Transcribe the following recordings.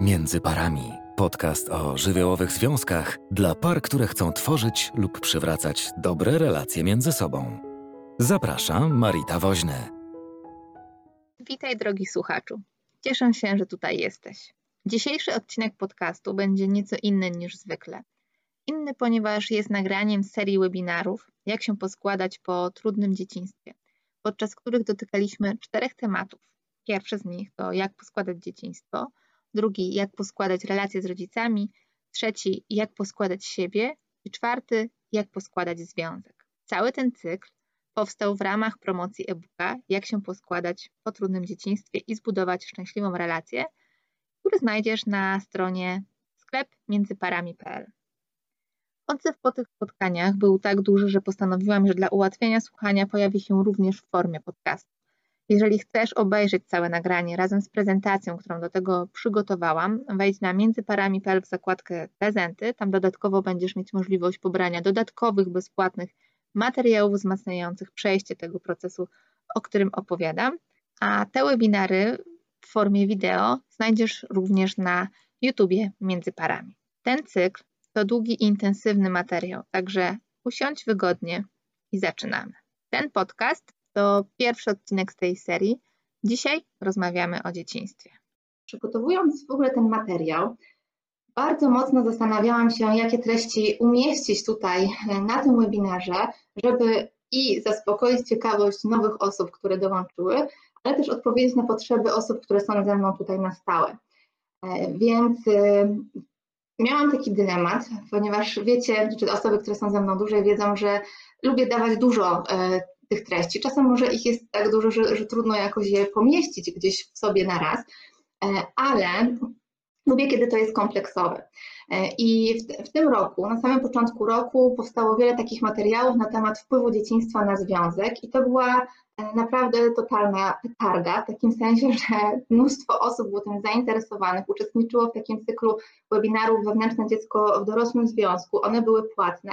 Między parami. Podcast o żywiołowych związkach dla par, które chcą tworzyć lub przywracać dobre relacje między sobą. Zapraszam, Marita Woźny. Witaj, drogi słuchaczu. Cieszę się, że tutaj jesteś. Dzisiejszy odcinek podcastu będzie nieco inny niż zwykle. Inny, ponieważ jest nagraniem serii webinarów, jak się poskładać po trudnym dzieciństwie, podczas których dotykaliśmy czterech tematów. Pierwszy z nich to jak poskładać dzieciństwo – drugi jak poskładać relacje z rodzicami, trzeci jak poskładać siebie i czwarty jak poskładać związek. Cały ten cykl powstał w ramach promocji e-booka Jak się poskładać po trudnym dzieciństwie i zbudować szczęśliwą relację, który znajdziesz na stronie sklep międzyparami.pl. Odzew po tych spotkaniach był tak duży, że postanowiłam, że dla ułatwienia słuchania pojawi się również w formie podcastu. Jeżeli chcesz obejrzeć całe nagranie razem z prezentacją, którą do tego przygotowałam, wejdź na międzyparami.pl w zakładkę prezenty. Tam dodatkowo będziesz mieć możliwość pobrania dodatkowych, bezpłatnych materiałów wzmacniających przejście tego procesu, o którym opowiadam. A te webinary w formie wideo znajdziesz również na YouTubie Między Parami. Ten cykl to długi i intensywny materiał, także usiądź wygodnie i zaczynamy. Ten podcast to pierwszy odcinek z tej serii. Dzisiaj rozmawiamy o dzieciństwie. Przygotowując w ogóle ten materiał, bardzo mocno zastanawiałam się, jakie treści umieścić tutaj e, na tym webinarze, żeby i zaspokoić ciekawość nowych osób, które dołączyły, ale też odpowiedzieć na potrzeby osób, które są ze mną tutaj na stałe. E, więc e, miałam taki dylemat, ponieważ wiecie, czy osoby, które są ze mną dłużej wiedzą, że lubię dawać dużo tych treści. Czasem może ich jest tak dużo, że, że trudno jakoś je pomieścić gdzieś w sobie na raz, e, ale lubię, kiedy to jest kompleksowe. E, I w, w, tym roku, na samym początku roku, powstało wiele takich materiałów na temat wpływu dzieciństwa na związek, i to była e, naprawdę totalna petarda, w takim sensie, że mnóstwo osób było tym zainteresowanych, uczestniczyło w takim cyklu webinarów Wewnętrzne dziecko w dorosłym związku. One były płatne.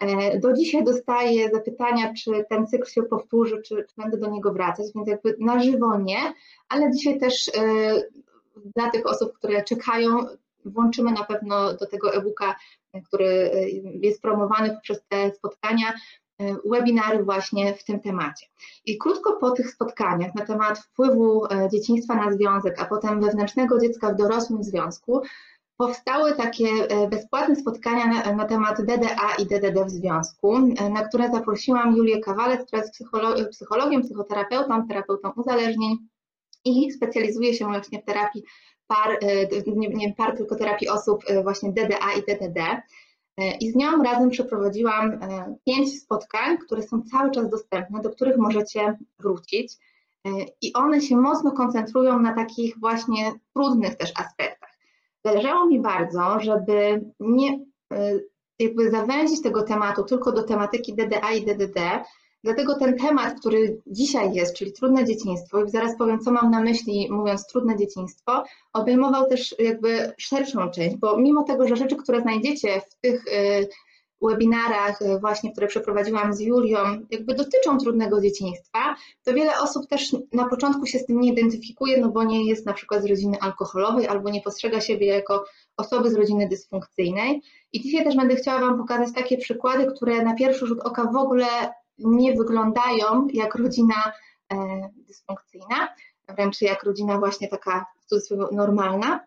E, do dzisiaj dostaję zapytania, czy ten cykl się powtórzy, czy, czy będę do niego wracać, więc jakby na żywo nie, ale dzisiaj też dla tych osób, które czekają, włączymy na pewno do tego e-booka, który e, jest promowany poprzez te spotkania, e, webinary właśnie w tym temacie. I krótko po tych spotkaniach na temat wpływu e, dzieciństwa na związek, a potem wewnętrznego dziecka w dorosłym związku, powstały takie bezpłatne spotkania na, na, temat DDA i DDD w związku, na które zaprosiłam Julię Kawalec, która jest psychologiem, psychoterapeutą, terapeutą uzależnień i specjalizuje się właśnie w terapii par, e, nie, nie par, tylko terapii osób e, właśnie DDA i DDD. E, I z nią razem przeprowadziłam pięć spotkań, które są cały czas dostępne, do których możecie wrócić. I one się mocno koncentrują na takich właśnie trudnych też aspektach. Zależało mi bardzo, żeby nie jakby zawęzić tego tematu tylko do tematyki DDA i DDD, Dlatego ten temat, który dzisiaj jest, czyli trudne dzieciństwo, i zaraz powiem, co mam na myśli, mówiąc trudne dzieciństwo, obejmował też jakby szerszą część, bo mimo tego, że rzeczy, które znajdziecie w tych y, webinarach y, właśnie, które przeprowadziłam z Julią, jakby dotyczą trudnego dzieciństwa, to wiele osób też na początku się z tym nie identyfikuje, no bo nie jest na przykład z rodziny alkoholowej albo nie postrzega siebie jako osoby z rodziny dysfunkcyjnej. I dzisiaj też będę chciała Wam pokazać takie przykłady, które na pierwszy rzut oka w ogóle nie wyglądają jak rodzina e, dysfunkcyjna, wręcz jak rodzina właśnie taka w cudzysłowie normalna.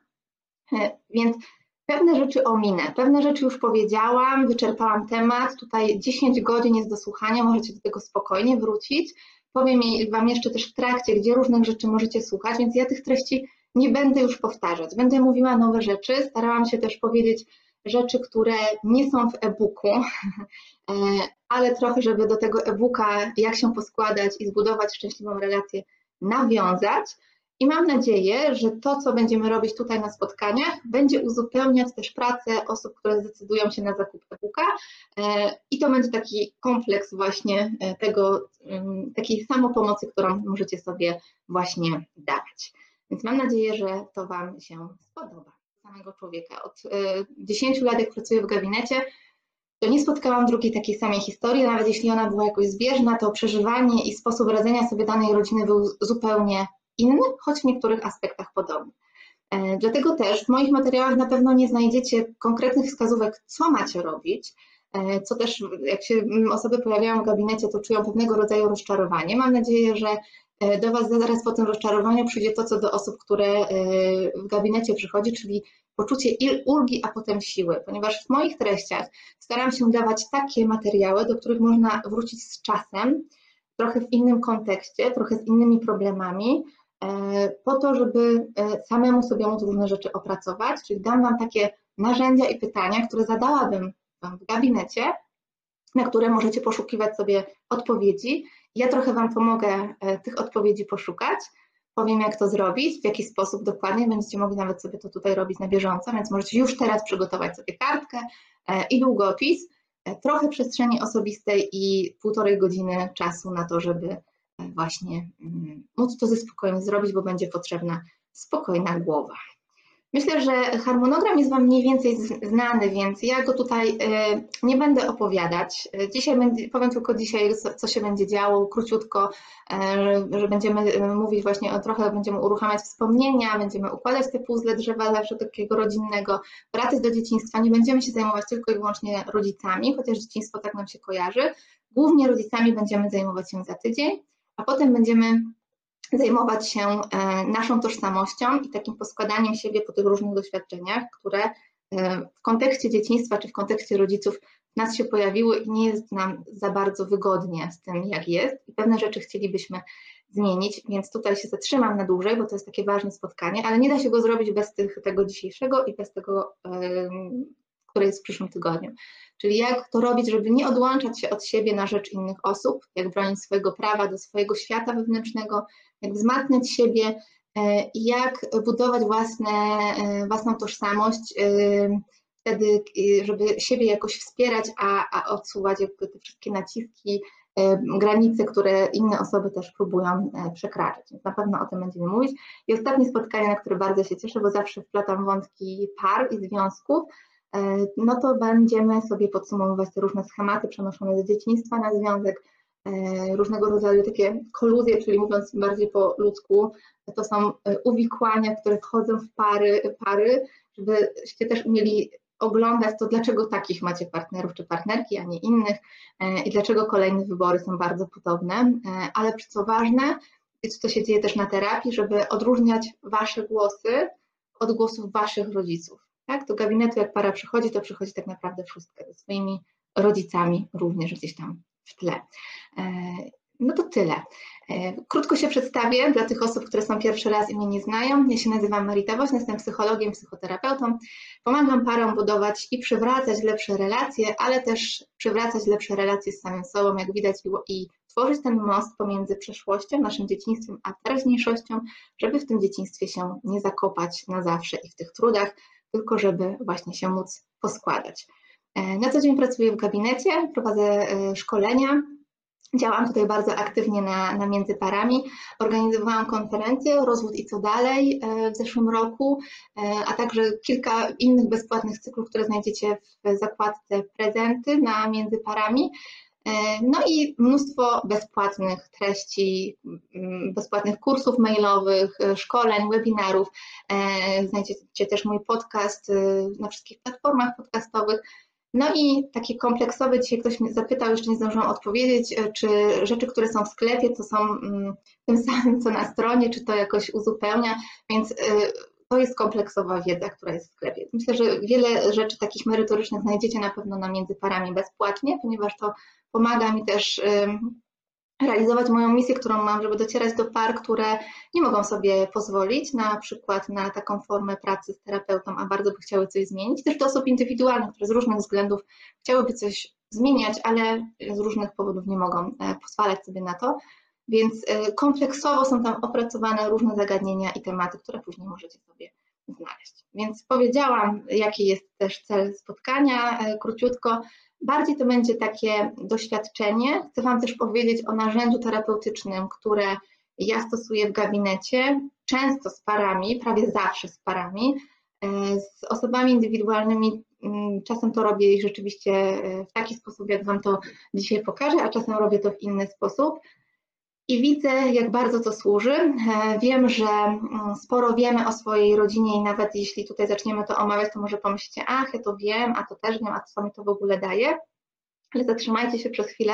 E, więc pewne rzeczy ominę, pewne rzeczy już powiedziałam, wyczerpałam temat, tutaj 10 godzin jest do słuchania, możecie do tego spokojnie wrócić. Powiem Wam jeszcze też w trakcie, gdzie różnych rzeczy możecie słuchać, więc ja tych treści nie będę już powtarzać. Będę mówiła nowe rzeczy, starałam się też powiedzieć rzeczy, które nie są w e-booku, e, ale trochę, żeby do tego e-booka, jak się poskładać i zbudować szczęśliwą relację, nawiązać. I mam nadzieję, że to, co będziemy robić tutaj na spotkaniach, będzie uzupełniać też pracę osób, które zdecydują się na zakup e-booka. E, I to będzie taki kompleks właśnie e, tego, takiej samopomocy, którą możecie sobie właśnie dawać. Więc mam nadzieję, że to Wam się spodoba samego człowieka. Od 10 e, lat, jak pracuję w gabinecie, to nie spotkałam drugiej takiej samej historii, nawet jeśli ona była jakoś zbieżna, to przeżywanie i sposób radzenia sobie danej rodziny był zupełnie inny, choć w niektórych aspektach podobny. Dlatego też w moich materiałach na pewno nie znajdziecie konkretnych wskazówek, co macie robić, co też jak się osoby pojawiają w gabinecie, to czują pewnego rodzaju rozczarowanie. Mam nadzieję, że do Was zaraz po tym rozczarowaniu przyjdzie to, co do osób, które w gabinecie przychodzi, czyli poczucie ulgi, a potem siły, ponieważ w moich treściach staram się dawać takie materiały, do których można wrócić z czasem, trochę w innym kontekście, trochę z innymi problemami, e, po to, żeby e, samemu sobie móc różne rzeczy opracować, czyli dam Wam takie narzędzia i pytania, które zadałabym Wam w gabinecie, na które możecie poszukiwać sobie odpowiedzi. Ja trochę Wam pomogę e, tych odpowiedzi poszukać, powiem jak to zrobić, w jaki sposób dokładnie, będziecie mogli nawet sobie to tutaj robić na bieżąco, więc możecie już teraz przygotować sobie kartkę i długopis, trochę przestrzeni osobistej i półtorej godziny czasu na to, żeby e, właśnie mm, móc to ze spokojem zrobić, bo będzie potrzebna spokojna głowa. Myślę, że harmonogram jest Wam mniej więcej znany, więc ja go tutaj e, nie będę opowiadać. Dzisiaj powiem tylko dzisiaj, co się będzie działo, króciutko, e, że będziemy mówić właśnie o trochę, będziemy uruchamiać wspomnienia, będziemy układać te puzzle drzewa zawsze takiego rodzinnego, wracać do dzieciństwa. Nie będziemy się zajmować tylko i wyłącznie rodzicami, chociaż dzieciństwo tak nam się kojarzy. Głównie rodzicami będziemy zajmować się za tydzień, a potem będziemy zajmować się e, naszą tożsamością i takim poskładaniem siebie po tych różnych doświadczeniach, które e, w kontekście dzieciństwa czy w kontekście rodziców nas się pojawiły i nie jest nam za bardzo wygodnie z tym, jak jest i pewne rzeczy chcielibyśmy zmienić, więc tutaj się zatrzymam na dłużej, bo to jest takie ważne spotkanie, ale nie da się go zrobić bez tych, tego dzisiejszego i bez tego, które jest w przyszłym tygodniu. Czyli jak to robić, żeby nie odłączać się od siebie na rzecz innych osób, jak bronić swojego prawa do swojego świata wewnętrznego, jak wzmacniać siebie e, jak budować własne, e, własną tożsamość, e, wtedy, żeby siebie jakoś wspierać, a, a odsuwać jakby te wszystkie naciski, granice, które inne osoby też próbują przekraczać. Więc na pewno o tym będziemy mówić. I ostatnie spotkanie, na które bardzo się cieszę, bo zawsze wplatam wątki par i związków, no to będziemy sobie podsumowywać te różne schematy przenoszone z dzieciństwa na związek, różnego rodzaju takie koluzje, czyli mówiąc bardziej po ludzku, to są e, uwikłania, które wchodzą w pary, pary żebyście też umieli oglądać to, dlaczego takich macie partnerów czy partnerki, a nie innych e, i dlaczego kolejne wybory są bardzo podobne, ale co ważne, co się dzieje też na terapii, żeby odróżniać wasze głosy od głosów waszych rodziców. Tak? Do gabinetu jak para przychodzi, to przychodzi tak naprawdę wszystko ze swoimi rodzicami również gdzieś tam w tle. E, no to tyle. E, krótko się przedstawię dla tych osób, które są pierwszy raz i mnie nie znają. Ja się nazywam Marita Woźna, jestem psychologiem, psychoterapeutą. Pomagam parom budować i przywracać lepsze relacje, ale też przywracać lepsze relacje z samym sobą, jak widać, i tworzyć ten most pomiędzy przeszłością, naszym dzieciństwem, a teraźniejszością, żeby w tym dzieciństwie się nie zakopać na zawsze i w tych trudach, tylko żeby właśnie się móc poskładać. E, na co dzień pracuję w gabinecie, prowadzę e, szkolenia. Działam tutaj bardzo aktywnie na, na Międzyparami. Organizowałam konferencję Rozwód i co dalej e, w zeszłym roku, a także kilka innych bezpłatnych cyklów, które znajdziecie w zakładce prezenty na Międzyparami. No i mnóstwo bezpłatnych treści, bezpłatnych kursów mailowych, szkoleń, webinarów. Znajdziecie też mój podcast na wszystkich platformach podcastowych. No i taki kompleksowy, dzisiaj ktoś mnie zapytał, jeszcze nie zdążyłam odpowiedzieć, e, czy rzeczy, które są w sklepie, to są mm, tym samym, co na stronie, czy to jakoś uzupełnia, więc e, to jest kompleksowa wiedza, która jest w sklepie. Myślę, że wiele rzeczy takich merytorycznych znajdziecie na pewno na Międzyparami bezpłatnie, ponieważ to pomaga mi też realizować moją misję, którą mam, żeby docierać do par, które nie mogą sobie pozwolić na przykład na taką formę pracy z terapeutą, a bardzo by chciały coś zmienić. Też do osób indywidualnych, które z różnych względów chciałyby coś zmieniać, ale z różnych powodów nie mogą e, pozwalać sobie na to. Więc e, kompleksowo są tam opracowane różne zagadnienia i tematy, które później możecie sobie znaleźć. Więc powiedziałam, jaki jest też cel spotkania, e, króciutko. Bardziej to będzie takie doświadczenie. Chcę Wam też powiedzieć o narzędziu terapeutycznym, które ja stosuję w gabinecie, często z parami, prawie zawsze z parami. E, z osobami indywidualnymi mm, czasem to robię rzeczywiście e, w taki sposób, jak Wam to dzisiaj pokażę, a czasem robię to w inny sposób. I widzę, jak bardzo to służy. E, wiem, że mm, sporo wiemy o swojej rodzinie i nawet jeśli tutaj zaczniemy to omawiać, to może pomyślicie, ach, ja to wiem, a to też wiem, a co mi to w ogóle daje. Ale zatrzymajcie się przez chwilę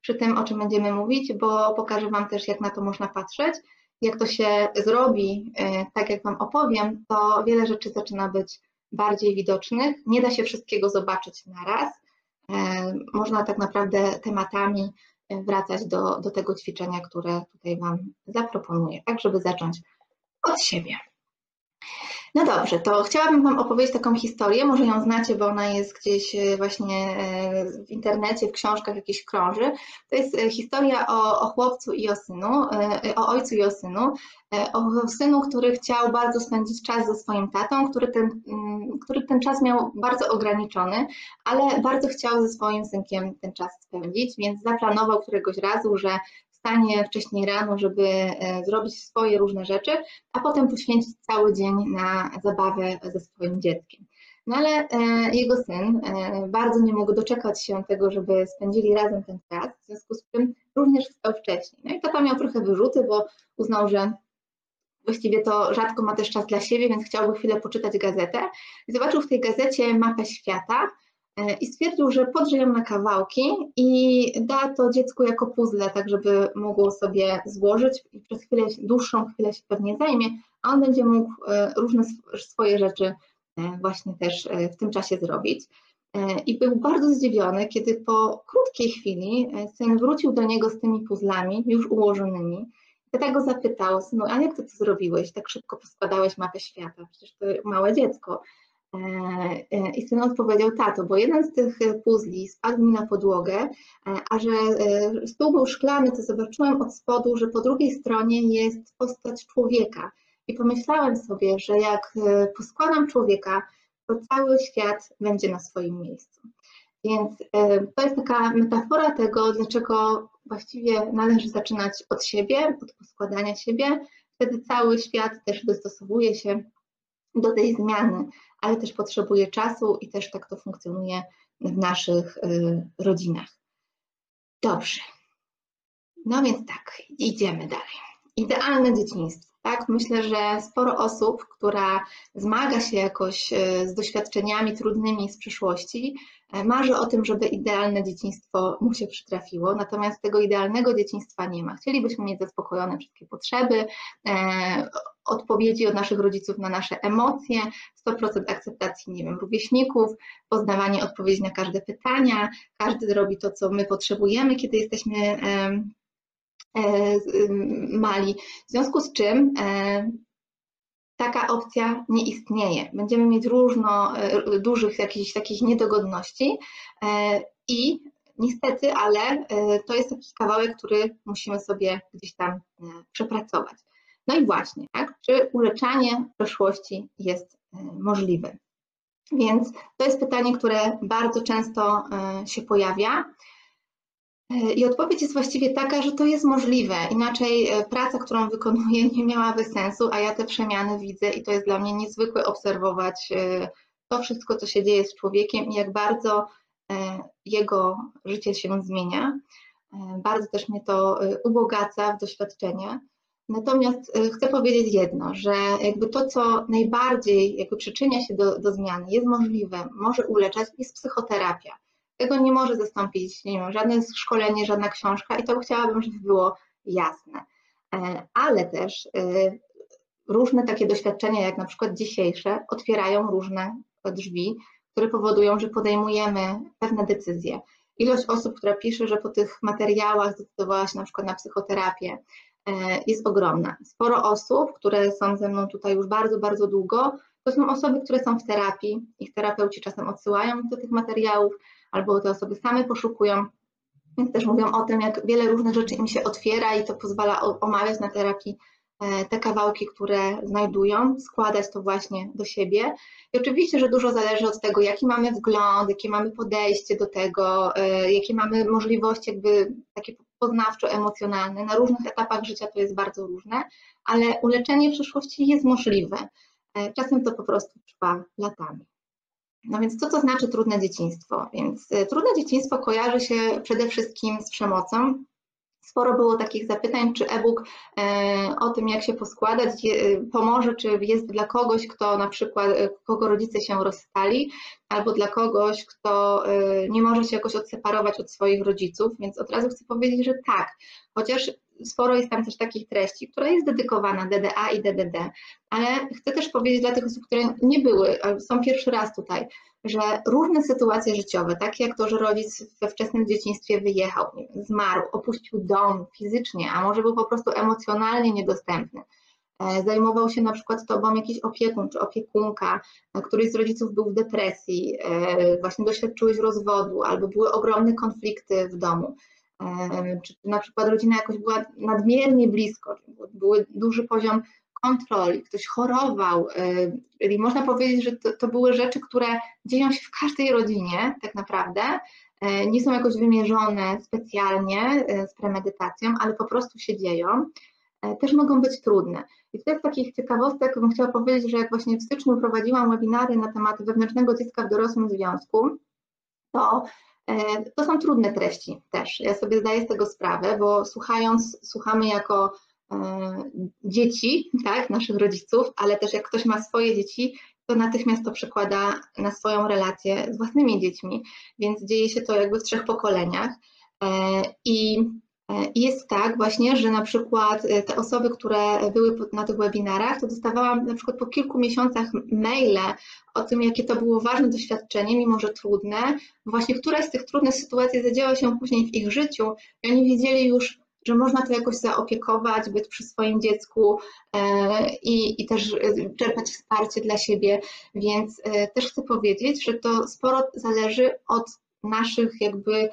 przy tym, o czym będziemy mówić, bo pokażę Wam też, jak na to można patrzeć. Jak to się zrobi, e, tak jak Wam opowiem, to wiele rzeczy zaczyna być bardziej widocznych. Nie da się wszystkiego zobaczyć na raz. E, można tak naprawdę tematami wracać do, do tego ćwiczenia, które tutaj Wam zaproponuję, tak żeby zacząć od siebie. No dobrze, to chciałabym Wam opowiedzieć taką historię, może ją znacie, bo ona jest gdzieś e, właśnie e, w internecie, w książkach jakiś krąży. To jest e, historia o, o chłopcu i o synu, o ojcu i o synu, o synu, który chciał bardzo spędzić czas ze swoim tatą, który ten, mm, który ten czas miał bardzo ograniczony, ale bardzo chciał ze swoim synkiem ten czas spędzić, więc zaplanował któregoś razu, że wstanie wcześniej rano, żeby e, zrobić swoje różne rzeczy, a potem poświęcić cały dzień na zabawę ze swoim dzieckiem. No ale e, jego syn e, bardzo nie mógł doczekać się tego, żeby spędzili razem ten czas, w związku z czym również wstał wcześniej. No i tata miał trochę wyrzuty, bo uznał, że właściwie to rzadko ma też czas dla siebie, więc chciałby chwilę poczytać gazetę. I zobaczył w tej gazecie mapę świata, i stwierdził, że podrze ją na kawałki i da to dziecku jako puzzle, tak żeby mogło sobie złożyć i przez chwilę, dłuższą chwilę się pewnie zajmie, a on będzie mógł e, różne swoje rzeczy e, właśnie też w tym czasie zrobić. I był bardzo zdziwiony, kiedy po krótkiej chwili syn wrócił do niego z tymi puzzlami już ułożonymi. Tata go zapytał, synu, a jak ty to zrobiłeś? Tak szybko poskładałeś mapę świata, przecież to małe dziecko. E, e, I syn odpowiedział, tato, bo jeden z tych puzli spadł mi na podłogę, e, a że stół był szklany, to zobaczyłem od spodu, że po drugiej stronie jest postać człowieka. I pomyślałem sobie, że jak poskładam człowieka, to cały świat będzie na swoim miejscu. Więc to jest taka metafora tego, dlaczego właściwie należy zaczynać od siebie, od poskładania siebie. Wtedy cały świat też dostosowuje się do tej zmiany ale też potrzebuje czasu i też tak to funkcjonuje w naszych y, rodzinach. Dobrze. No więc tak, idziemy dalej. Idealne dzieciństwo. Tak? Myślę, że sporo osób, która zmaga się jakoś y, z doświadczeniami trudnymi z przeszłości, y, marzy o tym, żeby idealne dzieciństwo mu się przytrafiło, natomiast tego idealnego dzieciństwa nie ma. Chcielibyśmy mieć zaspokojone wszystkie potrzeby, odpowiedzi od naszych rodziców na nasze emocje, 100% akceptacji, nie wiem, rówieśników, poznawanie odpowiedzi na każde pytania, każdy robi to, co my potrzebujemy, kiedy jesteśmy e, mali. W związku z czym e, taka opcja nie istnieje. Będziemy mieć różno e, dużych jakichś takich niedogodności i niestety, ale to jest taki kawałek, który musimy sobie gdzieś tam przepracować. No i właśnie, tak? czy uleczanie przeszłości jest e, możliwe? Więc to jest pytanie, które bardzo często e, się pojawia. E, I odpowiedź jest właściwie taka, że to jest możliwe. Inaczej praca, którą wykonuję, nie miałaby sensu, a ja te przemiany widzę i to jest dla mnie niezwykłe obserwować to wszystko, co się dzieje z człowiekiem i jak bardzo jego życie się zmienia. Bardzo też mnie to ubogaca w doświadczenie. Natomiast chcę powiedzieć jedno, że jakby to, co najbardziej jakby przyczynia się do, do zmiany, jest możliwe, może uleczać, jest psychoterapia. Tego nie może zastąpić nie wiem, żadne szkolenie, żadna książka i to chciałabym, żeby było jasne. E, ale też y, różne takie doświadczenia, jak na przykład dzisiejsze, otwierają różne drzwi, które powodują, że podejmujemy pewne decyzje. Ilość osób, która pisze, że po tych materiałach zdecydowała się na przykład na psychoterapię, E, jest ogromna. Sporo osób, które są ze mną tutaj już bardzo, bardzo długo, to są osoby, które są w terapii. Ich terapeuci czasem odsyłają do tych materiałów, albo te osoby same poszukują. Więc też mówią o tym, jak wiele różnych rzeczy im się otwiera i to pozwala omawiać na terapii e, te kawałki, które znajdują, składać to właśnie do siebie. I oczywiście, że dużo zależy od tego, jaki mamy wgląd, jakie mamy podejście do tego, e, jakie mamy możliwości jakby takie poznawczo-emocjonalny. Na różnych etapach życia to jest bardzo różne, ale uleczenie przyszłości jest możliwe. E, czasem to po prostu trwa latami. No więc co to znaczy trudne dzieciństwo? Więc e, trudne dzieciństwo kojarzy się przede wszystkim z przemocą, Sporo było takich zapytań, czy e-book e, o tym, jak się poskładać, pomoże, czy jest dla kogoś, kto na przykład, e, kogo rodzice się rozstali, albo dla kogoś, kto nie może się jakoś odseparować od swoich rodziców, więc od razu chcę powiedzieć, że tak, chociaż sporo jest tam też takich treści, która jest dedykowana DDA i DDD, ale chcę też powiedzieć dla tych osób, które nie były, są pierwszy raz tutaj, że różne sytuacje życiowe, takie jak to, że rodzic we wczesnym dzieciństwie wyjechał, zmarł, opuścił dom fizycznie, a może był po prostu emocjonalnie niedostępny, e, zajmował się na przykład tobą jakiś opiekun czy opiekunka, e, któryś z rodziców był w depresji, e, właśnie doświadczyłeś rozwodu albo były ogromne konflikty w domu czy na przykład rodzina jakoś była nadmiernie blisko, był duży poziom kontroli, ktoś chorował, czyli można powiedzieć, że to, to, były rzeczy, które dzieją się w każdej rodzinie tak naprawdę, nie są jakoś wymierzone specjalnie z premedytacją, ale po prostu się dzieją, też mogą być trudne. I tutaj z takich ciekawostek bym chciała powiedzieć, że jak właśnie w styczniu prowadziłam webinary na temat wewnętrznego dziecka w dorosłym związku, to E, to są trudne treści też. Ja sobie zdaję z tego sprawę, bo słuchając, słuchamy jako e, dzieci, tak, naszych rodziców, ale też jak ktoś ma swoje dzieci, to natychmiast to przekłada na swoją relację z własnymi dziećmi, więc dzieje się to jakby w trzech pokoleniach. E, I E, I jest tak właśnie, że na przykład e, te osoby, które były na tych webinarach, to dostawałam na przykład po kilku miesiącach maile o tym, jakie to było ważne doświadczenie, mimo że trudne. Właśnie któraś z tych trudnych sytuacji zadziała się później w ich życiu i oni wiedzieli już, że można to jakoś zaopiekować, być przy swoim dziecku e, i, i też czerpać wsparcie dla siebie. Więc też chcę powiedzieć, że to sporo zależy od naszych jakby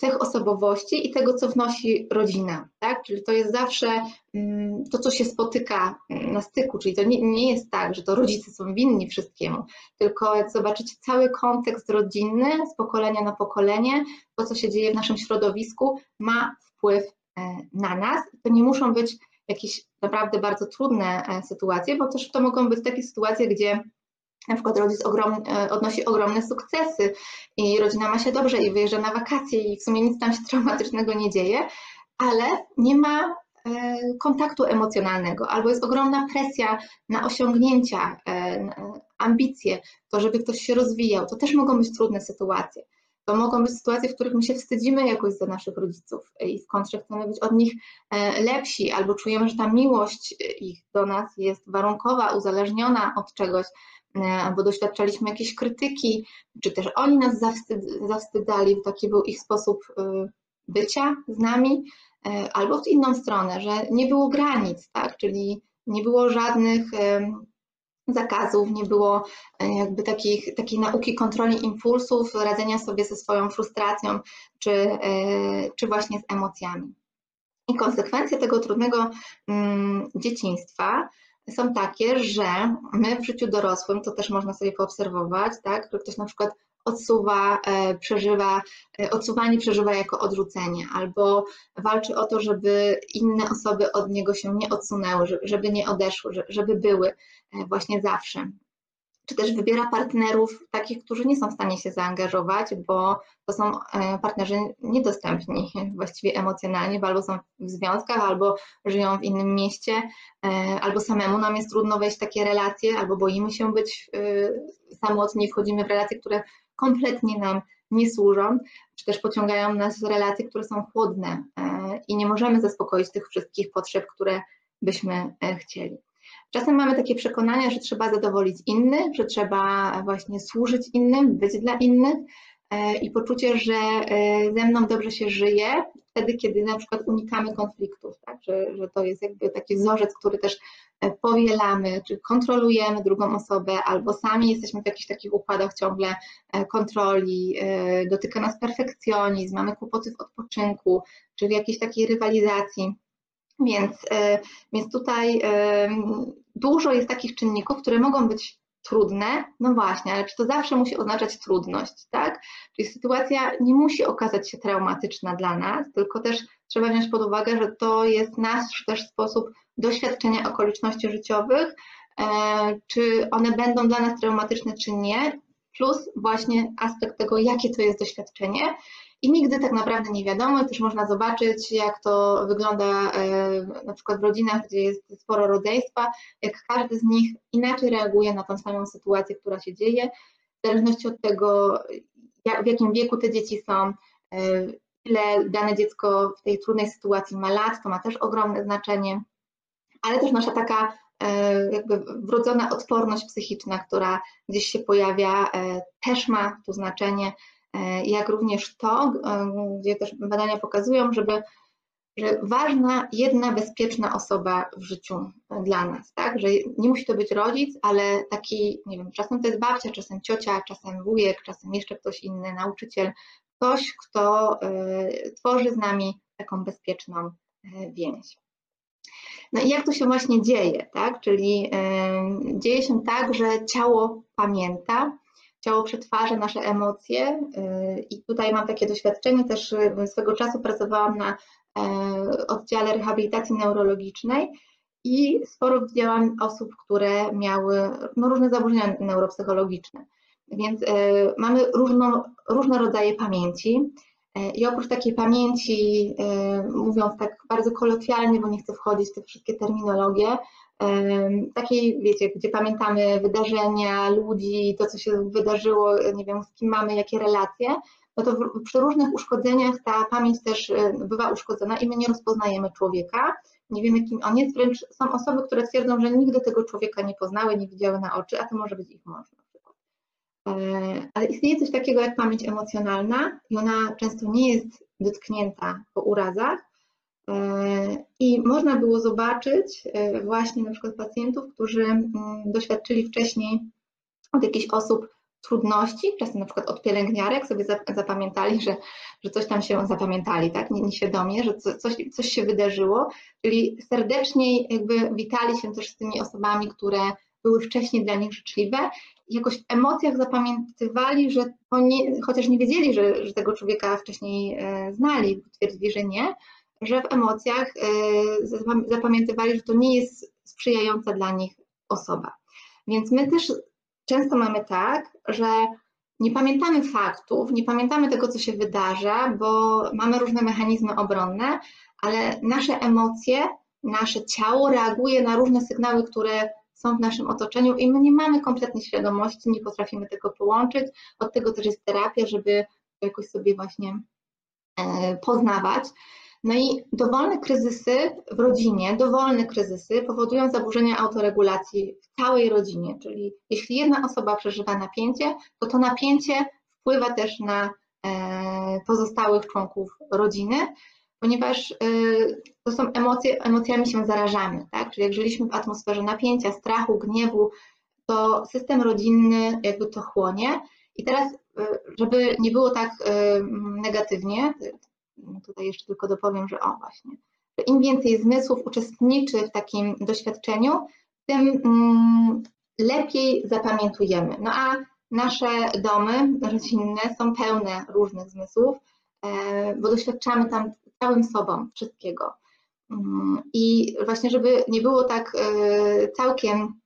cech osobowości i tego, co wnosi rodzina, tak? Czyli to jest zawsze mm, to, co się spotyka mm, na styku, czyli to nie, nie jest tak, że to rodzice są winni wszystkiemu, tylko jak zobaczycie cały kontekst rodzinny z pokolenia na pokolenie, to, co się dzieje w naszym środowisku, ma wpływ e, na nas. To nie muszą być jakieś naprawdę bardzo trudne e, sytuacje, bo też to mogą być takie sytuacje, gdzie na przykład rodzic ogrom, e, odnosi ogromne sukcesy i rodzina ma się dobrze i wyjeżdża na wakacje i w sumie nic tam się traumatycznego nie dzieje, ale nie ma e, kontaktu emocjonalnego, albo jest ogromna presja na osiągnięcia, e, ambicje, to żeby ktoś się rozwijał, to też mogą być trudne sytuacje. To mogą być sytuacje, w których my się wstydzimy jakoś za naszych rodziców i w kontrze chcemy być od nich lepsi, albo czujemy, że ta miłość ich do nas jest warunkowa, uzależniona od czegoś, albo doświadczaliśmy jakiejś krytyki, czy też oni nas zawstyd, zawstydzali, taki był ich sposób e, bycia z nami, e, albo w inną stronę, że nie było granic, tak? czyli nie było żadnych zakazów, nie było jakby takich, takiej nauki kontroli impulsów, radzenia sobie ze swoją frustracją, czy, czy właśnie z emocjami. I konsekwencje tego trudnego mm, dzieciństwa są takie, że my w życiu dorosłym, to też można sobie poobserwować, tak, że ktoś na przykład odsuwa, e, przeżywa, e, odsuwanie przeżywa jako odrzucenie, albo walczy o to, żeby inne osoby od niego się nie odsunęły, żeby nie odeszły, żeby były e, właśnie zawsze czy też wybiera partnerów takich, którzy nie są w stanie się zaangażować, bo to są e, partnerzy niedostępni właściwie emocjonalnie, bo albo są w związkach, albo żyją w innym mieście, e, albo samemu nam jest trudno wejść w takie relacje, albo boimy się być e, samotni, wchodzimy w relacje, które kompletnie nam nie służą, czy też pociągają nas relacje, które są chłodne i nie możemy zaspokoić tych wszystkich potrzeb, które byśmy chcieli. Czasem mamy takie przekonania, że trzeba zadowolić innych, że trzeba właśnie służyć innym, być dla innych e, i poczucie, że e, ze mną dobrze się żyje, wtedy, kiedy na przykład unikamy konfliktów, tak? że, że to jest jakby taki wzorzec, który też e, powielamy, czy kontrolujemy drugą osobę, albo sami jesteśmy w jakichś takich układach ciągle kontroli, dotyka nas perfekcjonizm, mamy kłopoty w odpoczynku, czy w jakiejś takiej rywalizacji. Więc, więc tutaj dużo jest takich czynników, które mogą być trudne, no właśnie, ale to zawsze musi oznaczać trudność, tak? Czyli sytuacja nie musi okazać się traumatyczna dla nas, tylko też trzeba wziąć pod uwagę, że to jest nasz też sposób doświadczenia okoliczności życiowych, e, czy one będą dla nas traumatyczne, czy nie, plus właśnie aspekt tego, jakie to jest doświadczenie i nigdy tak naprawdę nie wiadomo. Też można zobaczyć, jak to wygląda na przykład w rodzinach, gdzie jest sporo rodzeństwa, jak każdy z nich inaczej reaguje na tą samą sytuację, która się dzieje, w zależności od tego, w jakim wieku te dzieci są, ile dane dziecko w tej trudnej sytuacji ma lat, to ma też ogromne znaczenie, ale też nasza taka e, jakby wrodzona odporność psychiczna, która gdzieś się pojawia, e, też ma tu znaczenie, e, jak również to, gdzie też badania pokazują, żeby że ważna jedna bezpieczna osoba w życiu dla nas, tak? Że nie musi to być rodzic, ale taki, nie wiem, czasem to jest babcia, czasem ciocia, czasem wujek, czasem jeszcze ktoś inny, nauczyciel, ktoś, kto e, tworzy z nami taką bezpieczną e, więź. No i jak to się właśnie dzieje, tak? Czyli e, dzieje się tak, że ciało pamięta, ciało przetwarza nasze emocje i tutaj mam takie doświadczenie, też swego czasu pracowałam na oddziale rehabilitacji neurologicznej i sporo widziałam osób, które miały no, różne zaburzenia neuropsychologiczne. Więc e, mamy różną, różne rodzaje pamięci. E, I oprócz takiej pamięci, e, mówiąc tak bardzo kolokwialnie, bo nie chcę wchodzić w te wszystkie terminologie, takiej, wiecie, gdzie pamiętamy wydarzenia, ludzi, to, co się wydarzyło, nie wiem, z kim mamy, jakie relacje, no to przy różnych uszkodzeniach ta pamięć też bywa uszkodzona i my nie rozpoznajemy człowieka, nie wiemy, kim on jest, wręcz są osoby, które twierdzą, że nigdy tego człowieka nie poznały, nie widziały na oczy, a to może być ich mąż. E, ale istnieje coś takiego jak pamięć emocjonalna i ona często nie jest dotknięta po urazach. E, I można było zobaczyć e, właśnie na przykład pacjentów, którzy mm, doświadczyli wcześniej od jakichś osób trudności, czasem na przykład od pielęgniarek sobie zapamiętali, że, że coś tam się zapamiętali, tak, nieświadomie, że coś, coś się wydarzyło, czyli serdeczniej jakby witali się też z tymi osobami, które były wcześniej dla nich życzliwe. Jakoś w emocjach zapamiętywali, że nie, chociaż nie wiedzieli, że, że tego człowieka wcześniej e, znali, twierdzili, że nie, że w emocjach e, zapamiętywali, że to nie jest sprzyjająca dla nich osoba. Więc my też często mamy tak, że nie pamiętamy faktów, nie pamiętamy tego, co się wydarza, bo mamy różne mechanizmy obronne, ale nasze emocje, nasze ciało reaguje na różne sygnały, które są w naszym otoczeniu i my nie mamy kompletnej świadomości, nie potrafimy tego połączyć. Od tego też jest terapia, żeby jakoś sobie właśnie e, poznawać. No i dowolne kryzysy w rodzinie, dowolne kryzysy powodują zaburzenia autoregulacji w całej rodzinie, czyli jeśli jedna osoba przeżywa napięcie, to to napięcie wpływa też na e, pozostałych członków rodziny, ponieważ y, to są emocje, emocjami się zarażamy, tak? Czyli jak żyliśmy w atmosferze napięcia, strachu, gniewu, to system rodzinny jakby to chłonie. I teraz, y, żeby nie było tak negatywnie, tutaj jeszcze tylko dopowiem, że o właśnie, że im więcej zmysłów uczestniczy w takim doświadczeniu, tym mm, lepiej zapamiętujemy. No a nasze domy rodzinne są pełne różnych zmysłów, e, bo doświadczamy tam całym sobą wszystkiego. Mm, I właśnie, żeby nie było tak e, całkiem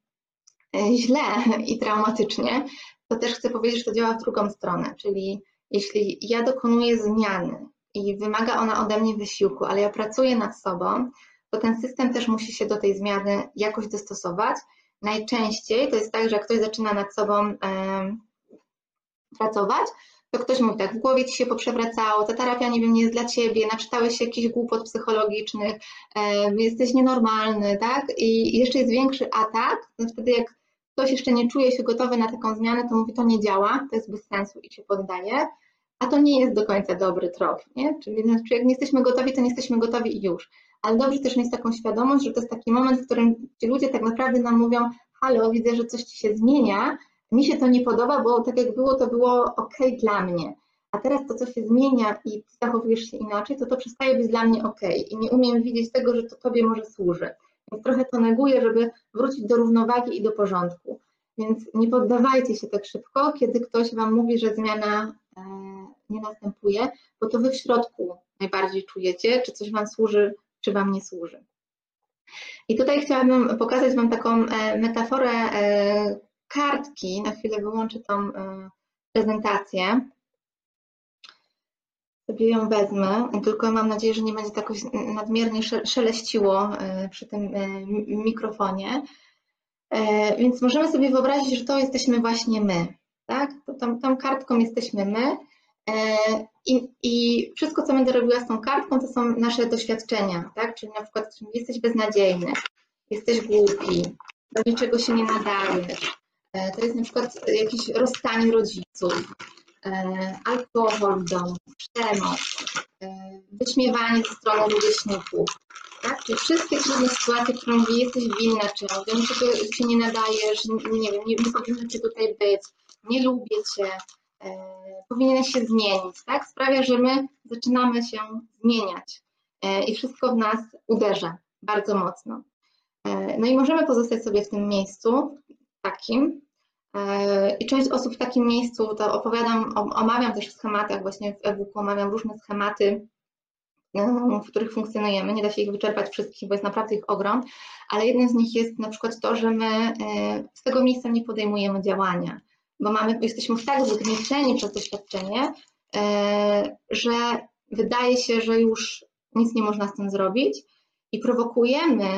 e, źle i traumatycznie, to też chcę powiedzieć, że to działa w drugą stronę, czyli jeśli ja dokonuję zmiany i wymaga ona ode mnie wysiłku, ale ja pracuję nad sobą, to ten system też musi się do tej zmiany jakoś dostosować. Najczęściej to jest tak, że jak ktoś zaczyna nad sobą pracować, to ktoś mówi tak, w głowie ci się poprzewracało, ta terapia, nie wiem, nie jest dla ciebie, naczytałeś się jakichś głupot psychologicznych, e, jesteś nienormalny, tak? I jeszcze jest większy atak, no wtedy jak ktoś jeszcze nie czuje się gotowy na taką zmianę, to mówi, to nie działa, to jest bez sensu i się poddaje, a to nie jest do końca dobry trop, nie? Czyli znaczy, jak nie jesteśmy gotowi, to nie jesteśmy gotowi i już. Ale dobrze też mieć taką świadomość, że to jest taki moment, w którym ci ludzie tak naprawdę nam mówią, halo, widzę, że coś ci się zmienia, mi się to nie podoba, bo tak jak było, to było ok dla mnie. A teraz to, co się zmienia i zachowujesz się inaczej, to to przestaje być dla mnie ok. I nie umiem widzieć tego, że to tobie może służy. Więc trochę to neguję, żeby wrócić do równowagi i do porządku. Więc nie poddawajcie się tak szybko, kiedy ktoś wam mówi, że zmiana e, nie następuje, bo to wy w środku najbardziej czujecie, czy coś wam służy, czy wam nie służy. I tutaj chciałabym pokazać wam taką e, metaforę e, kartki, na chwilę wyłączę tą prezentację. sobie ją wezmę, tylko mam nadzieję, że nie będzie tak nadmiernie szeleściło przy tym mikrofonie. Więc możemy sobie wyobrazić, że to jesteśmy właśnie my, tak? Tą, tą kartką jesteśmy my i, I, wszystko, co będę robiła z tą kartką, to są nasze doświadczenia, tak? Czyli na przykład jesteś beznadziejny, jesteś głupi, do niczego się nie nadajesz. To jest na przykład jakieś rozstanie rodziców, E, alkohol w domu, przemoc, e, wyśmiewanie ze strony rówieśników. Tak? Te wszystkie trudne sytuacje, które mówi, jesteś winna czemu, do niczego się nie nadajesz, nie wiem, nie, nie powinno cię tutaj być, nie lubię cię, e, powinieneś się zmienić, tak? Sprawia, że my zaczynamy się zmieniać e, i wszystko w nas uderza bardzo mocno. E, no i możemy pozostać sobie w tym miejscu takim, i część osób w takim miejscu, to opowiadam, omawiam też w schematach, właśnie w e-booku omawiam różne schematy, no, w których funkcjonujemy. Nie da się ich wyczerpać wszystkich, bo jest naprawdę ich ogrom, ale jednym z nich jest na przykład to, że my e, z tego miejsca nie podejmujemy działania, bo mamy, jesteśmy już tak zgnieceni przez doświadczenie, e, że wydaje się, że już nic nie można z tym zrobić i prowokujemy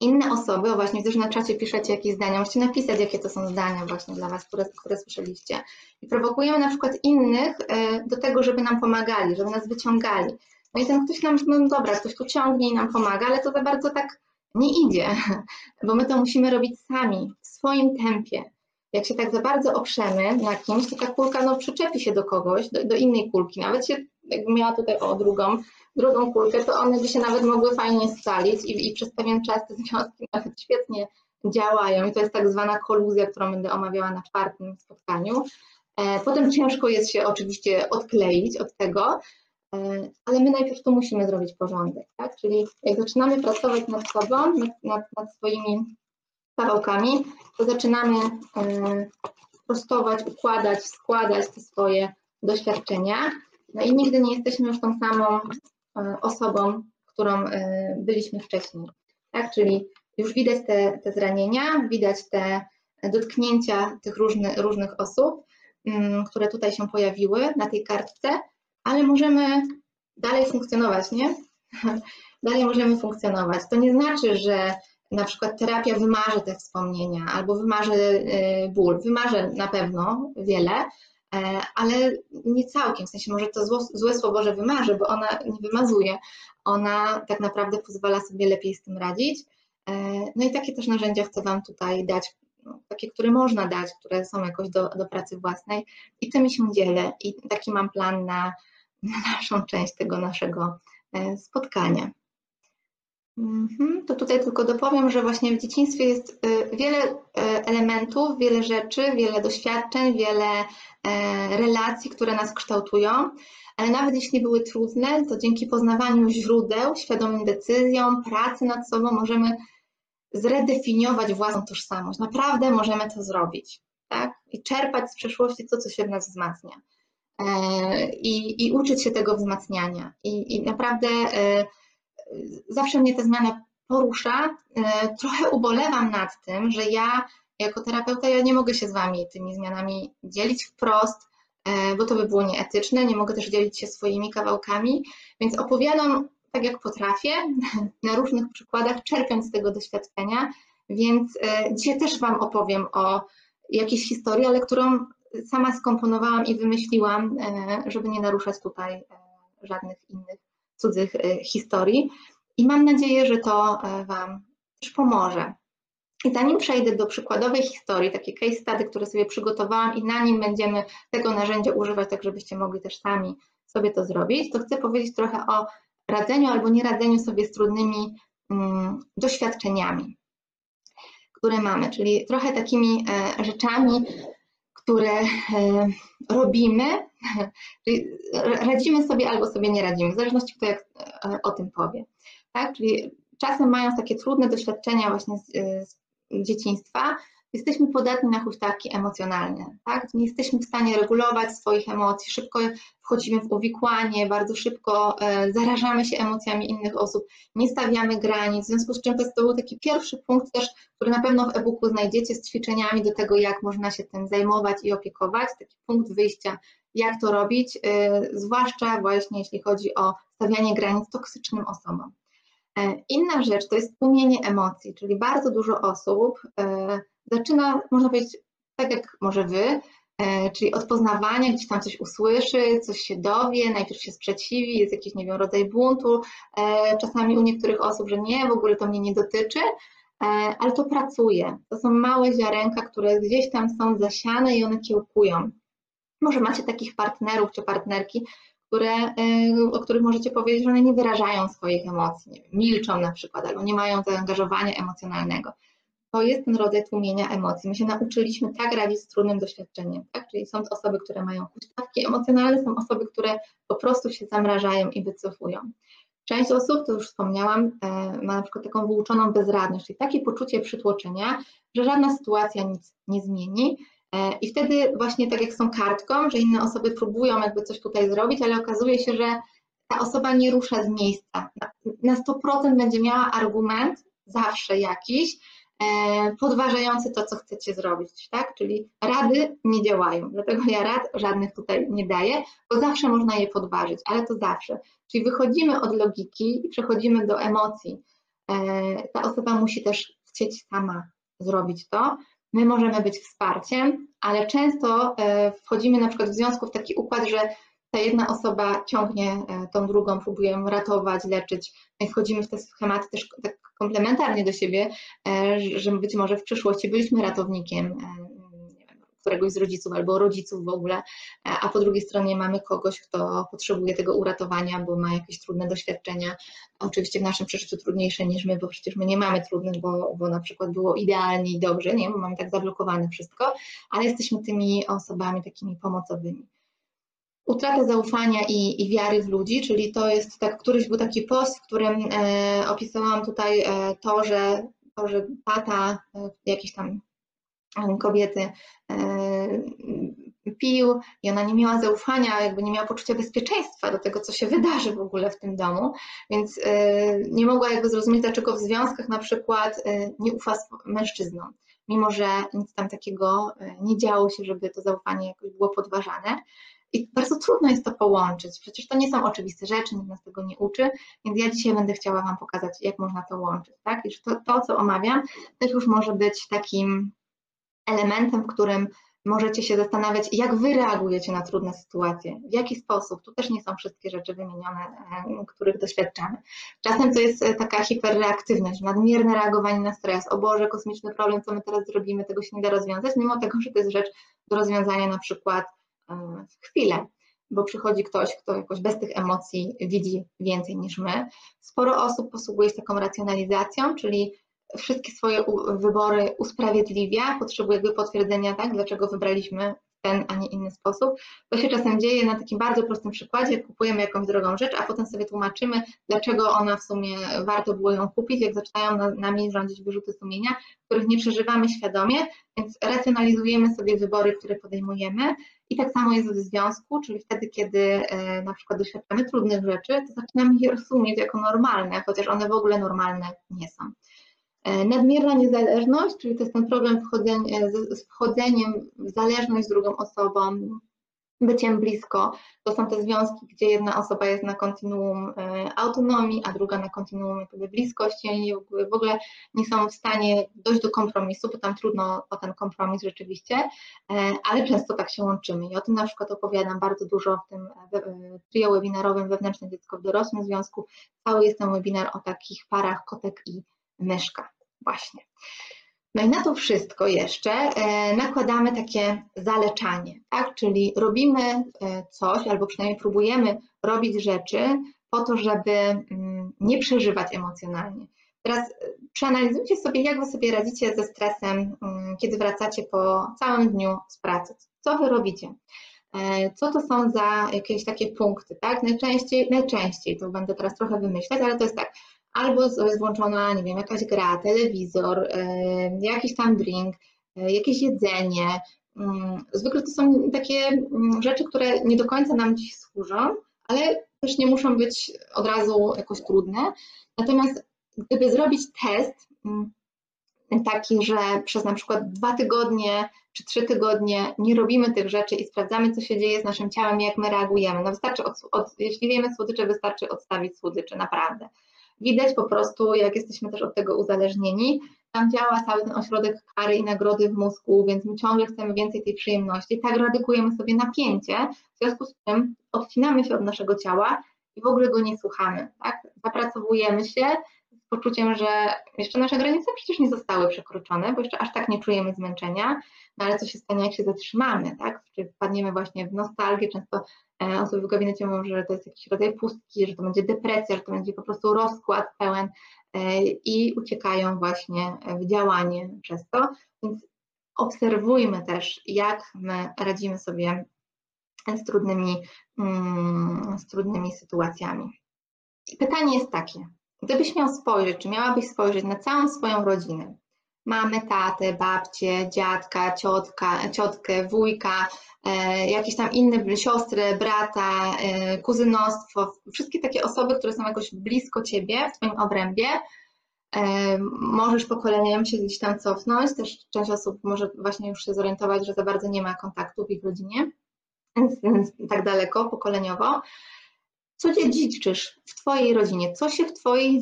inne osoby, o właśnie widzę, że na czacie piszecie jakieś zdania, musicie napisać, jakie to są zdania właśnie dla Was, które, które słyszeliście. I prowokujemy na przykład innych e, do tego, żeby nam pomagali, żeby nas wyciągali. No i ten ktoś nam, no dobra, ktoś tu ciągnie i nam pomaga, ale to za bardzo tak nie idzie, bo my to musimy robić sami, w swoim tempie. Jak się tak za bardzo oprzemy na kimś, to ta kulka no, przyczepi się do kogoś, do, do innej kulki. Nawet się, jakbym miała tutaj o drugą, drugą kulkę, to one by się nawet mogły fajnie scalić i, i przez pewien czas te związki nawet świetnie działają i to jest tak zwana koluzja, którą będę omawiała na czwartym spotkaniu. E, potem ciężko jest się oczywiście odkleić od tego, e, ale my najpierw tu musimy zrobić porządek, tak? Czyli jak zaczynamy pracować nad sobą, nad, nad, swoimi kawałkami, to zaczynamy e, prostować, układać, składać te swoje doświadczenia, no i nigdy nie jesteśmy już tą samą osobą, którą e, byliśmy wcześniej. Tak? Czyli już widać te, te zranienia, widać te dotknięcia tych różny, różnych osób, mm, które tutaj się pojawiły na tej kartce, ale możemy dalej funkcjonować, nie? Dalej możemy funkcjonować. To nie znaczy, że na przykład terapia wymarzy te wspomnienia albo wymarzy e, ból. Wymarzy na pewno wiele, E, ale nie całkiem, w sensie może to zło, złe słowo, że wymarzy, bo ona nie wymazuje, ona tak naprawdę pozwala sobie lepiej z tym radzić. E, no i takie też narzędzia chcę Wam tutaj dać, no, takie, które można dać, które są jakoś do, do pracy własnej i tymi się dzielę i taki mam plan na, na dalszą część tego naszego e, spotkania. Mhm, to tutaj tylko dopowiem, że właśnie w dzieciństwie jest y, wiele y, elementów, wiele rzeczy, wiele doświadczeń, wiele e, relacji, które nas kształtują, ale nawet jeśli były trudne, to dzięki poznawaniu źródeł, świadomym decyzjom, pracy nad sobą możemy zredefiniować własną tożsamość. Naprawdę możemy to zrobić, tak? I czerpać z przeszłości to, co się w nas wzmacnia. E, I, i uczyć się tego wzmacniania. I, i naprawdę e, zawsze mnie ta zmiana porusza. E, trochę ubolewam nad tym, że ja jako terapeuta ja nie mogę się z Wami tymi zmianami dzielić wprost, e, bo to by było nieetyczne. Nie mogę też dzielić się swoimi kawałkami, więc opowiadam tak jak potrafię, na różnych przykładach, czerpiąc z tego doświadczenia. Więc e, dzisiaj też Wam opowiem o jakiejś historii, ale którą sama skomponowałam i wymyśliłam, żeby nie naruszać tutaj żadnych innych cudzych e, historii i mam nadzieję, że to e, Wam też pomoże. I zanim przejdę do przykładowej historii, takiej case study, które sobie przygotowałam i na nim będziemy tego narzędzia używać, tak żebyście mogli też sami sobie to zrobić, to chcę powiedzieć trochę o radzeniu albo nieradzeniu sobie z trudnymi mm, doświadczeniami, które mamy, czyli trochę takimi e, rzeczami, które e, robimy, czyli radzimy sobie albo sobie nie radzimy, w zależności kto jak e, o tym powie. Tak? Czyli czasem mając takie trudne doświadczenia właśnie z, e, z dzieciństwa, jesteśmy podatni na huśtawki emocjonalne, tak? Nie jesteśmy w stanie regulować swoich emocji, szybko wchodzimy w uwikłanie, bardzo szybko e, zarażamy się emocjami innych osób, nie stawiamy granic, w związku z czym to był taki pierwszy punkt też, który na pewno w e-booku znajdziecie z ćwiczeniami do tego, jak można się tym zajmować i opiekować, taki punkt wyjścia jak to robić, zwłaszcza właśnie jeśli chodzi o stawianie granic toksycznym osobom. Inna rzecz to jest tłumienie emocji, czyli bardzo dużo osób zaczyna, można powiedzieć, tak jak może wy, E, czyli od poznawania, gdzieś tam coś usłyszy, coś się dowie, najpierw się sprzeciwi, jest jakiś, nie wiem, rodzaj buntu, e, czasami u niektórych osób, że nie, w ogóle to mnie nie dotyczy, e, ale to pracuje. To są małe ziarenka, które gdzieś tam są zasiane i one kiełkują. Może macie takich partnerów czy partnerki, które, o których możecie powiedzieć, że one nie wyrażają swoich emocji, nie wiem, milczą na przykład, albo nie mają zaangażowania emocjonalnego to jest ten rodzaj tłumienia emocji. My się nauczyliśmy tak radzić z trudnym doświadczeniem, tak? Czyli są osoby, które mają huśtawki emocjonalne, są osoby, które po prostu się zamrażają i wycofują. Część osób, to już wspomniałam, e, ma na przykład taką wyuczoną bezradność, czyli takie poczucie przytłoczenia, że żadna sytuacja nic nie zmieni. E, I wtedy właśnie tak jak z tą kartką, że inne osoby próbują jakby coś tutaj zrobić, ale okazuje się, że ta osoba nie rusza z miejsca. Na 100% będzie miała argument, zawsze jakiś, E, podważający to, co chcecie zrobić, tak? Czyli rady nie działają, dlatego ja rad żadnych tutaj nie daję, bo zawsze można je podważyć, ale to zawsze. Czyli wychodzimy od logiki i przechodzimy do emocji. E, ta osoba musi też chcieć sama zrobić to. My możemy być wsparciem, ale często e, wchodzimy na przykład w związku w taki układ, że ta jedna osoba ciągnie tą drugą, próbuje ratować, leczyć. My wchodzimy w te schematy też tak komplementarnie do siebie, e, że być może w przyszłości byliśmy ratownikiem e, któregoś z rodziców albo rodziców w ogóle, e, a po drugiej stronie mamy kogoś, kto potrzebuje tego uratowania, bo ma jakieś trudne doświadczenia. Oczywiście w naszym przeżyciu trudniejsze niż my, bo przecież my nie mamy trudnych, bo, bo na przykład było idealnie i dobrze, nie? Bo mamy tak zablokowane wszystko, ale jesteśmy tymi osobami takimi pomocowymi utratę zaufania i, i, wiary w ludzi, czyli to jest tak, któryś był taki post, w którym e, opisałam tutaj e, to, że, to, że tata e, jakiejś tam kobiety e, pił i ona nie miała zaufania, jakby nie miała poczucia bezpieczeństwa do tego, co się wydarzy w ogóle w tym domu, więc e, nie mogła jakby zrozumieć, dlaczego w związkach na przykład nie ufa mężczyznom, mimo że nic tam takiego nie działo się, żeby to zaufanie jakoś było podważane. I bardzo trudno jest to połączyć. Przecież to nie są oczywiste rzeczy, nikt nas tego nie uczy, więc ja dzisiaj będę chciała Wam pokazać, jak można to łączyć. Tak? I to, to, co omawiam, też już może być takim elementem, w którym możecie się zastanawiać, jak Wy reagujecie na trudne sytuacje, w jaki sposób. Tu też nie są wszystkie rzeczy wymienione, e, których doświadczamy. Czasem to jest e, taka hiperreaktywność, nadmierne reagowanie na stres. O Boże, kosmiczny problem, co my teraz zrobimy, tego się nie da rozwiązać, mimo tego, że to jest rzecz do rozwiązania na przykład chwilę, bo przychodzi ktoś, kto jakoś bez tych emocji widzi więcej niż my. Sporo osób posługuje się taką racjonalizacją, czyli wszystkie swoje wybory usprawiedliwia, potrzebuje potwierdzenia, tak, dlaczego wybraliśmy ten, a nie inny sposób. To się czasem dzieje na takim bardzo prostym przykładzie, kupujemy jakąś drogą rzecz, a potem sobie tłumaczymy, dlaczego ona w sumie warto było ją kupić, jak zaczynają na, nami rządzić wyrzuty sumienia, których nie przeżywamy świadomie, więc racjonalizujemy sobie wybory, które podejmujemy i tak samo jest w związku, czyli wtedy, kiedy e, na przykład doświadczamy trudnych rzeczy, to zaczynamy je rozumieć jako normalne, chociaż one w ogóle normalne nie są. E, nadmierna niezależność, czyli to jest ten problem z wchodzeniem w zależność z drugą osobą, byciem blisko. To są te związki, gdzie jedna osoba jest na kontinuum e, autonomii, a druga na kontinuum jakby bliskości. Oni w ogóle nie są w stanie dojść do kompromisu, bo tam trudno o ten kompromis rzeczywiście, e, ale często tak się łączymy. I o tym na przykład opowiadam bardzo dużo w tym trio webinarowym Wewnętrzne Dziecko w dorosłym związku. Cały jest ten webinar o takich parach kotek i myszka. Właśnie. No i na to wszystko jeszcze e, nakładamy takie zaleczanie, tak? Czyli robimy e, coś, albo przynajmniej próbujemy robić rzeczy po to, żeby mm, nie przeżywać emocjonalnie. Teraz e, przeanalizujcie sobie, jak Wy sobie radzicie ze stresem, mm, kiedy wracacie po całym dniu z pracy. Co Wy robicie? Co to są za jakieś takie punkty, tak? Najczęściej, najczęściej, to będę teraz trochę wymyślać, ale to jest tak, albo jest włączona, nie wiem, jakaś gra, telewizor, jakiś tam drink, e, jakieś jedzenie. Mm, zwykle to są takie mm, rzeczy, które nie do końca nam dziś służą, ale też nie muszą być od razu jakoś trudne. Natomiast gdyby zrobić test, mm, taki, że przez na przykład dwa tygodnie czy trzy tygodnie nie robimy tych rzeczy i sprawdzamy, co się dzieje z naszym ciałem jak my reagujemy. No wystarczy, od, od, jeśli wiemy słodycze, wystarczy odstawić słodycze, naprawdę. Widać po prostu, jak jesteśmy też od tego uzależnieni, tam działa cały ten ośrodek kary i nagrody w mózgu, więc my ciągle chcemy więcej tej przyjemności. Tak radykujemy sobie napięcie, w związku z czym odcinamy się od naszego ciała i w ogóle go nie słuchamy. Tak? Zapracowujemy się z poczuciem, że jeszcze nasze granice przecież nie zostały przekroczone, bo jeszcze aż tak nie czujemy zmęczenia, no ale co się stanie, jak się zatrzymamy, tak? Czy wpadniemy właśnie w nostalgię, często e, osoby w gabinecie mówią, że to jest jakiś rodzaj pustki, że to będzie depresja, że to będzie po prostu rozkład pełen e, i uciekają właśnie w działanie przez to, więc obserwujmy też, jak my radzimy sobie z trudnymi, mm, z trudnymi sytuacjami. Pytanie jest takie, gdybyś miał spojrzeć, czy miałabyś spojrzeć na całą swoją rodzinę, mamy tatę, babcię, dziadka, ciotka, ciotkę, wujka, e, jakieś tam inne siostry, brata, e, kuzynostwo, wszystkie takie osoby, które są jakoś blisko ciebie, w twoim obrębie, e, możesz pokoleniem się gdzieś tam cofnąć, też część osób może właśnie już się zorientować, że za bardzo nie ma kontaktu w ich rodzinie, tak daleko, pokoleniowo. Co dziedziczysz w Twojej rodzinie? Co się w Twojej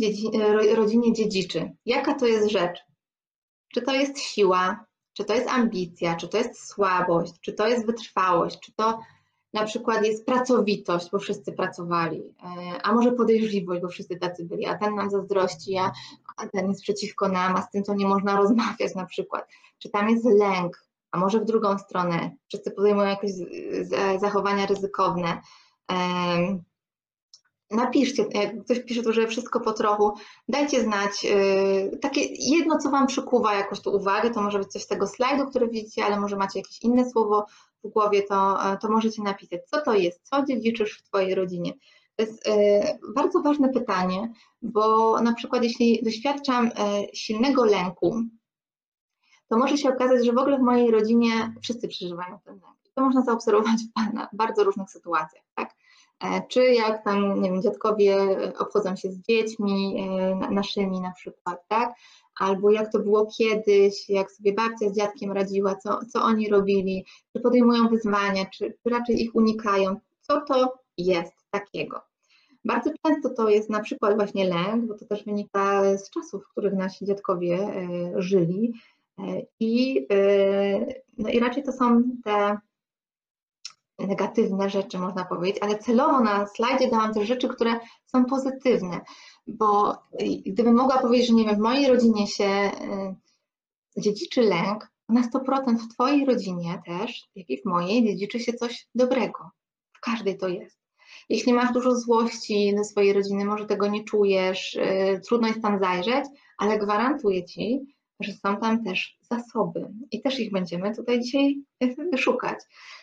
rodzinie dziedziczy? Jaka to jest rzecz? Czy to jest siła, czy to jest ambicja, czy to jest słabość, czy to jest wytrwałość, czy to na przykład jest pracowitość, bo wszyscy pracowali, e, a może podejrzliwość, bo wszyscy tacy byli, a ten nam zazdrości, a, ten jest przeciwko nam, a z tym to nie można rozmawiać na przykład. Czy tam jest lęk, a może w drugą stronę, wszyscy podejmują jakieś zachowania ryzykowne. Napiszcie, jak ktoś pisze tu, że wszystko po trochu, dajcie znać yy, takie jedno, co Wam przykuwa jakoś tu uwagę, to może być coś z tego slajdu, który widzicie, ale może macie jakieś inne słowo w głowie, to, to możecie napisać, co to jest, co dziedziczysz w Twojej rodzinie. To jest yy, bardzo ważne pytanie, bo na przykład jeśli doświadczam yy, silnego lęku, to może się okazać, że w ogóle w mojej rodzinie wszyscy przeżywają ten lęk. To można zaobserwować w bardzo różnych sytuacjach, tak? E, czy jak tam, nie wiem, dziadkowie obchodzą się z dziećmi e, naszymi na przykład, tak? Albo jak to było kiedyś, jak sobie babcia z dziadkiem radziła, co, co oni robili, czy podejmują wyzwania, czy, czy raczej ich unikają, co to jest takiego. Bardzo często to jest na przykład właśnie lęk, bo to też wynika z czasów, w których nasi dziadkowie e, żyli. I, no i raczej to są te negatywne rzeczy, można powiedzieć, ale celowo na slajdzie dałam też rzeczy, które są pozytywne, bo gdybym mogła powiedzieć, że nie wiem, w mojej rodzinie się y, dziedziczy lęk, na 100% w Twojej rodzinie też, jak i w mojej, dziedziczy się coś dobrego. W każdej to jest. Jeśli masz dużo złości do swojej rodziny, może tego nie czujesz, y, trudno jest tam zajrzeć, ale gwarantuję Ci, że są tam też zasoby i też ich będziemy tutaj dzisiaj szukać.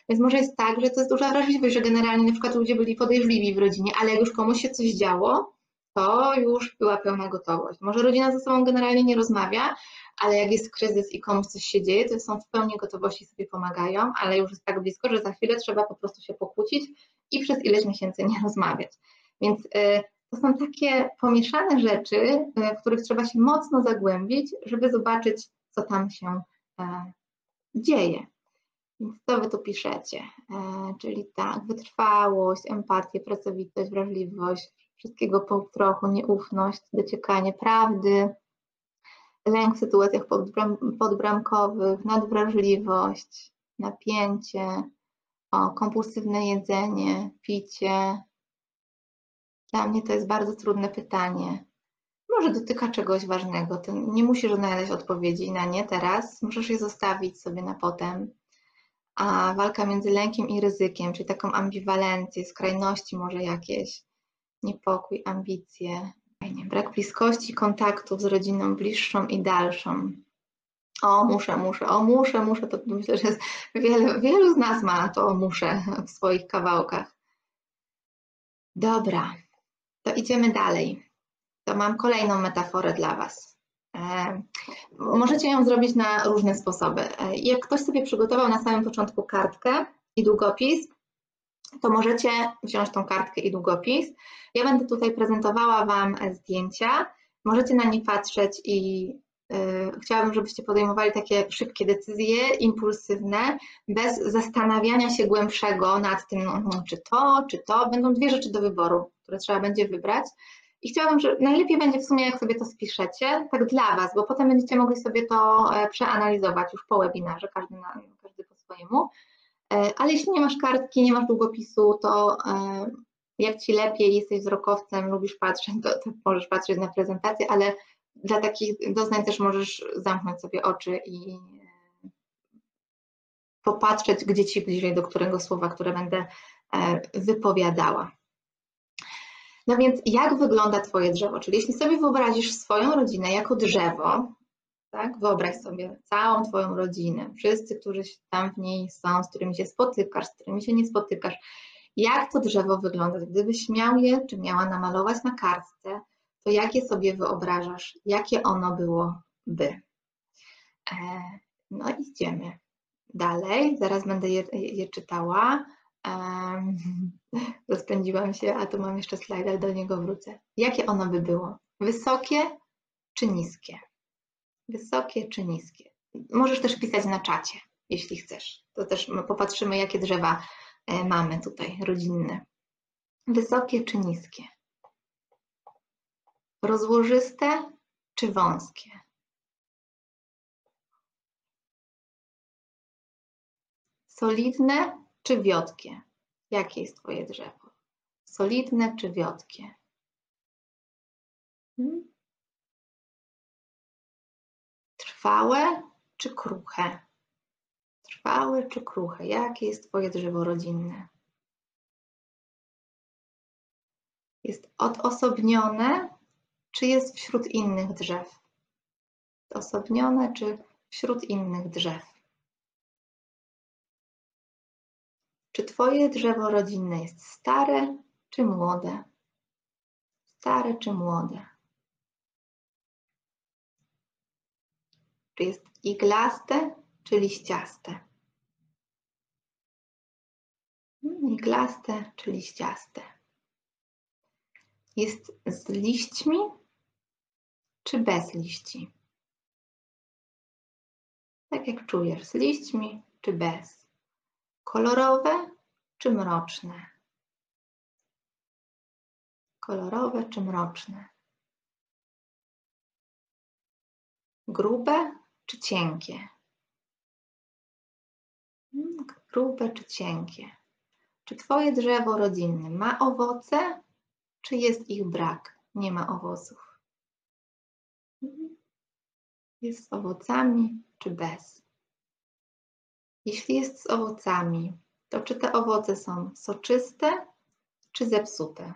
Więc może jest tak, że to jest duża wrażliwość, że generalnie na przykład ludzie byli podejrzliwi w rodzinie, ale jak już komuś się coś działo, to już była pełna gotowość. Może rodzina ze sobą generalnie nie rozmawia, ale jak jest kryzys i komuś coś się dzieje, to są w pełni gotowości sobie pomagają, ale już jest tak blisko, że za chwilę trzeba po prostu się pokłócić i przez ileś miesięcy nie rozmawiać. Więc y, to są takie pomieszane rzeczy, w których trzeba się mocno zagłębić, żeby zobaczyć, co tam się y, dzieje. Więc co wy tu piszecie? E, czyli tak, wytrwałość, empatię, pracowitość, wrażliwość, wszystkiego po trochu, nieufność, dociekanie prawdy, lęk w sytuacjach podbram, podbramkowych, nadwrażliwość, napięcie, o, kompulsywne jedzenie, picie. Dla mnie to jest bardzo trudne pytanie. Może dotyka czegoś ważnego. Nie musisz znaleźć odpowiedzi na nie teraz. Możesz je zostawić sobie na potem a walka między lękiem i ryzykiem, czyli taką ambiwalencję, skrajności może jakieś, niepokój, ambicje, brak bliskości, kontaktów z rodziną bliższą i dalszą. O, muszę, muszę, o, muszę, muszę, to myślę, że wiele, wielu z nas ma to muszę w swoich kawałkach. Dobra, to idziemy dalej. To mam kolejną metaforę dla Was. E, możecie ją zrobić na różne sposoby. E, jak ktoś sobie przygotował na samym początku kartkę i długopis, to możecie wziąć tą kartkę i długopis. Ja będę tutaj prezentowała Wam zdjęcia. Możecie na nie patrzeć i chciałabym, żebyście podejmowali takie szybkie decyzje, impulsywne, bez zastanawiania się głębszego nad tym, no, czy to, czy to. Będą dwie rzeczy do wyboru, które trzeba będzie wybrać. I chciałabym, że najlepiej będzie w sumie, jak sobie to spiszecie, tak dla Was, bo potem będziecie mogli sobie to e, przeanalizować już po webinarze, każdy, na, każdy po swojemu. E, ale jeśli nie masz kartki, nie masz długopisu, to e, jak Ci lepiej, jesteś wzrokowcem, lubisz patrzeć, to, to możesz patrzeć na prezentację, ale dla takich doznań też możesz zamknąć sobie oczy i popatrzeć, gdzie Ci bliżej, do którego słowa, które będę wypowiadała. No więc jak wygląda Twoje drzewo? Czyli jeśli sobie wyobrazisz swoją rodzinę jako drzewo, tak? Wyobraź sobie całą Twoją rodzinę, wszyscy, którzy tam w niej są, z którymi się spotykasz, z którymi się nie spotykasz. Jak to drzewo wygląda? Gdybyś miał je, czy miała namalować na kartce, to jakie sobie wyobrażasz, jakie ono byłoby? E, no idziemy dalej, zaraz będę je, je czytała. Rozpędziłam się, a tu mam jeszcze slajd, ale do niego wrócę. Jakie ono by było? Wysokie czy niskie? Wysokie czy niskie? Możesz też pisać na czacie, jeśli chcesz. To też popatrzymy, jakie drzewa e, mamy tutaj, rodzinne. Wysokie czy niskie? Rozłożyste czy wąskie? Solidne czy wiotkie? Jakie jest Twoje drzewo? Solidne czy wiotkie? Hmm? Trwałe czy kruche? Trwałe czy kruche? Jakie jest Twoje drzewo rodzinne? Jest odosobnione, czy jest wśród innych drzew? Odosobnione, czy wśród innych drzew? Czy Twoje drzewo rodzinne jest stare czy młode? Stare czy młode? Czy jest iglaste czy liściaste? Hmm, iglaste czy liściaste? Jest z liśćmi czy bez liści? Tak jak czujesz, z liśćmi czy bez? Kolorowe czy mroczne? Kolorowe czy mroczne? Grube czy cienkie? Hmm, grube czy cienkie? Czy Twoje drzewo rodzinne ma owoce, czy jest ich brak? Nie ma owoców. Hmm, jest z owocami, czy bez? Jeśli jest z owocami, to czy te owoce są soczyste czy zepsute?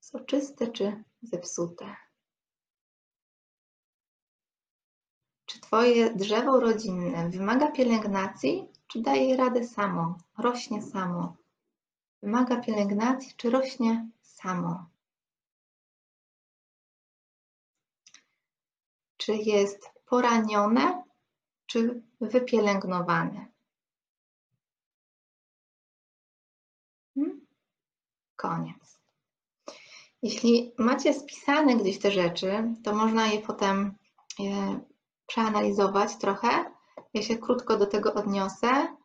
Soczyste czy zepsute? Czy Twoje drzewo rodzinne wymaga pielęgnacji, czy daje radę samo, rośnie samo? Wymaga pielęgnacji, czy rośnie samo? Czy jest poranione, czy wypielęgnowane. Hmm? Koniec. Jeśli macie spisane gdzieś te rzeczy, to można je potem je przeanalizować trochę. Ja się krótko do tego odniosę,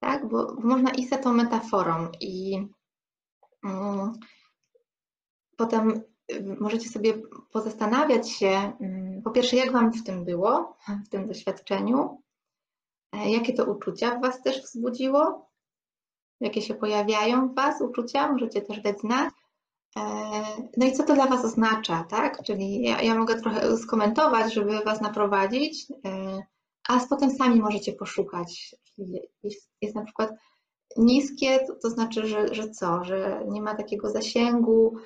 tak? bo można iść za tą metaforą i um, potem możecie sobie pozastanawiać się, mm, po pierwsze, jak Wam w tym było, w tym doświadczeniu, e, jakie to uczucia w Was też wzbudziło, jakie się pojawiają w Was uczucia, możecie też dać znać. E, no i co to dla Was oznacza, tak? Czyli ja, ja mogę trochę skomentować, żeby Was naprowadzić, e, a potem sami możecie poszukać. Jest, jest na przykład niskie, to, to znaczy, że, że co? Że nie ma takiego zasięgu,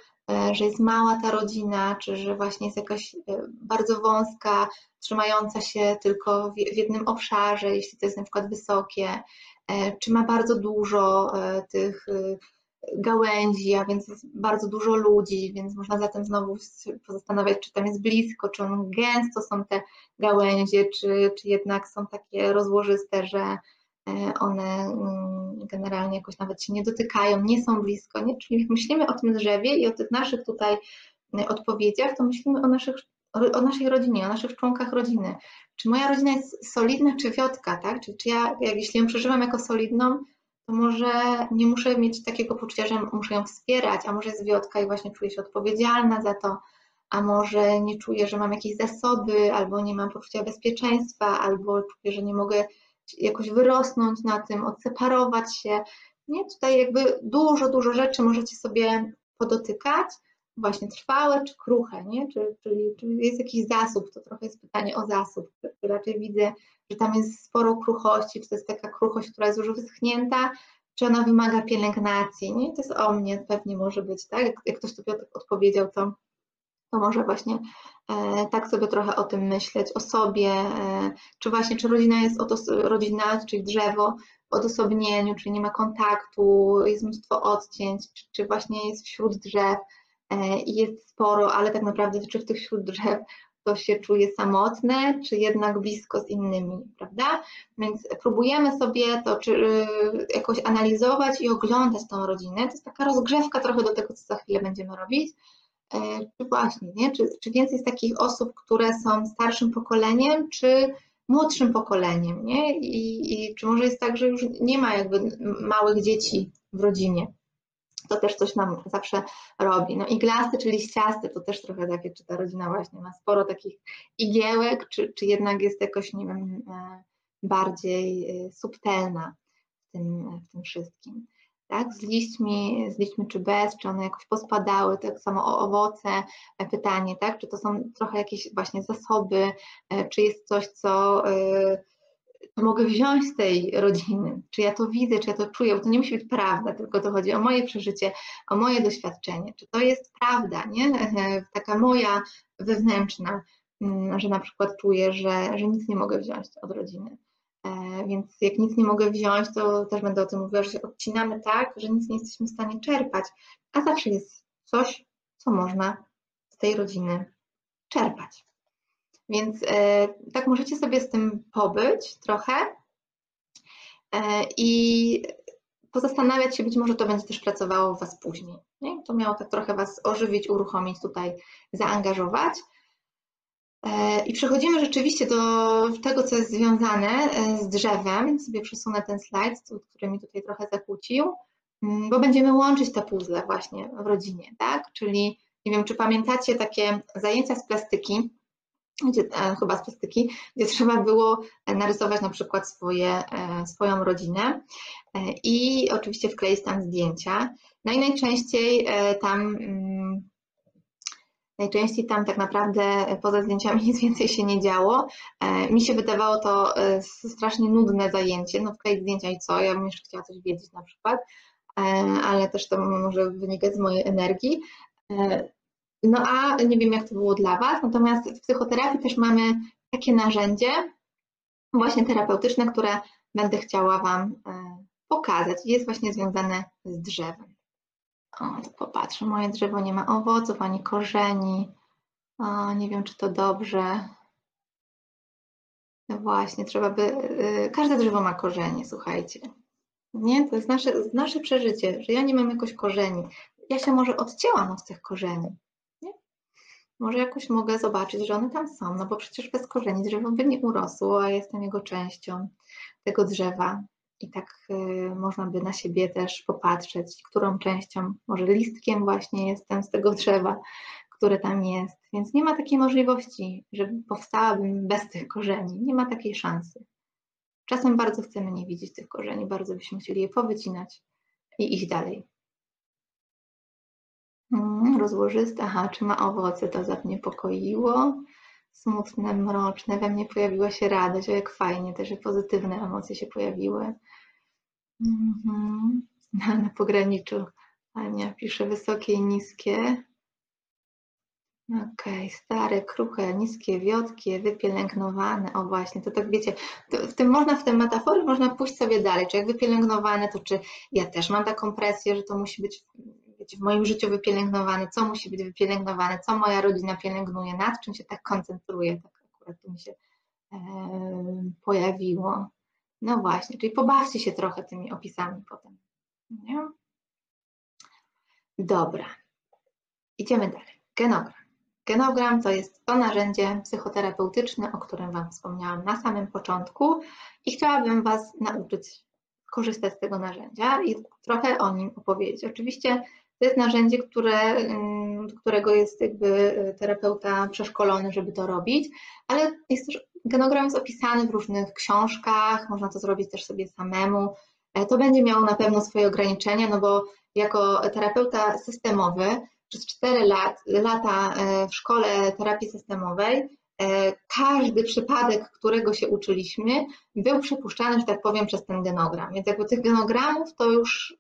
że jest mała ta rodzina, czy że właśnie jest jakaś e, bardzo wąska, trzymająca się tylko w jednym obszarze, jeśli to jest na przykład wysokie, e, czy ma bardzo dużo tych gałęzi, a więc jest bardzo dużo ludzi, więc można zatem znowu pozastanawiać, czy tam jest blisko, czy gęsto są te gałęzie, czy, czy jednak są takie rozłożyste, że E, one mm, generalnie jakoś nawet się nie dotykają, nie są blisko. Nie? Czyli jak myślimy o tym drzewie i o tych naszych tutaj e, odpowiedziach, to myślimy o naszych o naszej rodzinie, o naszych członkach rodziny. Czy moja rodzina jest solidna, czy wiotka, tak? Czy, czy ja, jak, jeśli ją przeżywam jako solidną, to może nie muszę mieć takiego poczucia, że muszę ją wspierać, a może jest wiotka i właśnie czuję się odpowiedzialna za to, a może nie czuję, że mam jakieś zasoby, albo nie mam poczucia bezpieczeństwa, albo czuję, że nie mogę jakoś wyrosnąć na tym, odseparować się. Nie, tutaj jakby dużo, dużo rzeczy możecie sobie podotykać, właśnie trwałe czy kruche, nie? Czy, czyli, czy jest jakiś zasób, to trochę jest pytanie o zasób. Raczej widzę, że tam jest sporo kruchości, czy to jest taka kruchość, która jest już wyschnięta, czy ona wymaga pielęgnacji, nie? To jest o mnie, pewnie może być, tak? Jak, jak ktoś sobie odpowiedział, to, to może właśnie e, tak sobie trochę o tym myśleć, o sobie, e, czy właśnie, czy rodzina jest, oto, rodzina, czyli drzewo, w odosobnieniu, czyli nie ma kontaktu, jest mnóstwo odcięć, czy, czy właśnie jest wśród drzew, E, i jest sporo, ale tak naprawdę czy w tych wśród drzew to się czuje samotne, czy jednak blisko z innymi, prawda? Więc próbujemy sobie to czy, y, jakoś analizować i oglądać tą rodzinę. To jest taka rozgrzewka trochę do tego, co za chwilę będziemy robić. E, czy właśnie, nie? Czy, czy więcej jest takich osób, które są starszym pokoleniem, czy młodszym pokoleniem, nie? I, I czy może jest tak, że już nie ma jakby małych dzieci w rodzinie? to też coś nam zawsze robi. No iglasty czy liściasty to też trochę takie, czy ta rodzina właśnie ma sporo takich igiełek, czy, czy jednak jest jakoś, nie wiem, e, bardziej e, subtelna w tym, w tym wszystkim. Tak, z liśćmi, z liśćmi czy bez, czy one jakoś pospadały, tak samo o owoce, e, pytanie, tak, czy to są trochę jakieś właśnie zasoby, czy jest coś, co mogę wziąć z tej rodziny, czy ja to widzę, czy ja to czuję, bo to nie musi być prawda, tylko to chodzi o moje przeżycie, o moje doświadczenie, czy to jest prawda, nie? Taka moja wewnętrzna, mm, że na przykład czuję, że, że nic nie mogę wziąć od rodziny. E, więc jak nic nie mogę wziąć, to też będę o tym mówiła, że się odcinamy tak, że nic nie jesteśmy w stanie czerpać, a zawsze jest coś, co można z tej rodziny czerpać. Więc e, tak możecie sobie z tym pobyć trochę e, i pozastanawiać się, być może to będzie też pracowało w Was później. Nie? To miało tak trochę Was ożywić, uruchomić, tutaj zaangażować. E, I przechodzimy rzeczywiście do tego, co jest związane z drzewem. Sobie przesunę ten slajd, który mi tutaj trochę zakłócił, mm, bo będziemy łączyć te puzzle właśnie w rodzinie, tak? Czyli nie wiem, czy pamiętacie takie zajęcia z plastyki, gdzie, e, chyba z plastyki, gdzie trzeba było narysować na przykład swoje, e, swoją rodzinę e, i oczywiście wkleić tam zdjęcia. No i najczęściej tam mm, najczęściej tam tak naprawdę poza zdjęciami nic więcej się nie działo. Mi się wydawało to strasznie nudne zajęcie, no wkleić zdjęcia i co, ja bym jeszcze chciała coś wiedzieć na przykład, ale też to może wynikać z mojej energii. No a nie wiem, jak to było dla Was, natomiast w psychoterapii też mamy takie narzędzie, właśnie terapeutyczne, które będę chciała Wam e, pokazać. Jest właśnie związane z drzewem. O, popatrzę, moje drzewo nie ma owoców ani korzeni. O, nie wiem, czy to dobrze. No właśnie, trzeba by. E, każde drzewo ma korzenie, słuchajcie. Nie, to jest nasze, nasze przeżycie, że ja nie mam jakoś korzeni. Ja się może odcięłam od tych korzeni może jakoś mogę zobaczyć, że one tam są, no bo przecież bez korzeni drzewo by nie urosło, a jestem jego częścią tego drzewa. I tak y, można by na siebie też popatrzeć, którą częścią, może listkiem właśnie jestem z tego drzewa, które tam jest. Więc nie ma takiej możliwości, że powstałabym bez tych korzeni. Nie ma takiej szansy. Czasem bardzo chcemy nie widzieć tych korzeni, bardzo byśmy chcieli je powycinać i iść dalej. Mm, rozłożyste, aha, czy ma owoce, to zaniepokoiło. Smutne, mroczne, we mnie pojawiła się radość, o jak fajnie, też pozytywne emocje się pojawiły. Mhm. Na pograniczu Ania pisze wysokie i niskie. Okej, okay. stare, kruche, niskie, wiotkie, wypielęgnowane. O właśnie, to tak wiecie, to w tym można, w tym metaforii można pójść sobie dalej. Czy jak wypielęgnowane, to czy ja też mam taką presję, że to musi być wiecie, w moim życiu wypielęgnowane, co musi być wypielęgnowane, co moja rodzina pielęgnuje, nad czym się tak koncentruje, tak akurat tu mi się e, pojawiło. No właśnie, czyli pobawcie się trochę tymi opisami potem. Nie? Dobra, idziemy dalej. Genogram. Genogram to jest to narzędzie psychoterapeutyczne, o którym Wam wspomniałam na samym początku i chciałabym Was nauczyć korzystać z tego narzędzia i trochę o nim opowiedzieć. Oczywiście to jest narzędzie, które, do którego jest jakby terapeuta przeszkolony, żeby to robić, ale jest też, genogram jest opisany w różnych książkach, można to zrobić też sobie samemu. E, to będzie miało na pewno swoje ograniczenia, no bo jako terapeuta systemowy przez 4 lat, lata e, w szkole terapii systemowej e, każdy przypadek, którego się uczyliśmy, był przypuszczany, że tak powiem, przez ten genogram. Więc jakby tych genogramów to już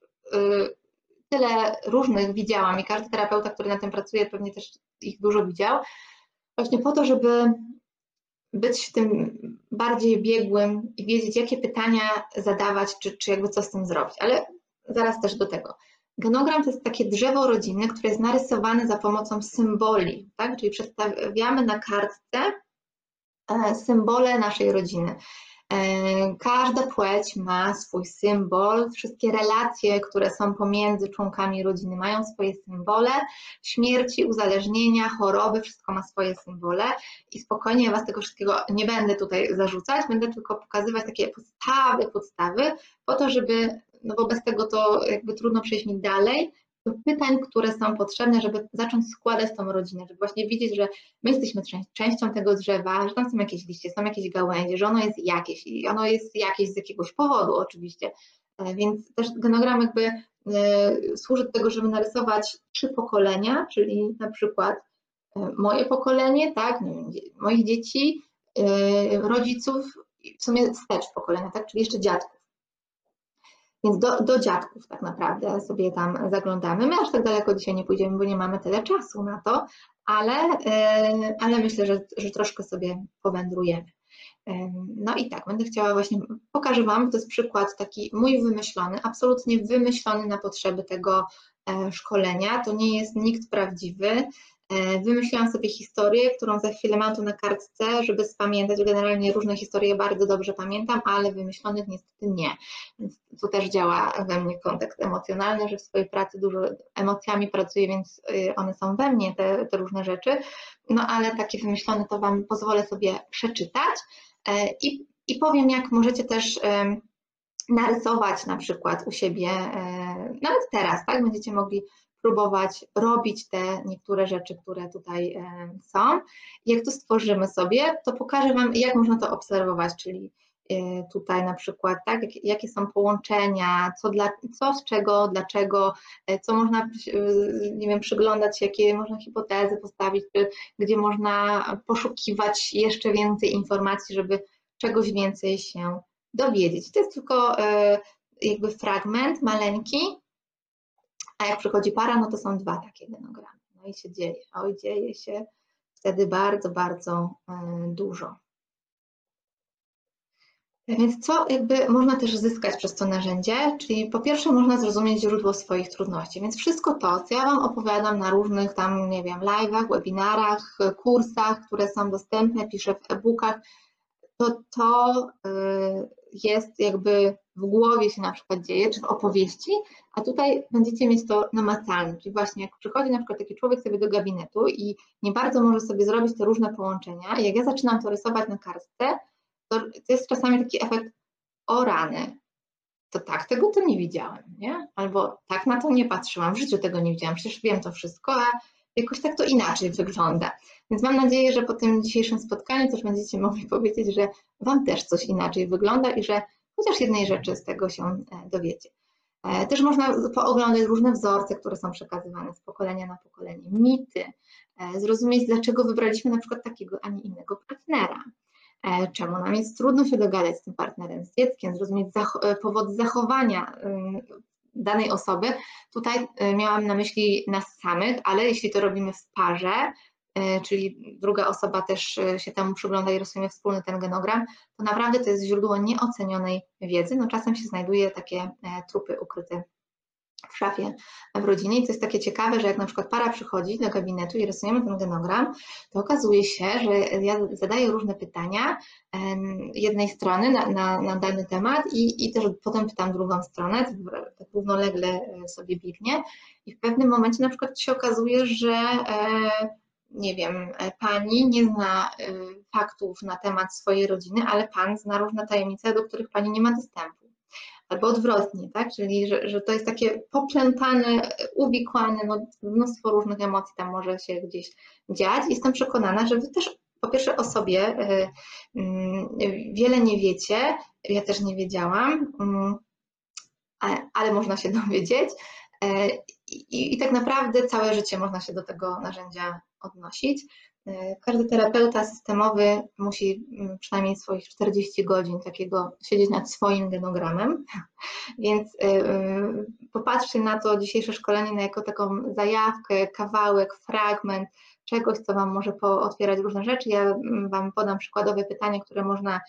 tyle różnych widziałam i każdy terapeuta, który na tym pracuje, pewnie też ich dużo widział, właśnie po to, żeby być tym bardziej biegłym i wiedzieć, jakie pytania zadawać, czy, czy jakby co z tym zrobić. Ale zaraz też do tego. Genogram to jest takie drzewo rodzinne, które jest narysowane za pomocą symboli, tak? czyli przedstawiamy na kartce e, symbole naszej rodziny. E, każda płeć ma swój symbol, wszystkie relacje, które są pomiędzy członkami rodziny mają swoje symbole, śmierci, uzależnienia, choroby, wszystko ma swoje symbole. I spokojnie Was tego wszystkiego nie będę tutaj zarzucać, będę tylko pokazywać takie podstawy, podstawy, po to, żeby, no bo bez tego to jakby trudno przejść mi dalej, do pytań, które są potrzebne, żeby zacząć składać tą rodzinę, żeby właśnie widzieć, że my jesteśmy częścią tego drzewa, że tam są jakieś liście, są jakieś gałęzie, że ono jest jakieś i ono jest jakieś z jakiegoś powodu oczywiście. E, więc też genogram jakby e, służy do tego, żeby narysować trzy pokolenia, czyli na przykład e, moje pokolenie, tak, moich dzieci, rodziców, w sumie wstecz pokolenia, tak, czyli jeszcze dziadków. Więc do, do dziadków tak naprawdę sobie tam zaglądamy. My aż tak daleko dzisiaj nie pójdziemy, bo nie mamy tyle czasu na to, ale, e, ale myślę, że, że troszkę sobie powędrujemy. E, no i tak, będę chciała właśnie, pokażę Wam, to jest przykład taki mój wymyślony, absolutnie wymyślony na potrzeby tego e, szkolenia. To nie jest nikt prawdziwy. E, wymyśliłam sobie historię, którą za chwilę mam tu na kartce, żeby spamiętać. Generalnie różne historie bardzo dobrze pamiętam, ale wymyślonych niestety nie. Więc tu też działa we mnie kontekst emocjonalny, że w swojej pracy dużo emocjami pracuję, więc y, one są we mnie, te, te różne rzeczy. No ale takie wymyślone to Wam pozwolę sobie przeczytać e, i, i powiem, jak możecie też narysować na przykład u siebie, e, nawet teraz, tak? Będziecie mogli próbować robić te niektóre rzeczy, które tutaj e, są. Jak to stworzymy sobie, to pokażę Wam, jak można to obserwować, czyli e, tutaj na przykład, tak, jakie są połączenia, co, dla, co z czego, dlaczego, e, co można, nie wiem, przyglądać, jakie można hipotezy postawić, gdzie można poszukiwać jeszcze więcej informacji, żeby czegoś więcej się dowiedzieć. To jest tylko jakby fragment maleńki, a jak przychodzi para, no to są dwa takie genogramy. No i się dzieje. Oj, dzieje się wtedy bardzo, bardzo e, dużo. Więc co jakby można też zyskać przez to narzędzie? Czyli po pierwsze można zrozumieć źródło swoich trudności, więc wszystko to, co ja Wam opowiadam na różnych tam, nie wiem, live'ach, webinarach, kursach, które są dostępne, piszę w e-bookach, to to y, jest jakby w głowie się na przykład dzieje, czy w opowieści, a tutaj będziecie mieć to namacalne, czyli właśnie jak przychodzi na przykład taki człowiek sobie do gabinetu i nie bardzo może sobie zrobić te różne połączenia, jak ja zaczynam to rysować na kartce, to, jest czasami taki efekt o rany, to tak, tego to nie widziałem, nie? Albo tak na to nie patrzyłam, w życiu tego nie widziałam, przecież wiem to wszystko, a jakoś tak to inaczej wygląda. Więc mam nadzieję, że po tym dzisiejszym spotkaniu też będziecie mogli powiedzieć, że Wam też coś inaczej wygląda i że chociaż jednej rzeczy z tego się e, dowiecie. E, też można pooglądać różne wzorce, które są przekazywane z pokolenia na pokolenie, mity, e, zrozumieć, dlaczego wybraliśmy na przykład takiego, a nie innego partnera, czemu nam jest trudno się dogadać z tym partnerem, z dzieckiem, zrozumieć zach- powody zachowania danej osoby. Tutaj miałam na myśli nas samych, ale jeśli to robimy w parze, czyli druga osoba też e, się temu przygląda i rysujemy wspólny ten genogram, to naprawdę to jest źródło nieocenionej wiedzy. No czasem się znajduje takie e, trupy ukryte w szafie w rodzinie i to jest takie ciekawe, że jak na przykład para przychodzi do gabinetu i rysujemy ten genogram, to okazuje się, że ja zadaję różne pytania jednej strony na, na, na dany temat i, i też potem pytam drugą stronę, tak równolegle sobie biegnie i w pewnym momencie na przykład się okazuje, że nie wiem, pani nie zna faktów na temat swojej rodziny, ale pan zna różne tajemnice, do których pani nie ma dostępu albo odwrotnie, tak? Czyli że, że to jest takie poplętane, uwikłane, no, mnóstwo różnych emocji tam może się gdzieś dziać. Jestem przekonana, że wy też po pierwsze o sobie y, y, wiele nie wiecie, ja też nie wiedziałam, y, ale można się dowiedzieć. E, I, I tak naprawdę całe życie można się do tego narzędzia odnosić. E, każdy terapeuta systemowy musi mm, przynajmniej swoich 40 godzin takiego siedzieć nad swoim genogramem, więc e, e, popatrzcie na to dzisiejsze szkolenie jako taką zajawkę, kawałek, fragment czegoś, co Wam może otwierać różne rzeczy. Ja mm, Wam podam przykładowe pytania, które można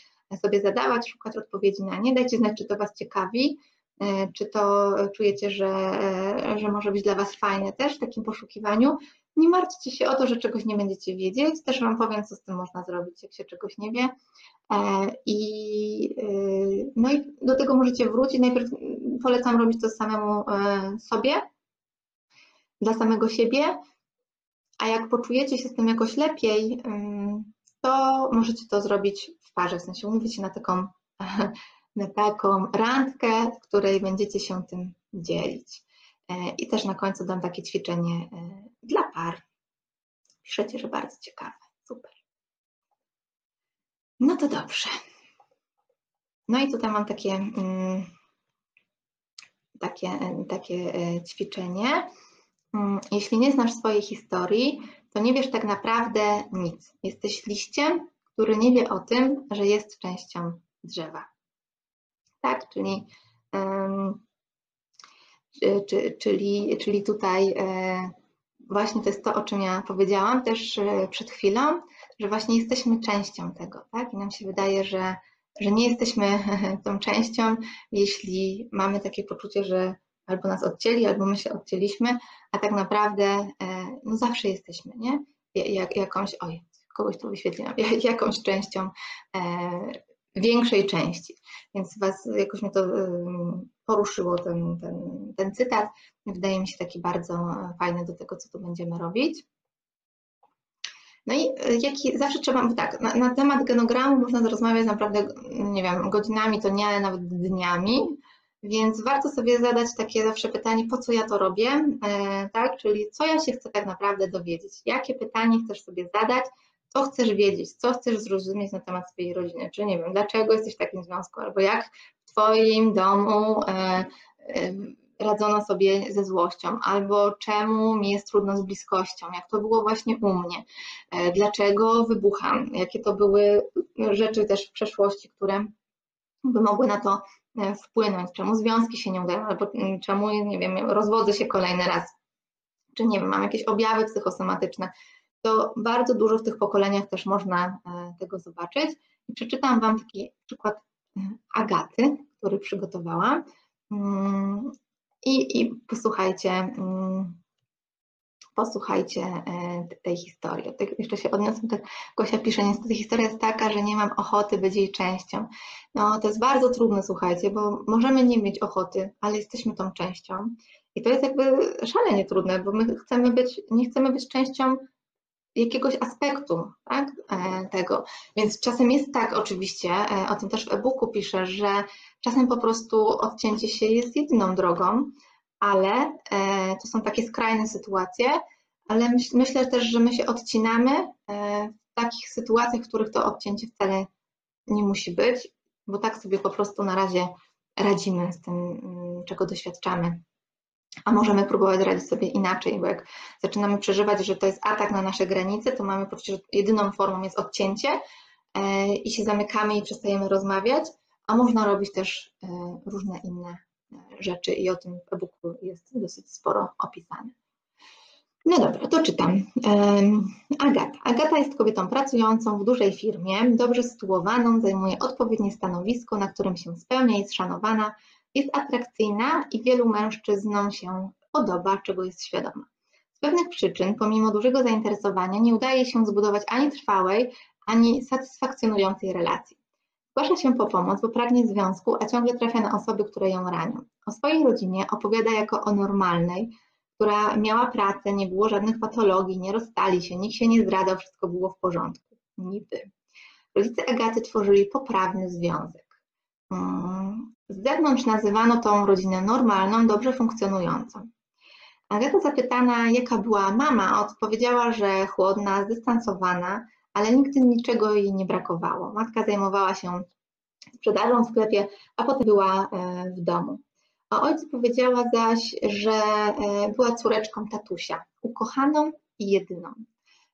sobie zadawać, szukać odpowiedzi na nie. Dajcie znać, czy to Was ciekawi, czy to czujecie, że, że może być dla Was fajne też w takim poszukiwaniu. Nie martwcie się o to, że czegoś nie będziecie wiedzieć. Też Wam powiem, co z tym można zrobić, jak się czegoś nie wie. E, I, e, no i do tego możecie wrócić. Najpierw polecam robić to samemu e, sobie, dla samego siebie, a jak poczujecie się z tym jakoś lepiej, to możecie to zrobić w parze, w sensie umówić się na taką, na taką randkę, w której będziecie się tym dzielić. I też na końcu dam takie ćwiczenie dla par. Piszecie, że bardzo ciekawe. Super. No to dobrze. No i tutaj mam takie, mm, takie, takie e, ćwiczenie. Mm, jeśli nie znasz swojej historii, to nie wiesz tak naprawdę nic. Jesteś liściem, który nie wie o tym, że jest częścią drzewa. Tak, czyli, czyli, czyli tutaj e, właśnie to jest to, o czym ja powiedziałam też e, przed chwilą, że właśnie jesteśmy częścią tego, tak? I nam się wydaje, że, że nie jesteśmy tą częścią, jeśli mamy takie poczucie, że albo nas odcięli, albo my się odcięliśmy, a tak naprawdę e, no zawsze jesteśmy, nie? Jak, jakąś, oj, kogoś tu wyświetliłam, jakąś częścią większej części. Więc Was jakoś mnie to poruszyło ten, ten, ten cytat. Wydaje mi się taki bardzo fajny do tego, co tu będziemy robić. No i e, jaki, zawsze trzeba, tak, na, na, temat genogramu można rozmawiać naprawdę, nie wiem, godzinami to nie, ale nawet dniami, więc warto sobie zadać takie zawsze pytanie, po co ja to robię, e, tak, czyli co ja się chcę tak naprawdę dowiedzieć, jakie pytanie chcesz sobie zadać, co chcesz wiedzieć, co chcesz zrozumieć na temat swojej rodziny, czy nie wiem, dlaczego jesteś w takim związku, albo jak w Twoim domu e, e, radzono sobie ze złością, albo czemu mi jest trudno z bliskością, jak to było właśnie u mnie, e, dlaczego wybucham, jakie to były rzeczy też w przeszłości, które by mogły na to wpłynąć, czemu związki się nie udają, albo czemu, nie wiem, rozwodzę się kolejny raz, czy nie wiem, mam jakieś objawy psychosomatyczne, to bardzo dużo w tych pokoleniach też można e, tego zobaczyć. I przeczytam Wam taki przykład e, Agaty, który przygotowałam. Mm, I, i posłuchajcie, mm, posłuchajcie e, tej historii. Jeszcze się odniosę, tak Gosia pisze, niestety historia jest taka, że nie mam ochoty być jej częścią. No to jest bardzo trudne, słuchajcie, bo możemy nie mieć ochoty, ale jesteśmy tą częścią. I to jest jakby szalenie trudne, bo my chcemy być, nie chcemy być częścią jakiegoś aspektu tak, e, tego. Więc czasem jest tak oczywiście, e, o tym też w e-booku piszę, że czasem po prostu odcięcie się jest jedyną drogą, ale e, to są takie skrajne sytuacje, ale myśl, myślę też, że my się odcinamy w takich sytuacjach, w których to odcięcie wcale nie musi być, bo tak sobie po prostu na razie radzimy z tym, mm, czego doświadczamy a możemy próbować radzić sobie inaczej, bo jak zaczynamy przeżywać, że to jest atak na nasze granice, to mamy poczucie, że jedyną formą jest odcięcie e, i się zamykamy i przestajemy rozmawiać, a można robić też e, różne inne e, rzeczy i o tym w e-booku jest dosyć sporo opisane. No dobra, to czytam. Agata. Agata jest kobietą pracującą w dużej firmie, dobrze sytuowaną, zajmuje odpowiednie stanowisko, na którym się spełnia, jest szanowana, jest atrakcyjna i wielu mężczyznom się podoba, czego jest świadoma. Z pewnych przyczyn, pomimo dużego zainteresowania, nie udaje się zbudować ani trwałej, ani satysfakcjonującej relacji. Zgłasza się po pomoc, bo pragnie związku, a ciągle trafia na osoby, które ją ranią. O swojej rodzinie opowiada jako o normalnej, która miała pracę, nie było żadnych patologii, nie rozstali się, nikt się nie zdradzał, wszystko było w porządku. Niby. Rodzice Agaty tworzyli poprawny związek. Z zewnątrz nazywano tą rodzinę normalną, dobrze funkcjonującą. Agata zapytana, jaka była mama, odpowiedziała, że chłodna, zdystansowana, ale nigdy niczego jej nie brakowało. Matka zajmowała się sprzedażą w sklepie, a potem była e, w domu. O ojcu powiedziała zaś, że e, była córeczką tatusia, ukochaną i jedyną.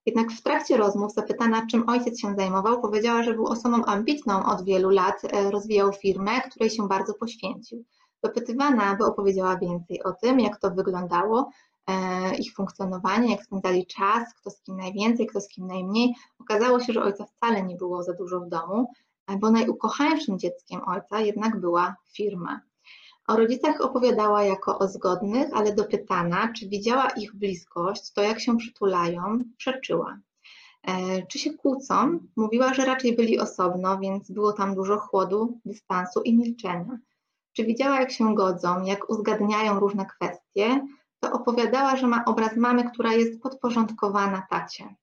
Jednak w trakcie rozmów zapytana, czym ojciec się zajmował, powiedziała, że był osobą ambitną od wielu lat, e, rozwijał firmę, której się bardzo poświęcił. Dopytywana, by opowiedziała więcej o tym, jak to wyglądało, e, ich funkcjonowanie, jak spędzali czas, kto z kim najwięcej, kto z kim najmniej. Okazało się, że ojca wcale nie było za dużo w domu, bo najukochańszym dzieckiem ojca jednak była firma. O rodzicach opowiadała jako o zgodnych, ale dopytana, czy widziała ich bliskość, to jak się przytulają, przeczyła. E, czy się kłócą? Mówiła, że raczej byli osobno, więc było tam dużo chłodu, dystansu i milczenia. Czy widziała, jak się godzą, jak uzgadniają różne kwestie? To opowiadała, że ma obraz mamy, która jest podporządkowana tacie.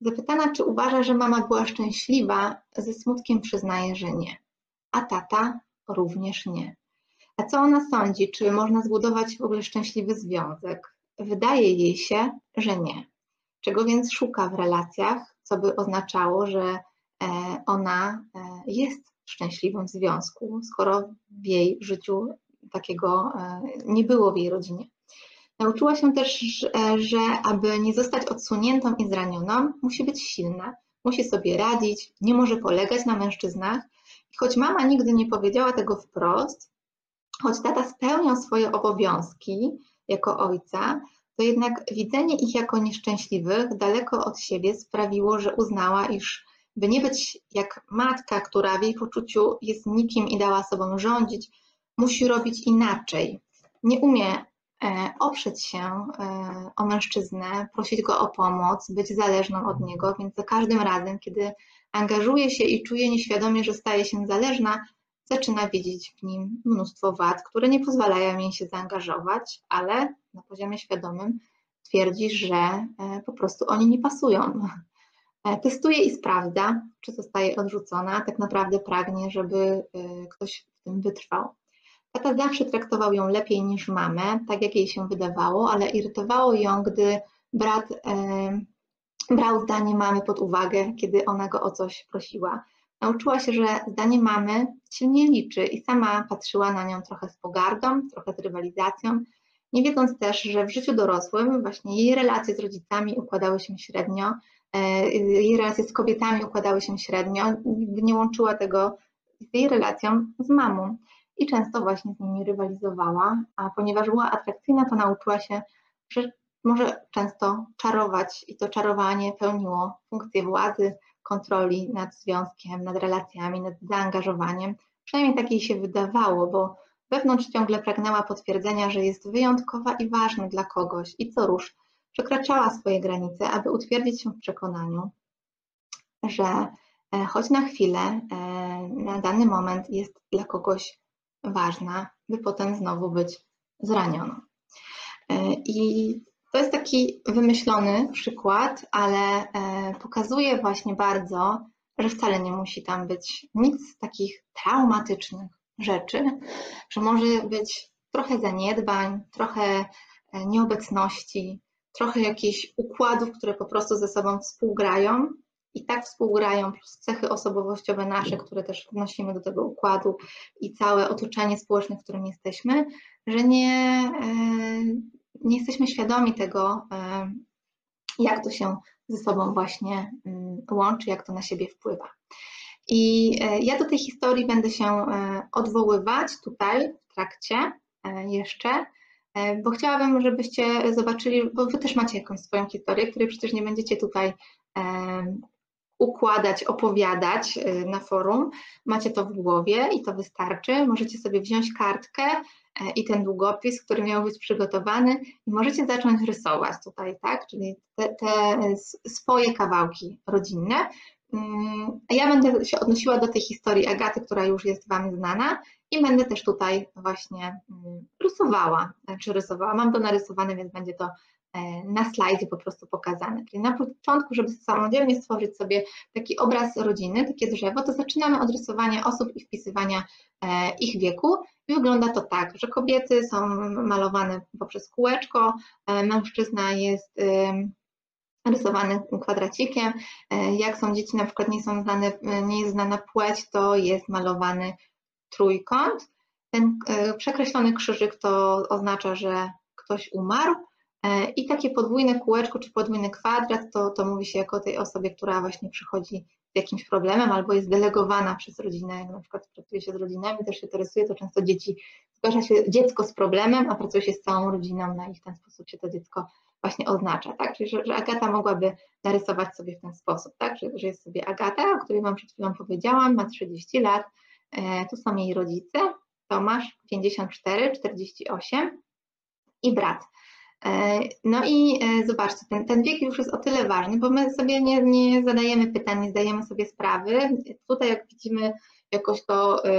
Zapytana, czy uważa, że mama była szczęśliwa, ze smutkiem przyznaje, że nie. A tata również nie. A co ona sądzi? Czy można zbudować w ogóle szczęśliwy związek? Wydaje jej się, że nie. Czego więc szuka w relacjach, co by oznaczało, że e, ona e, jest w szczęśliwym związku, skoro w jej życiu takiego e, nie było w jej rodzinie. Nauczyła się też, że aby nie zostać odsuniętą i zranioną, musi być silna, musi sobie radzić, nie może polegać na mężczyznach. I choć mama nigdy nie powiedziała tego wprost, choć tata spełniał swoje obowiązki jako ojca, to jednak widzenie ich jako nieszczęśliwych daleko od siebie sprawiło, że uznała, iż by nie być jak matka, która w jej poczuciu jest nikim i dała sobą rządzić, musi robić inaczej. Nie umie e, oprzeć się e, o mężczyznę, prosić go o pomoc, być zależną od niego, więc za każdym razem, kiedy angażuje się i czuje nieświadomie, że staje się zależna, zaczyna widzieć w nim mnóstwo wad, które nie pozwalają jej się zaangażować, ale na poziomie świadomym twierdzi, że e, po prostu oni nie pasują. E, testuje i sprawdza, czy zostaje odrzucona. Tak naprawdę pragnie, żeby e, ktoś w tym wytrwał. Tata zawsze traktował ją lepiej niż mamę, tak jak jej się wydawało, ale irytowało ją, gdy brat brał zdanie mamy pod uwagę, kiedy ona go o coś prosiła. Nauczyła się, że zdanie mamy się nie liczy i sama patrzyła na nią trochę z pogardą, trochę z rywalizacją, nie wiedząc też, że w życiu dorosłym właśnie jej relacje z rodzicami układały się średnio, e, jej relacje z kobietami układały się średnio, nie łączyła tego z jej relacją z mamą i często właśnie z nimi rywalizowała, a ponieważ była atrakcyjna, to nauczyła się, że może często czarować i to czarowanie pełniło funkcję władzy, kontroli nad związkiem, nad relacjami, nad zaangażowaniem. Przynajmniej tak jej się wydawało, bo wewnątrz ciągle pragnęła potwierdzenia, że jest wyjątkowa i ważna dla kogoś i co rusz przekraczała swoje granice, aby utwierdzić się w przekonaniu, że e, choć na chwilę, e, na dany moment jest dla kogoś ważna, by potem znowu być zranioną. E, I to jest taki wymyślony przykład, ale e, pokazuje właśnie bardzo, że wcale nie musi tam być nic takich traumatycznych rzeczy, że może być trochę zaniedbań, trochę e, nieobecności, trochę jakichś układów, które po prostu ze sobą współgrają. I tak współgrają, plus cechy osobowościowe nasze, które też wnosimy do tego układu i całe otoczenie społeczne, w którym jesteśmy, że nie, e, nie jesteśmy świadomi tego, e, jak to się ze sobą właśnie mm, łączy, jak to na siebie wpływa. I e, ja do tej historii będę się e, odwoływać tutaj w trakcie jeszcze, bo chciałabym, żebyście zobaczyli, bo Wy też macie jakąś swoją historię, której przecież nie będziecie tutaj układać, opowiadać na forum. Macie to w głowie i to wystarczy. Możecie sobie wziąć kartkę, i ten długopis, który miał być przygotowany. I możecie zacząć rysować tutaj, tak, czyli te, te swoje kawałki rodzinne. Mm, ja będę się odnosiła do tej historii Agaty, która już jest Wam znana. I będę też tutaj właśnie mm, rysowała, czy rysowała. Mam to narysowane, więc będzie to e, na slajdzie po prostu pokazane. Czyli na początku, żeby samodzielnie stworzyć sobie taki obraz rodziny, takie drzewo, to zaczynamy od rysowania osób i wpisywania e, ich wieku. I wygląda to tak, że kobiety są malowane poprzez kółeczko, e, mężczyzna jest rysowany kwadracikiem. E, jak są dzieci, na przykład nie, są znane, e, nie jest znana płeć, to jest malowany trójkąt. Ten e, przekreślony krzyżyk to oznacza, że ktoś umarł. I takie podwójne kółeczko czy podwójny kwadrat to, to mówi się jako tej osobie, która właśnie przychodzi z jakimś problemem albo jest delegowana przez rodzinę, jak na przykład pracuje się z rodzinami, też się to rysuje, to często dzieci, zgłasza się dziecko z problemem, a pracuje się z całą rodziną, no i w ten sposób się to dziecko właśnie oznacza, tak? Czyli, że, że, Agata mogłaby narysować sobie w ten sposób, tak? Że, że jest sobie Agata, o której Wam przed chwilą powiedziałam, ma 30 lat, e, tu są jej rodzice, Tomasz 54, 48 i brat. E, no i e, zobaczcie, ten, ten wiek już jest o tyle ważny, bo my sobie nie, nie zadajemy pytań, nie zdajemy sobie sprawy. Tutaj jak widzimy jakoś to e,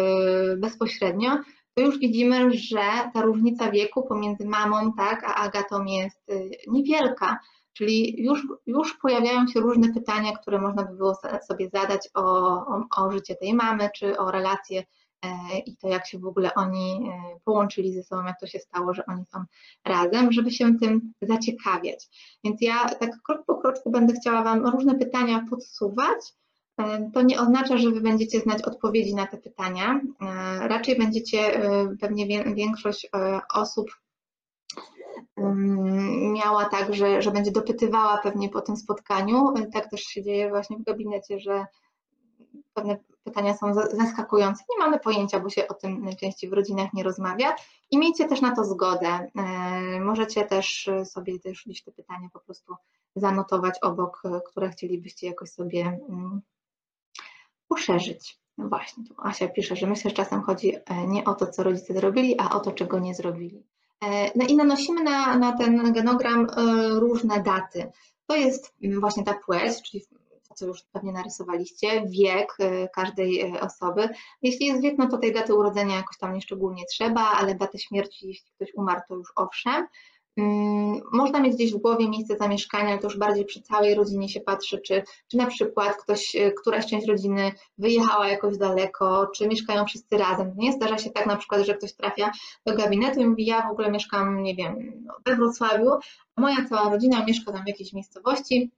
bezpośrednio, to już widzimy, że ta różnica wieku pomiędzy mamą tak, a Agatą jest niewielka. Czyli już, już pojawiają się różne pytania, które można by było sobie zadać o, o, o życie tej mamy, czy o relacje i to, jak się w ogóle oni e, połączyli ze sobą, jak to się stało, że oni są razem, żeby się tym zaciekawiać. Więc ja tak krok po kroczku będę chciała Wam różne pytania podsuwać, E, to nie oznacza, że Wy będziecie znać odpowiedzi na te pytania. E, raczej będziecie, e, pewnie większość osób miała tak, że, że będzie dopytywała pewnie po tym spotkaniu. Tak też się dzieje właśnie w gabinecie, że pewne pytania są zaskakujące. Nie mamy pojęcia, bo się o tym najczęściej w rodzinach nie rozmawia. I miejcie też na to zgodę. Możecie też sobie też gdzieś te pytania po prostu zanotować obok, które chcielibyście jakoś sobie poszerzyć. No właśnie, tu Asia pisze, że myślę, że czasem chodzi e, nie o to, co rodzice zrobili, a o to, czego nie zrobili. E, no i nanosimy na, na ten genogram e, różne daty. To jest właśnie ta płeć, czyli co już pewnie narysowaliście, wiek każdej osoby. Jeśli jest wiek, no to tej daty urodzenia jakoś tam nieszczególnie trzeba, ale datę śmierci, jeśli ktoś umarł, to już owszem. Mm, można mieć gdzieś w głowie miejsce zamieszkania, ale to już bardziej przy całej rodzinie się patrzy, czy, czy na przykład ktoś, e, któraś część rodziny wyjechała jakoś daleko, czy mieszkają wszyscy razem. Nie zdarza się tak na przykład, że ktoś trafia do gabinetu i mówi, ja w ogóle mieszkam, nie wiem, we Wrocławiu, a moja cała rodzina mieszka tam w jakiejś miejscowości,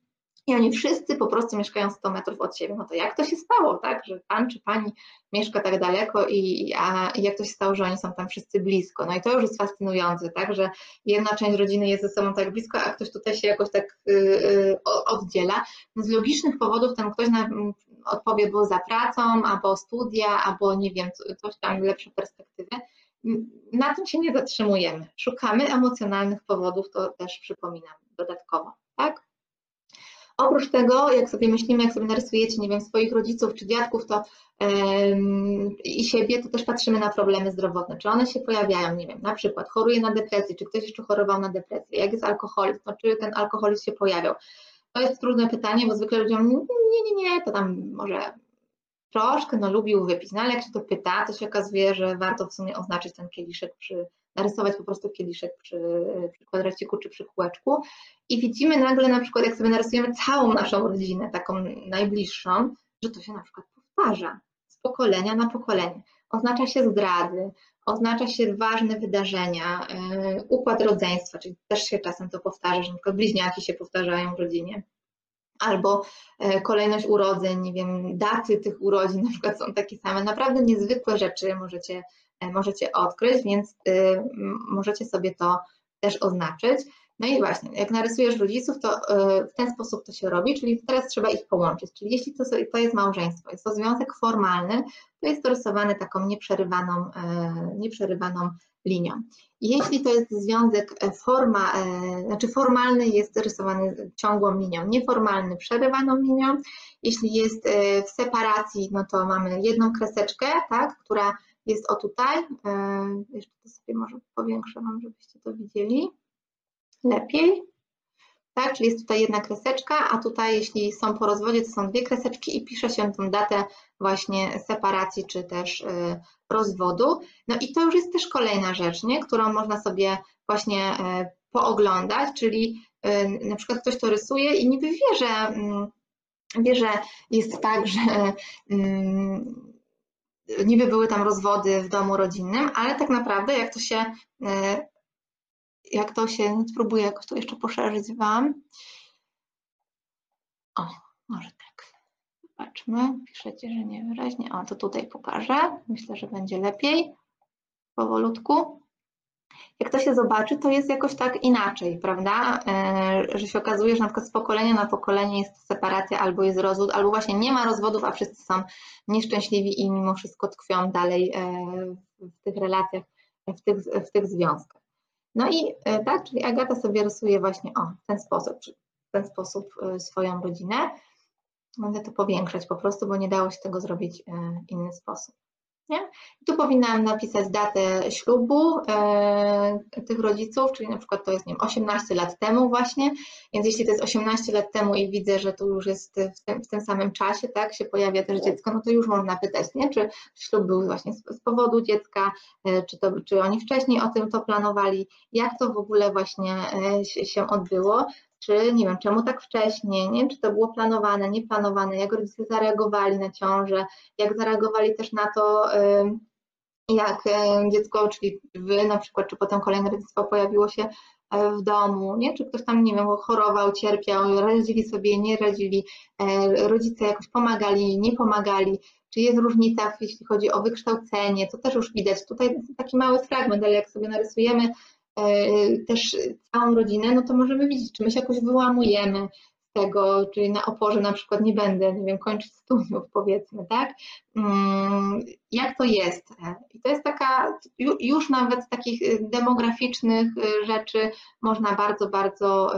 i oni wszyscy po prostu mieszkają 100 metrów od siebie. No to jak to się stało, tak, że pan czy pani mieszka tak daleko i, a, i jak to się stało, że oni są tam wszyscy blisko. No i to już jest fascynujące, tak, że jedna część rodziny jest ze sobą tak blisko, a ktoś tutaj się jakoś tak yy, oddziela. No z logicznych powodów ten ktoś na, odpowie, bo za pracą, albo studia, albo nie wiem, coś tam, lepsze perspektywy. Na tym się nie zatrzymujemy. Szukamy emocjonalnych powodów, to też przypominam dodatkowo, tak? Oprócz tego, jak sobie myślimy, jak sobie narysujecie, nie wiem, swoich rodziców czy dziadków, to i siebie, to też patrzymy na problemy zdrowotne. Czy one się pojawiają, nie wiem, na przykład choruje na depresję, czy ktoś jeszcze chorował na depresję, jak jest alkoholizm, to czy ten alkoholizm się pojawiał. To jest trudne pytanie, bo zwykle ludziom nie, nie, nie, to tam może troszkę, no lubił wypić, no ale jak się to pyta, to się okazuje, że warto w sumie oznaczyć ten kieliszek przy narysować po prostu kieliszek przy, przy kwadraciku czy przy kółeczku i widzimy nagle na przykład, jak sobie narysujemy całą naszą rodzinę, taką najbliższą, że to się na przykład powtarza z pokolenia na pokolenie. Oznacza się zdrady, oznacza się ważne wydarzenia, yy, układ rodzeństwa, czyli też się czasem to powtarza, że na przykład bliźniaki się powtarzają w rodzinie albo e, kolejność urodzeń, nie wiem, daty tych urodzin na przykład są takie same. Naprawdę niezwykłe rzeczy możecie E, możecie odkryć, więc y, możecie sobie to też oznaczyć. No i właśnie, jak narysujesz rodziców, to y, w ten sposób to się robi, czyli teraz trzeba ich połączyć. Czyli jeśli to, to jest małżeństwo, jest to związek formalny, to jest to rysowane taką nieprzerywaną, e, nieprzerywaną linią. Jeśli to jest związek e, forma, znaczy formalny jest rysowany ciągłą linią, nieformalny przerywaną linią. Jeśli jest w separacji, no to mamy jedną kreseczkę, tak, która jest o tutaj. E, jeszcze to sobie może powiększę Wam, żebyście to widzieli lepiej. Tak? Czyli jest tutaj jedna kreseczka, a tutaj jeśli są po rozwodzie, to są dwie kreseczki i pisze się tą datę właśnie separacji czy też y, rozwodu. No i to już jest też kolejna rzecz, nie? którą można sobie właśnie y, pooglądać, czyli y, na przykład ktoś to rysuje i niby wie, że, mm, wie, że jest tak, że niby były tam rozwody w domu rodzinnym, ale tak naprawdę jak to się jak to się, spróbuję jakoś to jeszcze poszerzyć Wam. O, może tak. Zobaczmy, piszecie, że niewyraźnie. O, to tutaj pokażę. Myślę, że będzie lepiej. Powolutku. Jak to się zobaczy, to jest jakoś tak inaczej, prawda? E, że się okazuje, że na przykład z pokolenia na pokolenie jest separacja albo jest rozwód, albo właśnie nie ma rozwodów, a wszyscy są nieszczęśliwi i mimo wszystko tkwią dalej e, w tych relacjach, w tych, w tych związkach. No i e, tak, czyli Agata sobie rysuje właśnie o, w ten sposób, w ten sposób e, swoją rodzinę. Będę to powiększać po prostu, bo nie dało się tego zrobić w e, inny sposób. Nie? Tu powinnam napisać datę ślubu e, tych rodziców, czyli na przykład to jest nie wiem, 18 lat temu właśnie, więc jeśli to jest 18 lat temu i widzę, że tu już jest w tym, w tym samym czasie, tak, się pojawia też dziecko, no to już można pytać, nie? czy ślub był właśnie z, z powodu dziecka, e, czy, to, czy oni wcześniej o tym to planowali, jak to w ogóle właśnie e, się odbyło, czy nie wiem, czemu tak wcześnie, nie? czy to było planowane, nieplanowane, jak rodzice zareagowali na ciążę, jak zareagowali też na to, jak dziecko, czyli wy na przykład, czy potem kolejne rodzictwo pojawiło się e, w domu, nie? czy ktoś tam, nie wiem, chorował, cierpiał, radzili sobie, nie radzili, e, rodzice jakoś pomagali, nie pomagali, czy jest różnica, jeśli chodzi o wykształcenie, to też już widać. Tutaj taki mały fragment, ale jak sobie narysujemy też całą rodzinę, no to możemy widzieć, czy my się jakoś wyłamujemy z tego, czyli na oporze na przykład nie będę, nie wiem, kończyć studiów powiedzmy, tak? Mm, jak to jest? I to jest taka, już nawet z takich demograficznych y, rzeczy można bardzo, bardzo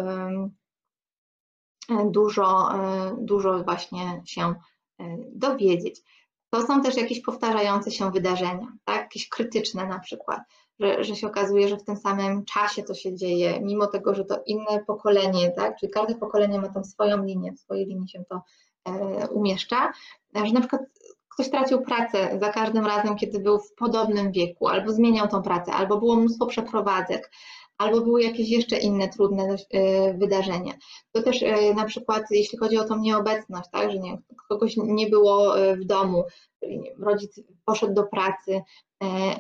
dużo, y, dużo właśnie się y, dowiedzieć. To są też jakieś powtarzające się wydarzenia, tak? jakieś krytyczne na przykład że, że się okazuje, że w tym samym czasie to się dzieje, mimo tego, że to inne pokolenie, tak, czyli każde pokolenie ma tam swoją linię, w swojej linii się to e, umieszcza, że na przykład ktoś tracił pracę za każdym razem, kiedy był w podobnym wieku, albo zmieniał tą pracę, albo było mnóstwo przeprowadzek, albo były jakieś jeszcze inne trudne e, wydarzenia. To też e, na przykład jeśli chodzi o tą nieobecność, tak, że nie, kogoś nie było e, w domu, nie rodzic poszedł do pracy,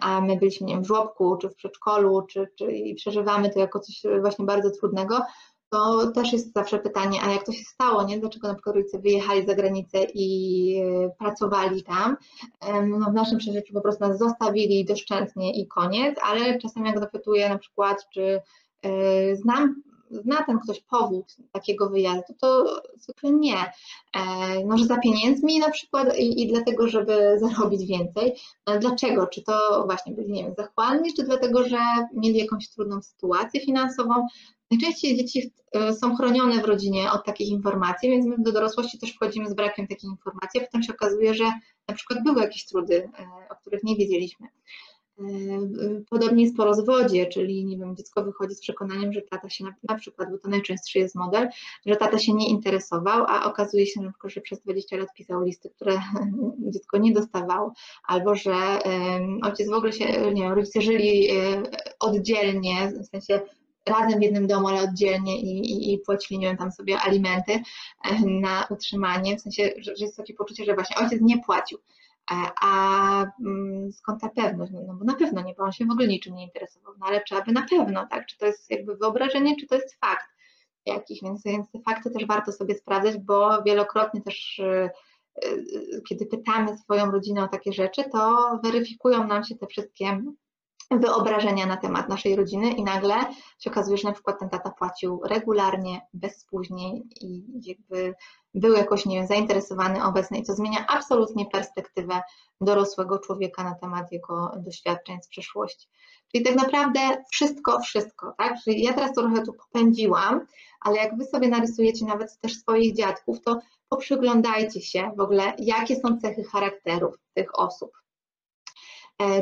a my byliśmy nie wiem, w żłobku, czy w przedszkolu, czy, czy i przeżywamy to jako coś właśnie bardzo trudnego, to też jest zawsze pytanie, a jak to się stało, nie? Dlaczego na przykład rodzice wyjechali za granicę i pracowali tam? No w naszym przeżyciu po prostu nas zostawili doszczętnie i koniec, ale czasem jak zapytuję na przykład, czy znam zna ten ktoś powód takiego wyjazdu, to zwykle nie. E, może za pieniędzmi na przykład i, i dlatego, żeby zarobić więcej. No, dlaczego? Czy to właśnie byli, nie wiem, zachłanni, czy dlatego, że mieli jakąś trudną sytuację finansową? Najczęściej dzieci e, są chronione w rodzinie od takich informacji, więc my do dorosłości też wchodzimy z brakiem takich informacji, a potem się okazuje, że na przykład były jakieś trudy, e, o których nie wiedzieliśmy. E, podobnie jest po rozwodzie, czyli nie wiem, dziecko wychodzi z przekonaniem, że tata się na, na, przykład, bo to najczęstszy jest model, że tata się nie interesował, a okazuje się że przez 20 lat pisał listy, które dziecko nie dostawało, albo że um, ojciec w ogóle się, nie wiem, rodzice żyli um, oddzielnie, w sensie razem w jednym domu, ale oddzielnie i, i, i płacili, nie wiem, tam sobie alimenty na utrzymanie, w sensie, że, że jest takie poczucie, że właśnie ojciec nie płacił. A mm, skąd ta pewność? No, bo na pewno nie, bo on się w ogóle niczym nie interesował, no ale trzeba by na pewno, tak? Czy to jest jakby wyobrażenie, czy to jest fakt jakiś, więc, więc te fakty też warto sobie sprawdzać, bo wielokrotnie też y, y, kiedy pytamy swoją rodzinę o takie rzeczy, to weryfikują nam się te wszystkie wyobrażenia na temat naszej rodziny i nagle się okazuje, że na przykład ten tata płacił regularnie, bez spóźnień i jakby był jakoś, nie wiem, zainteresowany obecny i to zmienia absolutnie perspektywę dorosłego człowieka na temat jego doświadczeń z przeszłości. Czyli tak naprawdę wszystko, wszystko, tak? Czyli ja teraz trochę tu popędziłam, ale jak wy sobie narysujecie nawet też swoich dziadków, to poprzyglądajcie się w ogóle, jakie są cechy charakterów tych osób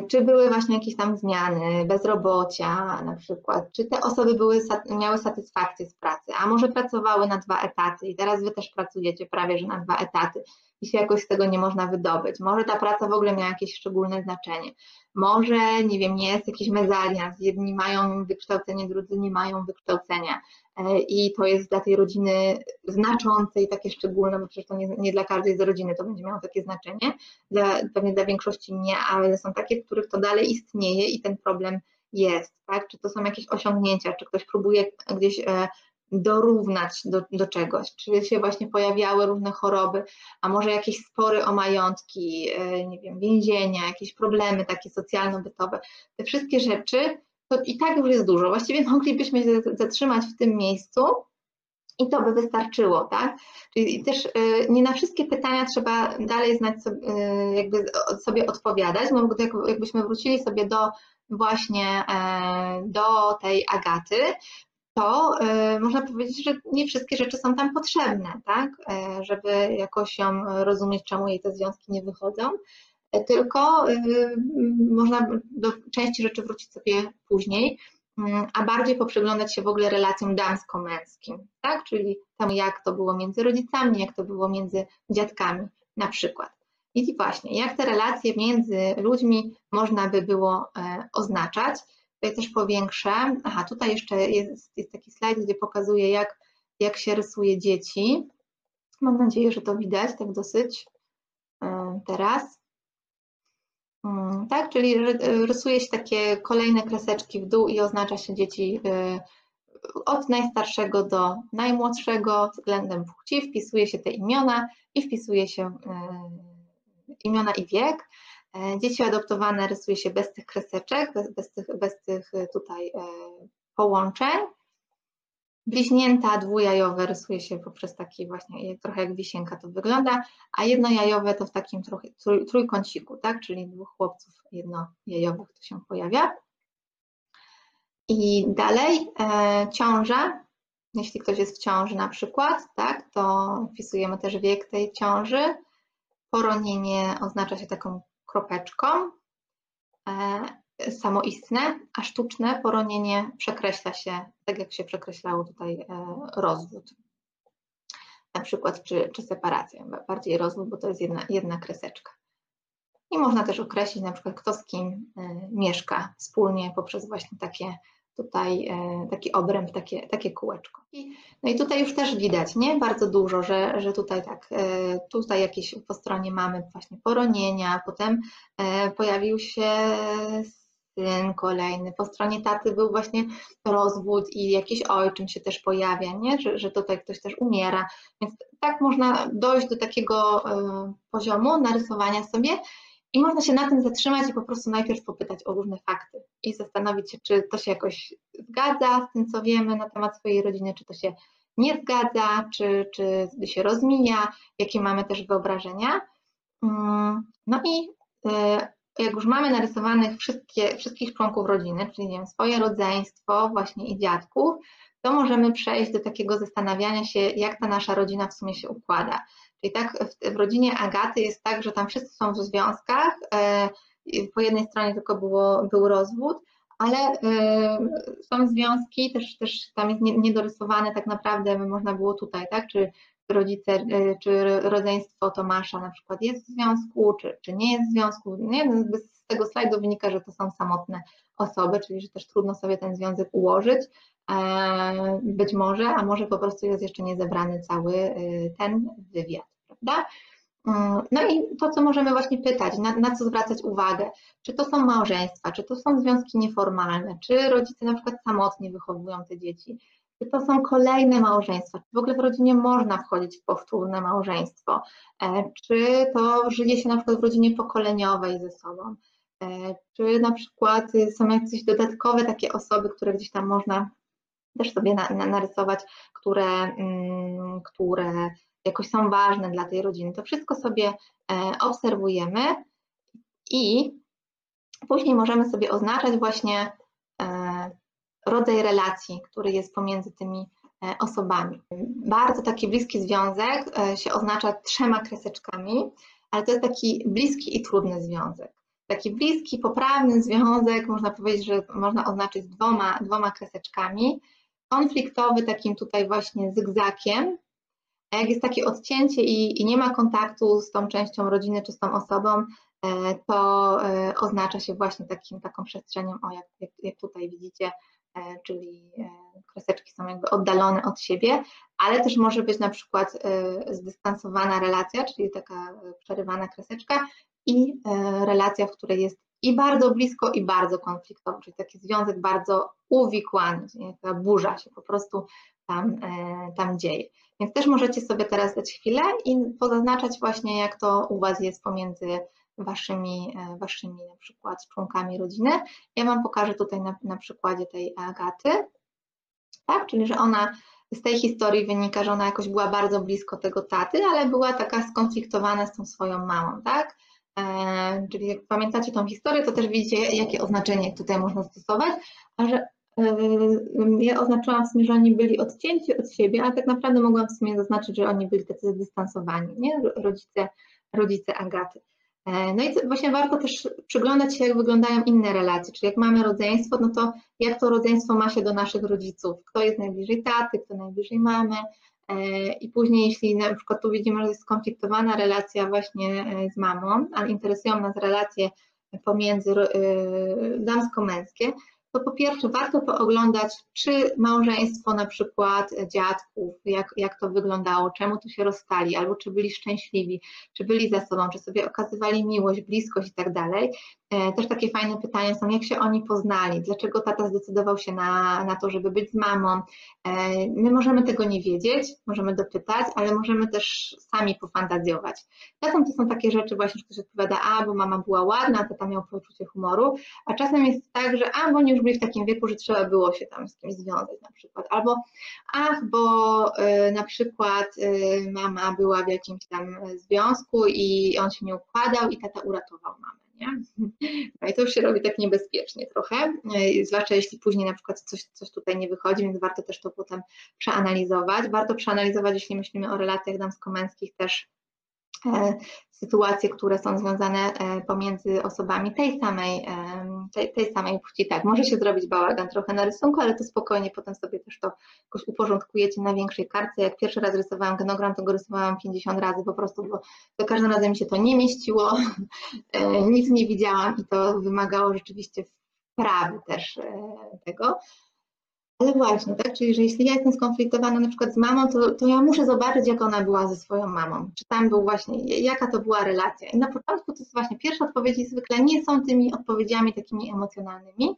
czy były właśnie jakieś tam zmiany, bezrobocia na przykład, czy te osoby były, miały satysfakcję z pracy, a może pracowały na dwa etaty i teraz wy też pracujecie prawie, że na dwa etaty i się jakoś z tego nie można wydobyć. Może ta praca w ogóle miała jakieś szczególne znaczenie. Może, nie wiem, nie jest jakiś mezalians, jedni mają wykształcenie, drudzy nie mają wykształcenia e, i to jest dla tej rodziny znaczące i takie szczególne, bo przecież to nie, nie dla każdej z rodziny to będzie miało takie znaczenie, dla, pewnie dla większości nie, ale są takie, w których to dalej istnieje i ten problem jest, tak? Czy to są jakieś osiągnięcia, czy ktoś próbuje gdzieś e, dorównać do, do czegoś, czy się właśnie pojawiały różne choroby, a może jakieś spory o majątki, e, nie wiem, więzienia, jakieś problemy takie socjalno-bytowe. Te wszystkie rzeczy to i tak już jest dużo. Właściwie moglibyśmy się zatrzymać w tym miejscu i to by wystarczyło, tak? Czyli też e, nie na wszystkie pytania trzeba dalej znać sobie, e, jakby sobie odpowiadać, no bo jakbyśmy wrócili sobie do właśnie do tej Agaty, to y, można powiedzieć, że nie wszystkie rzeczy są tam potrzebne, tak? Y, żeby jakoś ją rozumieć, czemu jej te związki nie wychodzą, y, tylko można do części rzeczy wrócić sobie później, a bardziej poprzyglądać się w ogóle relacjom damsko-męskim, tak? Czyli temu, jak to było między rodzicami, jak to było między dziadkami na przykład. I właśnie, jak te relacje między ludźmi można by było oznaczać, Tutaj też powiększę. Aha, tutaj jeszcze jest, jest taki slajd, gdzie pokazuje, jak, jak się rysuje dzieci. Mam nadzieję, że to widać tak dosyć e, teraz. Mm, tak, czyli rysuje się takie kolejne kreseczki w dół i oznacza się dzieci e, od najstarszego do najmłodszego względem płci, wpisuje się te imiona i wpisuje się e, imiona i wiek. E, dzieci adoptowane rysuje się bez tych kreseczek, bez, bez, tych, bez tych e, tutaj e, połączeń. Bliźnięta dwujajowe rysuje się poprzez taki właśnie, trochę jak wisienka to wygląda, a jednojajowe to w takim trochę trójkąciku, tak, czyli dwóch chłopców jednojajowych to się pojawia. I dalej e, ciąża, jeśli ktoś jest w ciąży na przykład, tak, to wpisujemy też wiek tej ciąży. Poronienie oznacza się taką kropeczką e, samoistne, a sztuczne poronienie przekreśla się, tak jak się przekreślało tutaj e, rozwód. Na przykład czy, czy separację, bardziej rozwód, bo to jest jedna, jedna kreseczka. I można też określić na przykład kto z kim e, mieszka wspólnie poprzez właśnie takie tutaj e, taki obręb, takie, takie kółeczko. No i tutaj już też widać, nie? Bardzo dużo, że, że tutaj tak, e, tutaj jakieś po stronie mamy właśnie poronienia, potem e, pojawił się syn kolejny, po stronie taty był właśnie rozwód i jakiś ojczym się też pojawia, nie? Że, że tutaj ktoś też umiera, więc tak można dojść do takiego poziomu narysowania sobie i można się na tym zatrzymać i po prostu najpierw popytać o różne fakty i zastanowić się, czy to się jakoś zgadza z tym, co wiemy na temat swojej rodziny, czy to się nie zgadza, czy, czy się rozmija, jakie mamy też wyobrażenia. Mm, no i e, jak już mamy narysowanych wszystkie, wszystkich członków rodziny, czyli nie wiem, swoje rodzeństwo właśnie i dziadków, to możemy przejść do takiego zastanawiania się, jak ta nasza rodzina w sumie się układa. I tak w, w rodzinie Agaty jest tak, że tam wszyscy są w związkach, e, po jednej stronie tylko było, był rozwód, ale e, są związki, też, też tam jest niedorysowane tak naprawdę, można było tutaj, tak, czy rodzice, e, czy rodzeństwo Tomasza na przykład jest w związku, czy, czy nie jest w związku. Nie, z tego slajdu wynika, że to są samotne osoby, czyli że też trudno sobie ten związek ułożyć. Być może, a może po prostu jest jeszcze nie zebrany cały ten wywiad prawda? Mm, no i to, co możemy właśnie pytać, na, na, co zwracać uwagę, czy to są małżeństwa, czy to są związki nieformalne, czy rodzice na przykład samotnie wychowują te dzieci, czy to są kolejne małżeństwa, czy w ogóle w rodzinie można wchodzić w powtórne małżeństwo, e, czy to żyje się na przykład w rodzinie pokoleniowej ze sobą, e, czy na przykład są jakieś dodatkowe takie osoby, które gdzieś tam można też sobie na, na, narysować, które, mm, które jakoś są ważne dla tej rodziny. To wszystko sobie e, obserwujemy i później możemy sobie oznaczać właśnie e, rodzaj relacji, który jest pomiędzy tymi e, osobami. Bardzo taki bliski związek się oznacza trzema kreseczkami, ale to jest taki bliski i trudny związek. taki bliski, poprawny związek, można powiedzieć, że można oznaczyć dwoma, dwoma kreseczkami, konfliktowy takim tutaj właśnie zygzakiem, a jak jest takie odcięcie i, i nie ma kontaktu z tą częścią rodziny czy z tą osobą, E, to e, oznacza się właśnie takim, taką przestrzenią, o jak, jak, tutaj widzicie, e, czyli kreseczki są jakby oddalone od siebie, ale też może być na przykład zdystansowana relacja, czyli taka przerywana kreseczka i relacja, w której jest i bardzo blisko, i bardzo konfliktowo, czyli taki związek bardzo uwikłany, ta burza się po prostu tam, tam dzieje. Więc też możecie sobie teraz dać chwilę i pozaznaczać właśnie, jak to u Was jest pomiędzy waszymi, e, waszymi na przykład członkami rodziny. Ja Wam pokażę tutaj na, na przykładzie tej Agaty, tak, czyli że ona z tej historii wynika, że ona jakoś była bardzo blisko tego taty, ale była taka skonfliktowana z tą swoją mamą, tak? E, czyli jak pamiętacie tą historię, to też widzicie, jakie oznaczenie tutaj można stosować, a że e, ja oznaczyłam w sumie, że oni byli odcięci od siebie, a tak naprawdę mogłam w sumie zaznaczyć, że oni byli tacy zdystansowani, nie? Rodzice, rodzice Agaty. E, no i właśnie warto też przyglądać się, jak wyglądają inne relacje, czyli jak mamy rodzeństwo, no to jak to rodzeństwo ma się do naszych rodziców, kto jest najbliżej taty, kto najbliżej mamy e, i później jeśli na przykład tu widzimy, że jest skonfliktowana relacja właśnie z mamą, ale interesują nas relacje pomiędzy damsko-męskie, to po pierwsze warto pooglądać, czy małżeństwo na przykład dziadków, jak, jak to wyglądało, czemu tu się rozstali, albo czy byli szczęśliwi, czy byli ze sobą, czy sobie okazywali miłość, bliskość i tak dalej. E, też takie fajne pytania są, jak się oni poznali, dlaczego tata zdecydował się na, na to, żeby być z mamą. E, my możemy tego nie wiedzieć, możemy dopytać, ale możemy też sami pofantazjować. Czasem to są takie rzeczy właśnie, że ktoś odpowiada, a bo mama była ładna, tata miał poczucie humoru, a czasem jest tak, że a bo oni już w takim wieku, że trzeba było się tam z kimś związać na przykład, albo ach, bo y, na przykład y, mama była w jakimś tam związku i on się nie układał i tata uratował mamę nie? No i to już się robi tak niebezpiecznie trochę, e, zwłaszcza jeśli później na przykład coś, coś tutaj nie wychodzi, więc warto też to potem przeanalizować. Warto przeanalizować, jeśli myślimy o relacjach damsko-męskich też sytuacje, które są związane e, pomiędzy osobami tej samej, e, tej, tej, samej płci. Tak, może się zrobić bałagan trochę na rysunku, ale to spokojnie potem sobie też to jakoś uporządkujecie na większej kartce. Jak pierwszy raz rysowałam genogram, to go rysowałam 50 razy po prostu, bo za każdym razem mi się to nie mieściło, nic nie widziałam i to wymagało rzeczywiście wprawy też tego. Ale właśnie, tak? Czyli, że jeśli ja jestem skonfliktowana na przykład z mamą, to, to ja muszę zobaczyć, jak ona była ze swoją mamą. Czy tam był właśnie, jaka to była relacja. I na początku to jest właśnie pierwsze odpowiedzi zwykle nie są tymi odpowiedziami takimi emocjonalnymi,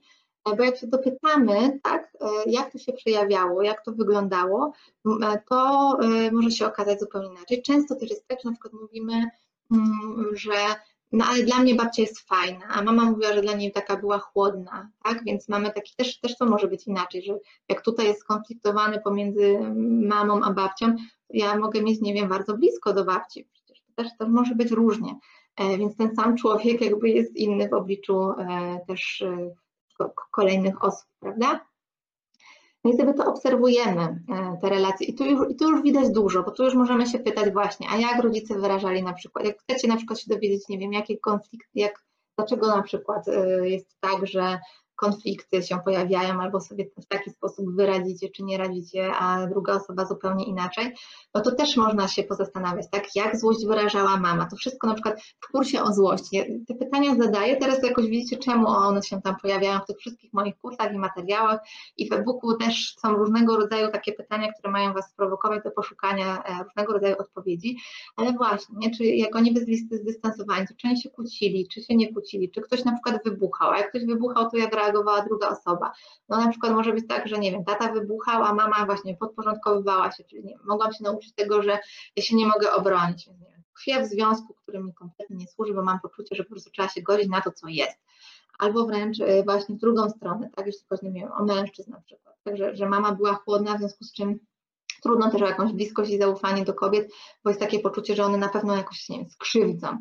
bo jak się dopytamy, tak, jak to się przejawiało, jak to wyglądało, to e, może się okazać zupełnie inaczej. Często też jest tak, że na przykład mówimy, mm, że no ale dla mnie babcia jest fajna, a mama mówiła, że dla niej taka była chłodna, tak? Więc mamy taki, też, też to może być inaczej, że jak tutaj jest skonfliktowany pomiędzy mamą a babcią, ja mogę mieć, nie wiem, bardzo blisko do babci, przecież to też to może być różnie. E, więc ten sam człowiek jakby jest inny w obliczu e, też e, kolejnych osób, prawda? No i sobie to obserwujemy, e, te relacje. I tu, już, I tu już widać dużo, bo tu już możemy się pytać właśnie, a jak rodzice wyrażali na przykład, jak chcecie na przykład się dowiedzieć, nie wiem, jakie konflikty, jak, dlaczego na przykład e, jest tak, że konflikty się pojawiają, albo sobie w taki sposób wyradzicie, czy nie radzicie, a druga osoba zupełnie inaczej, no to też można się pozastanawiać, tak, jak złość wyrażała mama. To wszystko na przykład w kursie o złości. Te pytania zadaję, teraz jakoś widzicie, czemu one się tam pojawiają w tych wszystkich moich kursach i materiałach i w e-booku też są różnego rodzaju takie pytania, które mają Was sprowokować do poszukania e, różnego rodzaju odpowiedzi, ale właśnie, nie, czy jak oni byli zdystansowani, to czy oni się kłócili, czy się nie kłócili, czy ktoś na przykład wybuchał, a jak ktoś wybuchał, to jak reagowała druga osoba. No na przykład może być tak, że nie wiem, tata wybuchał, a mama właśnie podporządkowywała się, czyli nie, mogłam się nauczyć tego, że ja się nie mogę obronić, więc nie wiem, tkwię w związku, który mi kompletnie nie służy, bo mam poczucie, że po prostu trzeba się godzić na to, co jest. Albo wręcz e, właśnie w drugą stronę, tak, jeśli chodzi, nie wiem, o mężczyzn na przykład, także, że mama była chłodna, w związku z czym trudno też o jakąś bliskość i zaufanie do kobiet, bo jest takie poczucie, że one na pewno jakoś, nie wiem, skrzywdzą.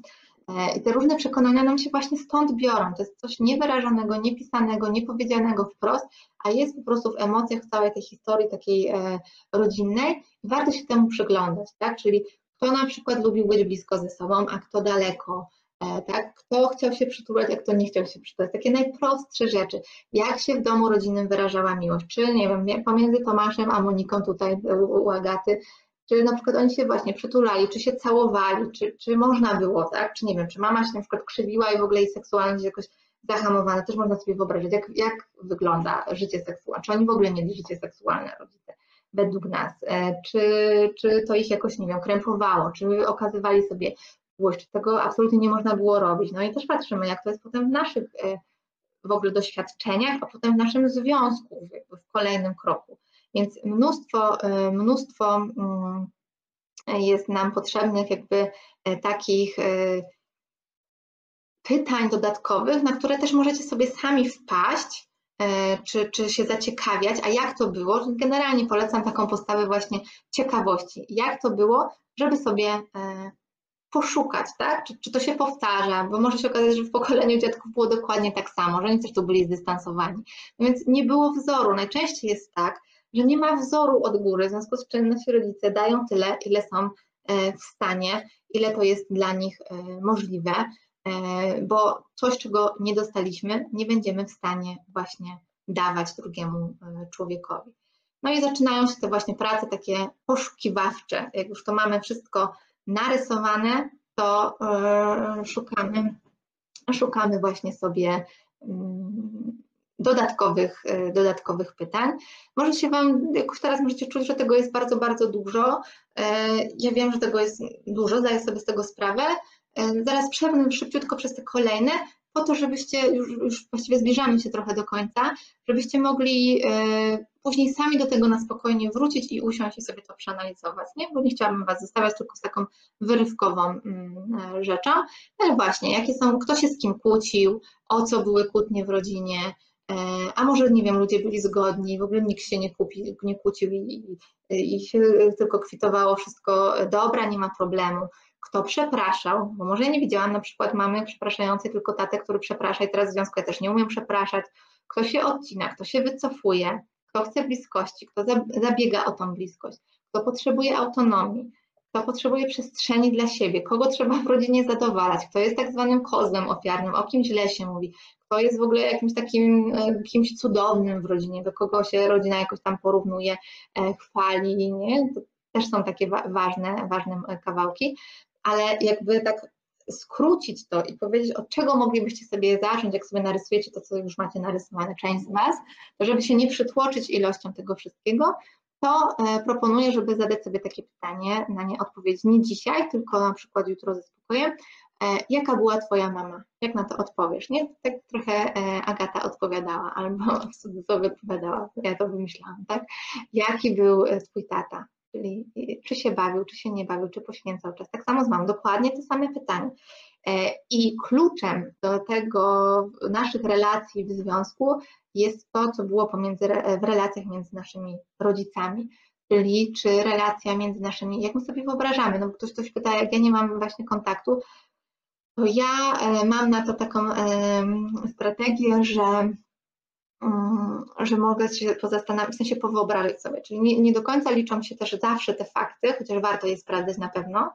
E, I te różne przekonania nam się właśnie stąd biorą. To jest coś niewyrażonego, niepisanego, niepowiedzianego wprost, a jest po prostu w emocjach całej tej historii takiej e, rodzinnej warto się temu przyglądać, tak? Czyli kto na przykład lubił być blisko ze sobą, a kto daleko, tak? Kto chciał się przytulać, a kto nie chciał się przytulać. Takie najprostsze rzeczy. Jak się w domu rodzinnym wyrażała miłość? Czy, nie wiem, pomiędzy Tomaszem a Moniką tutaj u Agaty, czy na przykład oni się właśnie przytulali, czy się całowali, czy, czy można było, tak? Czy nie wiem, czy mama się na przykład krzywiła i w ogóle jej seksualność jakoś zahamowana. Też można sobie wyobrazić, jak, jak wygląda życie seksualne. Czy oni w ogóle mieli życie seksualne, rodzice, według nas? E, czy, czy to ich jakoś, nie wiem, krępowało? Czy okazywali sobie czy tego absolutnie nie można było robić. No i też patrzymy, jak to jest potem w naszych e, w ogóle doświadczeniach, a potem w naszym związku, w kolejnym kroku. Więc mnóstwo, e, mnóstwo mm, jest nam potrzebnych jakby e, takich pytań dodatkowych, na które też możecie sobie sami wpaść, czy, czy się zaciekawiać, a jak to było. Generalnie polecam taką postawę właśnie ciekawości. Jak to było, żeby sobie poszukać, tak? Czy, czy to się powtarza, bo może się okazać, że w pokoleniu dziadków było dokładnie tak samo, że oni też tu byli zdystansowani. No więc nie było wzoru. Najczęściej jest tak, że nie ma wzoru od góry, w związku z czym nasi rodzice dają tyle, ile są e, w stanie, ile to jest dla nich e, możliwe, e, bo coś, czego nie dostaliśmy, nie będziemy w stanie właśnie dawać drugiemu człowiekowi. No i zaczynają się te właśnie prace takie poszukiwawcze, jak już to mamy wszystko narysowane, to szukamy, szukamy właśnie sobie mm, dodatkowych, e, dodatkowych pytań. Może się Wam, jakoś teraz możecie czuć, że tego jest bardzo, bardzo dużo. E, ja wiem, że tego jest dużo, zdaję sobie z tego sprawę. Zaraz przewnę szybciutko przez te kolejne, po to, żebyście, już, już właściwie zbliżamy się trochę do końca, żebyście mogli e, później sami do tego na spokojnie wrócić i usiąść i sobie to przeanalizować, nie? Bo nie chciałabym Was zostawiać tylko z taką wyrywkową mm, e, rzeczą. Ale właśnie, jakie są, kto się z kim kłócił, o co były kłótnie w rodzinie, e, a może, nie wiem, ludzie byli zgodni, w ogóle nikt się nie, kupi, nie kłócił i, i, się tylko kwitowało wszystko dobra, nie ma problemu. Kto przepraszał, bo może ja nie widziałam na przykład mamy przepraszającej tylko tatę, który przeprasza i teraz w związku ja też nie umiem przepraszać, kto się odcina, kto się wycofuje, kto chce bliskości, kto zabiega o tą bliskość, kto potrzebuje autonomii, kto potrzebuje przestrzeni dla siebie, kogo trzeba w rodzinie zadowalać, kto jest tak zwanym kozłem ofiarnym, o kim źle się mówi, kto jest w ogóle jakimś takim e, kimś cudownym w rodzinie, do kogo się rodzina jakoś tam porównuje, e, chwali, nie? To też są takie ważne, ważne kawałki ale jakby tak skrócić to i powiedzieć, od czego moglibyście sobie zacząć, jak sobie narysujecie to, co już macie narysowane, część z Was, to żeby się nie przytłoczyć ilością tego wszystkiego, to e, proponuję, żeby zadać sobie takie pytanie, na nie odpowiedzieć nie dzisiaj, tylko na przykład jutro ze spokojem. E, jaka była Twoja mama? Jak na to odpowiesz? Nie? Tak trochę e, Agata odpowiadała, albo w cudzysłowie odpowiadała, ja to wymyślałam, tak? Jaki był Twój tata? czyli czy się bawił, czy się nie bawił, czy poświęcał czas. Tak samo z mamą, dokładnie te same pytania. E, I kluczem do tego naszych relacji w związku jest to, co było pomiędzy, w relacjach między naszymi rodzicami, czyli czy relacja między naszymi, jak my sobie wyobrażamy, no bo ktoś ktoś pyta, jak ja nie mam właśnie kontaktu, to ja e, mam na to taką strategię, że Mm, że mogę się pozastanawiać, w sensie powyobrazić sobie, czyli nie, nie, do końca liczą się też zawsze te fakty, chociaż warto je sprawdzać na pewno,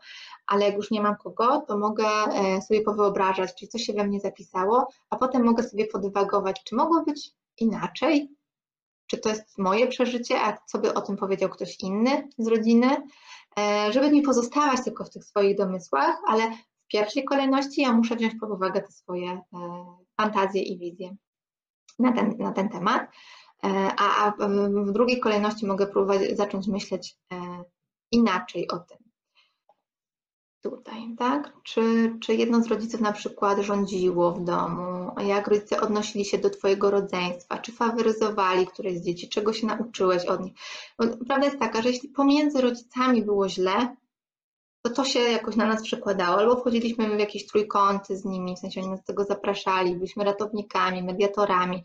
ale jak już nie mam kogo, to mogę e, sobie powyobrażać, czyli co się we mnie zapisało, a potem mogę sobie podwagować, czy mogło być inaczej, czy to jest moje przeżycie, a co by o tym powiedział ktoś inny z rodziny, e, żeby nie pozostawać tylko w tych swoich domysłach, ale pierwszej kolejności ja muszę wziąć pod uwagę te swoje e, fantazje i wizje na ten, na ten temat, e, a, a w drugiej kolejności mogę próbować zacząć myśleć e, inaczej o tym. Tutaj, tak? Czy, czy jedno z rodziców na przykład rządziło w domu? Jak rodzice odnosili się do Twojego rodzeństwa? Czy faworyzowali któreś z dzieci? Czego się nauczyłeś od nich? Bo prawda jest taka, że jeśli pomiędzy rodzicami było źle, to to się jakoś na nas przekładało, albo wchodziliśmy w jakieś trójkąty z nimi, w sensie oni nas do tego zapraszali, byliśmy ratownikami, mediatorami.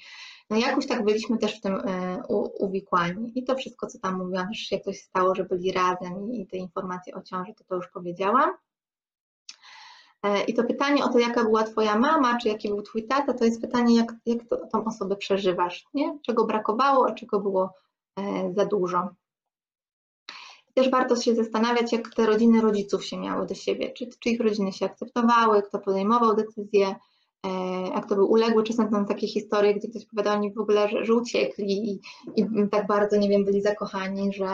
No jakoś tak byliśmy też w tym y, uwikłani. I to wszystko, co tam mówiłam, że jak to się stało, że byli razem i te informacje o ciąży, to to już powiedziałam. E, I to pytanie o to, jaka była Twoja mama, czy jaki był Twój tata, to jest pytanie, jak, jak to, tą osobę przeżywasz, nie? czego brakowało, a czego było e, za dużo. Też warto się zastanawiać, jak te rodziny rodziców się miały do siebie, czy, czy ich rodziny się akceptowały, kto podejmował decyzje, E, jak to był uległy, czasem są takie historie, gdzie ktoś powiada oni w ogóle, że, że uciekli i, i, tak bardzo, nie wiem, byli zakochani, że,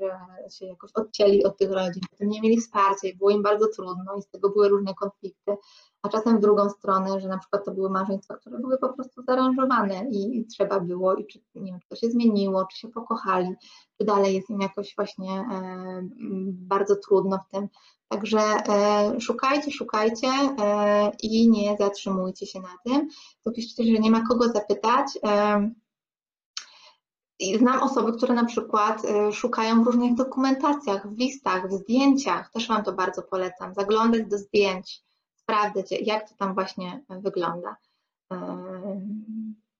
że się jakoś odcięli od tych rodzin, nie mieli wsparcia i było im bardzo trudno i z tego były różne konflikty, a czasem w drugą stronę, że na przykład to były małżeństwa, które były po prostu zaaranżowane i, trzeba było i czy, nie wiem, czy to się zmieniło, czy się pokochali, czy dalej jest im jakoś właśnie e, bardzo trudno w tym, Także e, szukajcie, szukajcie e, i nie zatrzymujcie się na tym. Tu piszecie, że nie ma kogo zapytać. E, znam osoby, które na przykład szukają w różnych dokumentacjach, w listach, w zdjęciach. Też Wam to bardzo polecam. Zaglądać do zdjęć, sprawdzać, jak to tam właśnie wygląda.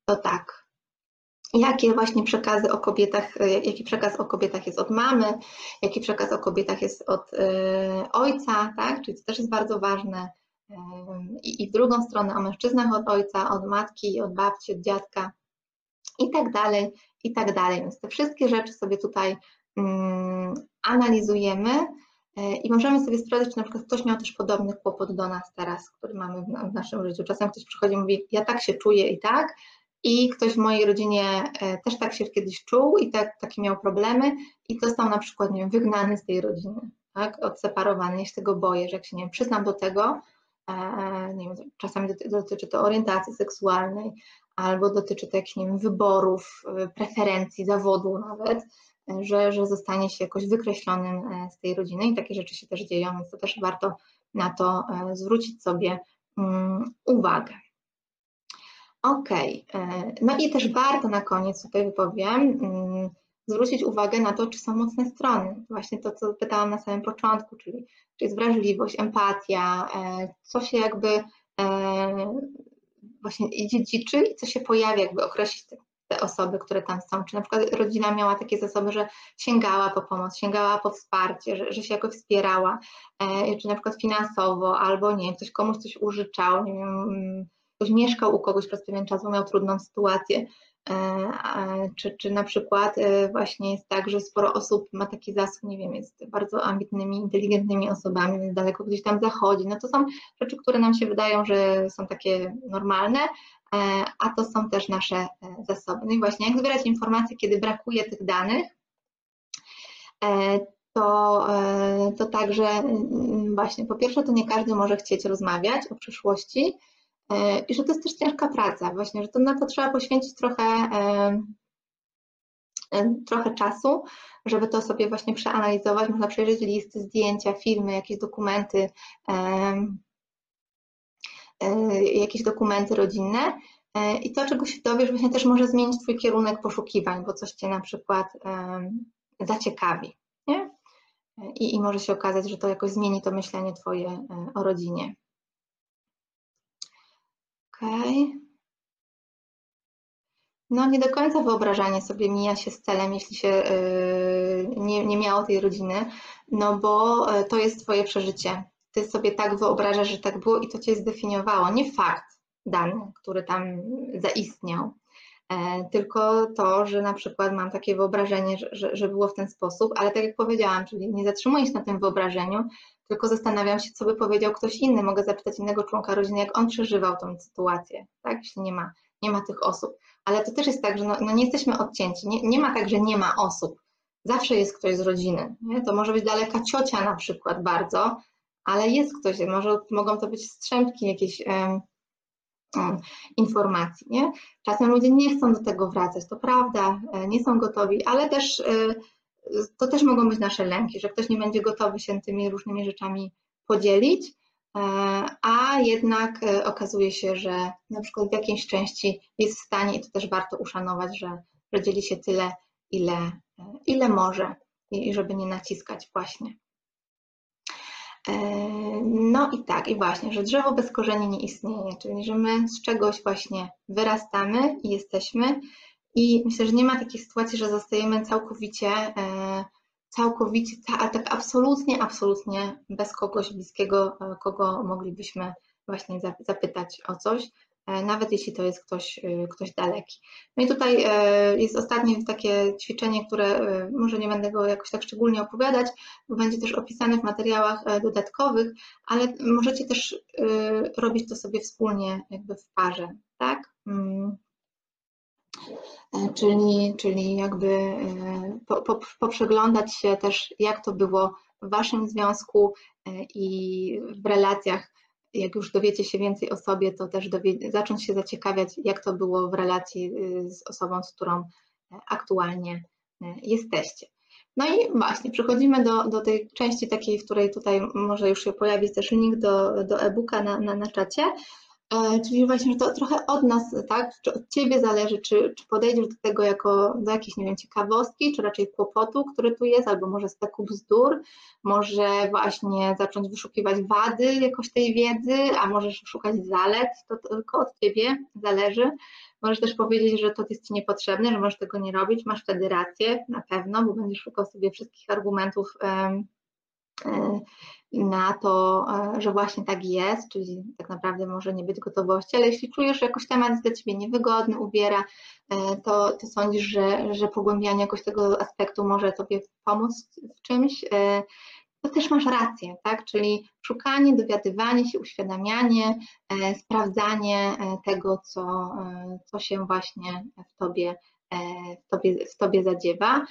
To tak jakie właśnie przekazy o kobietach, e, jaki przekaz o kobietach jest od mamy, jaki przekaz o kobietach jest od ojca, tak? Czyli to też jest bardzo ważne. I, w drugą stronę o mężczyznach od ojca, od matki, od babci, od dziadka i tak dalej, i tak dalej. Więc te wszystkie rzeczy sobie tutaj um, analizujemy e, i możemy sobie sprawdzić, czy na przykład ktoś miał też podobny kłopot do nas teraz, który mamy w, naszym życiu. Czasem ktoś przychodzi i mówi, ja tak się czuję i tak, i ktoś w mojej rodzinie e, też tak się kiedyś czuł i tak, takie miał problemy i został na przykład nie wiem, wygnany z tej rodziny, tak, odseparowany. Ja się tego boję, że jak się nie wiem, przyznam do tego, e, nie wiem, czasami dotyczy to orientacji seksualnej albo dotyczy to jakichś nie wiem, wyborów, e, preferencji, zawodu nawet, że, że zostanie się jakoś wykreślonym z tej rodziny i takie rzeczy się też dzieją, więc to też warto na to zwrócić sobie mm, uwagę. Ok, e, no i też warto na koniec tutaj wypowiem, mm, zwrócić uwagę na to, czy są mocne strony. Właśnie to, co pytałam na samym początku, czyli czy jest wrażliwość, empatia, e, co się jakby e, właśnie dziedziczy i co się pojawia, jakby określić te, osoby, które tam są. Czy na przykład rodzina miała takie zasoby, że sięgała po pomoc, sięgała po wsparcie, że, że się jakoś wspierała, czy na przykład finansowo, albo nie, ktoś komuś coś użyczał, nie wiem, mm, ktoś mieszkał u kogoś przez pewien czas, bo miał trudną sytuację, e, czy, czy na przykład e, właśnie jest tak, że sporo osób ma taki zasób, nie wiem, jest bardzo ambitnymi, inteligentnymi osobami, więc daleko gdzieś tam zachodzi. No to są rzeczy, które nam się wydają, że są takie normalne, e, a to są też nasze zasoby. No i właśnie, jak zbierać informacje, kiedy brakuje tych danych, to, to także mm, właśnie po pierwsze to nie każdy może chcieć rozmawiać o przyszłości, E, i że to jest też ciężka praca, właśnie, że to na to trzeba poświęcić trochę, e, e, trochę czasu, żeby to sobie właśnie przeanalizować. Można przejrzeć listy, zdjęcia, filmy, jakieś dokumenty, jakieś dokumenty rodzinne. I to, czego się dowiesz, właśnie też może zmienić Twój kierunek poszukiwań, bo coś Cię na przykład zaciekawi. Nie? I, I może się okazać, że to jakoś zmieni to myślenie Twoje o rodzinie. Okay. No nie do końca wyobrażanie sobie mija się z celem, jeśli się yy, nie, nie miało tej rodziny, no bo yy, to jest Twoje przeżycie. Ty sobie tak wyobrażasz, że tak było i to Cię zdefiniowało. Nie fakt dany, który tam zaistniał, tylko to, że na przykład mam takie wyobrażenie, że, że, było w ten sposób, ale tak jak powiedziałam, czyli nie zatrzymuję się na tym wyobrażeniu, tylko zastanawiam się, co by powiedział ktoś inny. Mogę zapytać innego członka rodziny, jak on przeżywał tą sytuację, tak? jeśli nie ma, nie ma tych osób. Ale to też jest tak, że no, no nie jesteśmy odcięci. Nie, nie, ma tak, że nie ma osób. Zawsze jest ktoś z rodziny. Nie? To może być daleka ciocia na przykład bardzo, ale jest ktoś, może mogą to być strzępki jakiejś um, um, informacji. Nie? Czasem ludzie nie chcą do tego wracać, to prawda, e, nie są gotowi, ale też y, to też mogą być nasze lęki, że ktoś nie będzie gotowy się tymi różnymi rzeczami podzielić, e, a jednak e, okazuje się, że na przykład w jakiejś części jest w stanie i to też warto uszanować, że, że dzieli się tyle, ile, e, ile może i żeby nie naciskać właśnie. No i tak, i właśnie, że drzewo bez korzeni nie istnieje, czyli że my z czegoś właśnie wyrastamy i jesteśmy i myślę, że nie ma takiej sytuacji, że zostajemy całkowicie, e, całkowicie, a tak absolutnie, absolutnie bez kogoś bliskiego, e, kogo moglibyśmy właśnie zapytać o coś. Nawet jeśli to jest ktoś, ktoś daleki. No i tutaj jest ostatnie takie ćwiczenie, które może nie będę go jakoś tak szczególnie opowiadać, bo będzie też opisane w materiałach dodatkowych, ale możecie też robić to sobie wspólnie jakby w parze, tak? Mm. Czyli, czyli jakby po, po, poprzeglądać się też, jak to było w Waszym związku i w relacjach jak już dowiecie się więcej o sobie, to też zacząć się zaciekawiać, jak to było w relacji y, z osobą, z którą e, aktualnie e, jesteście. No i właśnie, przechodzimy do, do tej części takiej, w której tutaj może już się pojawić też link do, do e-booka na, na, na czacie. E, czyli właśnie, to trochę od nas, tak, czy od Ciebie zależy, czy, czy podejdziesz do tego jako do jakiejś, nie wiem, ciekawostki, czy raczej kłopotu, który tu jest, albo może steku bzdur, może właśnie zacząć wyszukiwać wady jakoś tej wiedzy, a możesz szukać zalet, to tylko od Ciebie zależy. Możesz też powiedzieć, że to jest Ci niepotrzebne, że możesz tego nie robić, masz wtedy rację, na pewno, bo będziesz szukał sobie wszystkich argumentów na to, e, że właśnie tak jest, czyli tak naprawdę może nie być gotowości, ale jeśli czujesz, że jakoś temat jest dla Ciebie niewygodny, ubiera, e, to, to sądzisz, że, że pogłębianie jakoś tego aspektu może Tobie pomóc w czymś, to też masz rację, tak? Czyli szukanie, dowiadywanie się, uświadamianie, sprawdzanie tego, co, co się właśnie w Tobie w tobie, w tobie zadziewa.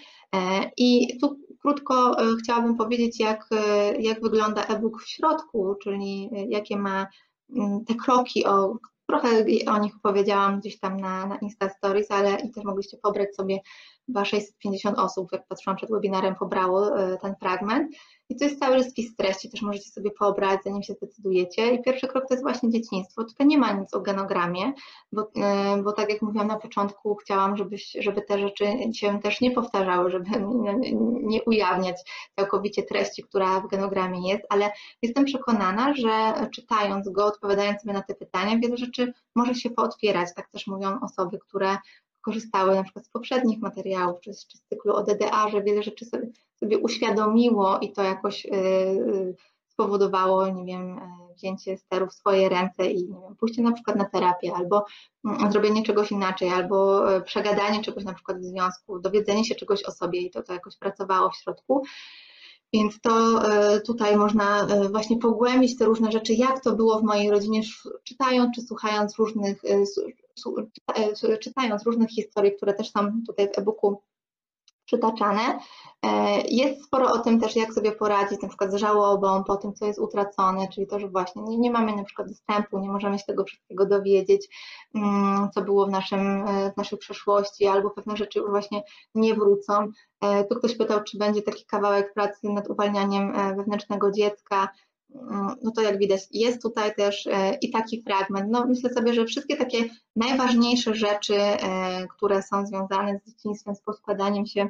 I tu krótko e, chciałabym powiedzieć, jak, e, jak wygląda e-book w środku, czyli e, jakie ma mm, te kroki, o, trochę o nich powiedziałam gdzieś tam na, na Insta Stories, ale i też mogliście pobrać sobie, chyba 650 osób, jak patrzyłam przed webinarem, pobrało ten fragment. I to jest cały spis treści, też możecie sobie pobrać, zanim się zdecydujecie. I pierwszy krok to jest właśnie dzieciństwo. Tutaj nie ma nic o genogramie, bo, e, bo tak jak mówiłam na początku, chciałam, żebyś, żeby te rzeczy się też nie powtarzały, żeby nie ujawniać całkowicie treści, która w genogramie jest, ale jestem przekonana, że czytając go, odpowiadając sobie na te pytania, wiele rzeczy może się pootwierać. Tak też mówią osoby, które korzystały na przykład z poprzednich materiałów, czy, czy z cyklu o DDA, że wiele rzeczy sobie, sobie uświadomiło i to jakoś y, y, spowodowało, nie wiem, e, wzięcie steru w swoje ręce i nie wiem, pójście na przykład na terapię, albo mm, zrobienie czegoś inaczej, albo e, przegadanie czegoś na przykład w związku, dowiedzenie się czegoś o sobie i to, to jakoś pracowało w środku. Więc to e, tutaj można właśnie pogłębić te różne rzeczy, jak to było w mojej rodzinie, czytając czy słuchając różnych, czytając różnych historii, które też są tutaj w e-booku przytaczane. E, jest sporo o tym też, jak sobie poradzić na przykład z żałobą po tym, co jest utracone, czyli to, że właśnie nie, nie mamy na przykład dostępu, nie możemy się tego wszystkiego dowiedzieć, mm, co było w, naszym, e, w naszej przeszłości, albo pewne rzeczy już właśnie nie wrócą. E, tu ktoś pytał, czy będzie taki kawałek pracy nad uwalnianiem wewnętrznego dziecka. Mm, no to jak widać, jest tutaj też i taki fragment. No myślę sobie, że wszystkie takie najważniejsze rzeczy, które są związane z dzieciństwem, z poskładaniem się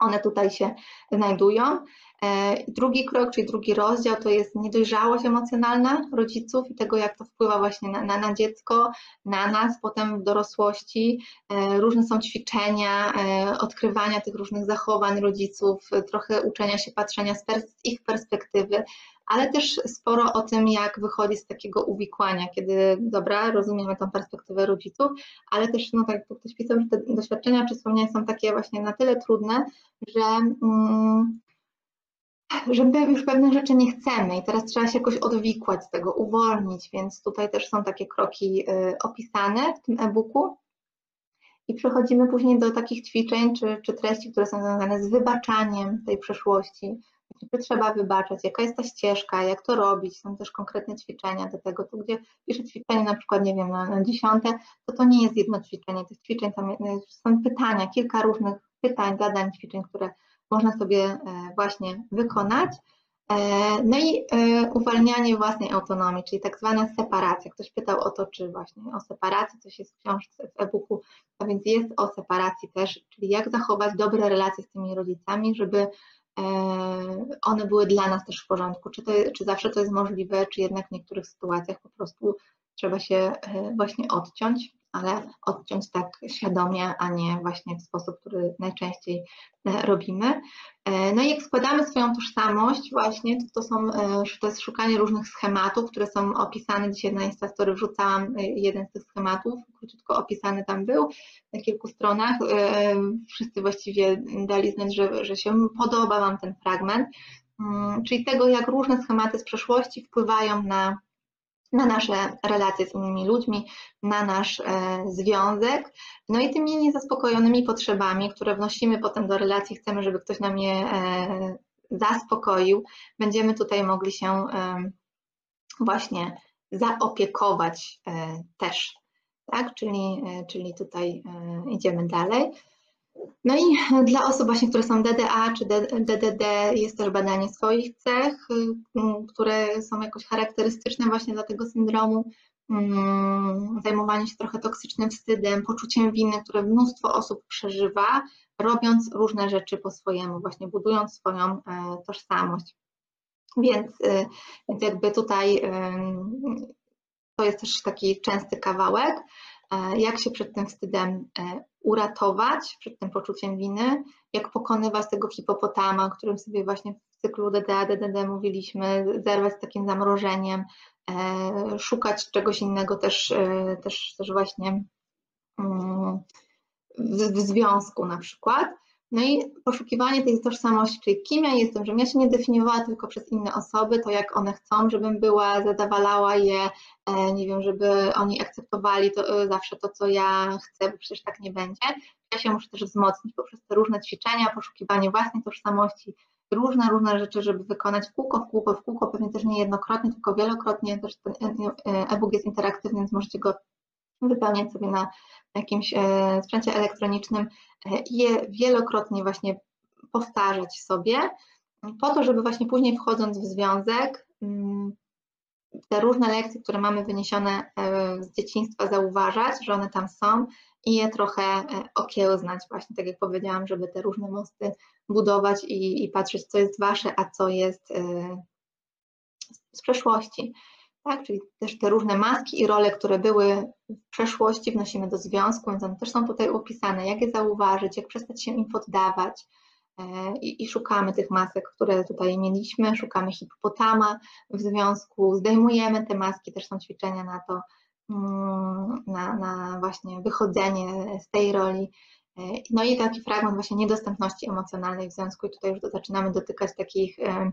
one tutaj się znajdują. E, drugi krok, czyli drugi rozdział, to jest niedojrzałość emocjonalna rodziców i tego, jak to wpływa właśnie na, na, na dziecko, na nas, potem w dorosłości. E, różne są ćwiczenia, e, odkrywania tych różnych zachowań rodziców, trochę uczenia się patrzenia z, ich perspektywy, ale też sporo o tym, jak wychodzi z takiego uwikłania, kiedy, dobra, rozumiemy tą perspektywę rodziców, ale też, no tak jak ktoś pisał, że te doświadczenia czy wspomnienia są takie właśnie na tyle trudne, że, mm, że my już pewnych rzeczy nie chcemy i teraz trzeba się jakoś odwikłać z tego, uwolnić, więc tutaj też są takie kroki y, opisane w tym e-booku. I przechodzimy później do takich ćwiczeń czy, czy treści, które są związane z wybaczaniem tej przeszłości, czy trzeba wybaczać, jaka jest ta ścieżka, jak to robić, są też konkretne ćwiczenia do tego, tu gdzie piszę ćwiczenie na przykład, nie wiem, na, na dziesiąte, to to nie jest jedno ćwiczenie, tych ćwiczeń tam są pytania, kilka różnych pytań, zadań, ćwiczeń, które można sobie e, właśnie wykonać. E, no i e, uwalnianie własnej autonomii, czyli tak zwana separacja. Ktoś pytał o to, czy właśnie o separacji, coś jest w książce, w e-booku, a więc jest o separacji też, czyli jak zachować dobre relacje z tymi rodzicami, żeby one były dla nas też w porządku. Czy, to, czy zawsze to jest możliwe, czy jednak w niektórych sytuacjach po prostu trzeba się właśnie odciąć ale odciąć tak świadomie, a nie właśnie w sposób, który najczęściej e, robimy. E, no i jak składamy swoją tożsamość właśnie, to, to, są, to jest szukanie różnych schematów, które są opisane dzisiaj na Instastory, wrzucałam jeden z tych schematów, króciutko opisany tam był na kilku stronach. Wszyscy właściwie dali znać, że, że się podoba Wam ten fragment, mm, czyli tego, jak różne schematy z przeszłości wpływają na na nasze relacje z innymi ludźmi, na nasz e, związek, no i tymi niezaspokojonymi potrzebami, które wnosimy potem do relacji, chcemy, żeby ktoś nam je e, zaspokoił, będziemy tutaj mogli się e, właśnie zaopiekować też, tak? Czyli, czyli tutaj idziemy dalej. No i dla osób właśnie, które są DDA czy DDD jest też badanie swoich cech, y, które są jakoś charakterystyczne właśnie dla tego syndromu, mm, zajmowanie się trochę toksycznym wstydem, poczuciem winy, które mnóstwo osób przeżywa, robiąc różne rzeczy po swojemu, właśnie budując swoją e, tożsamość. Więc, y, więc jakby tutaj to jest też taki częsty kawałek, jak się przed tym wstydem e, uratować przed tym poczuciem winy, jak pokonywać tego hipopotama, o którym sobie właśnie w cyklu DDA, DDD mówiliśmy, zerwać z takim zamrożeniem, e, szukać czegoś innego też, e, też, też właśnie mm, w, w związku na przykład. No i poszukiwanie tej tożsamości, czyli kim ja jestem, żebym ja się nie definiowała tylko przez inne osoby, to jak one chcą, żebym była, zadawalała je, e, nie wiem, żeby oni akceptowali to, e, zawsze to, co ja chcę, bo przecież tak nie będzie. Ja się muszę też wzmocnić poprzez te różne ćwiczenia, poszukiwanie własnej tożsamości, różne, różne rzeczy, żeby wykonać w kółko, w kółko, w kółko, pewnie też nie jednokrotnie, tylko wielokrotnie, też ten e, e-book jest interaktywny, więc możecie go wypełniać sobie na jakimś e, sprzęcie elektronicznym e, i je wielokrotnie właśnie powtarzać sobie, po to, żeby właśnie później wchodząc w związek, mm, te różne lekcje, które mamy wyniesione e, z dzieciństwa, zauważać, że one tam są i je trochę okiełznać, właśnie tak jak powiedziałam, żeby te różne mosty budować i, i patrzeć, co jest wasze, a co jest z przeszłości tak? Czyli też te różne maski i role, które były w przeszłości, wnosimy do związku, więc one też są tutaj opisane, jak je zauważyć, jak przestać się im poddawać. E, I, I, szukamy tych masek, które tutaj mieliśmy, szukamy hipopotama w związku, zdejmujemy te maski, też są ćwiczenia na to, mm, na, na właśnie wychodzenie z tej roli. E, no i taki fragment właśnie niedostępności emocjonalnej w związku i tutaj już zaczynamy dotykać takich e,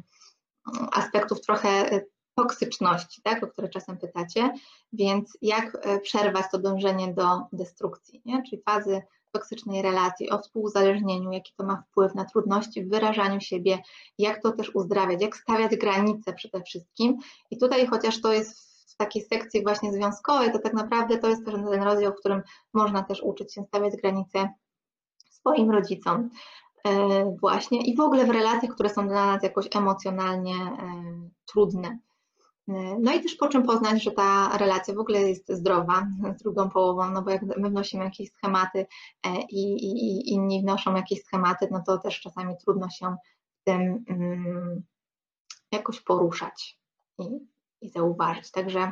aspektów trochę toksyczności, tak, o które czasem pytacie, więc jak e, przerwać to dążenie do destrukcji, nie? czyli fazy toksycznej relacji, o współuzależnieniu, jaki to ma wpływ na trudności w wyrażaniu siebie, jak to też uzdrawiać, jak stawiać granice przede wszystkim. I tutaj chociaż to jest w takiej sekcji właśnie związkowej, to tak naprawdę to jest też ten rozdział, w którym można też uczyć się stawiać granice swoim rodzicom e, właśnie i w ogóle w relacjach, które są dla nas jakoś emocjonalnie e, trudne. No i też po czym poznać, że ta relacja w ogóle jest zdrowa z drugą połową, no bo jak my wnosimy jakieś schematy e, i, i, i inni wnoszą jakieś schematy, no to też czasami trudno się tym um, jakoś poruszać i, i zauważyć. Także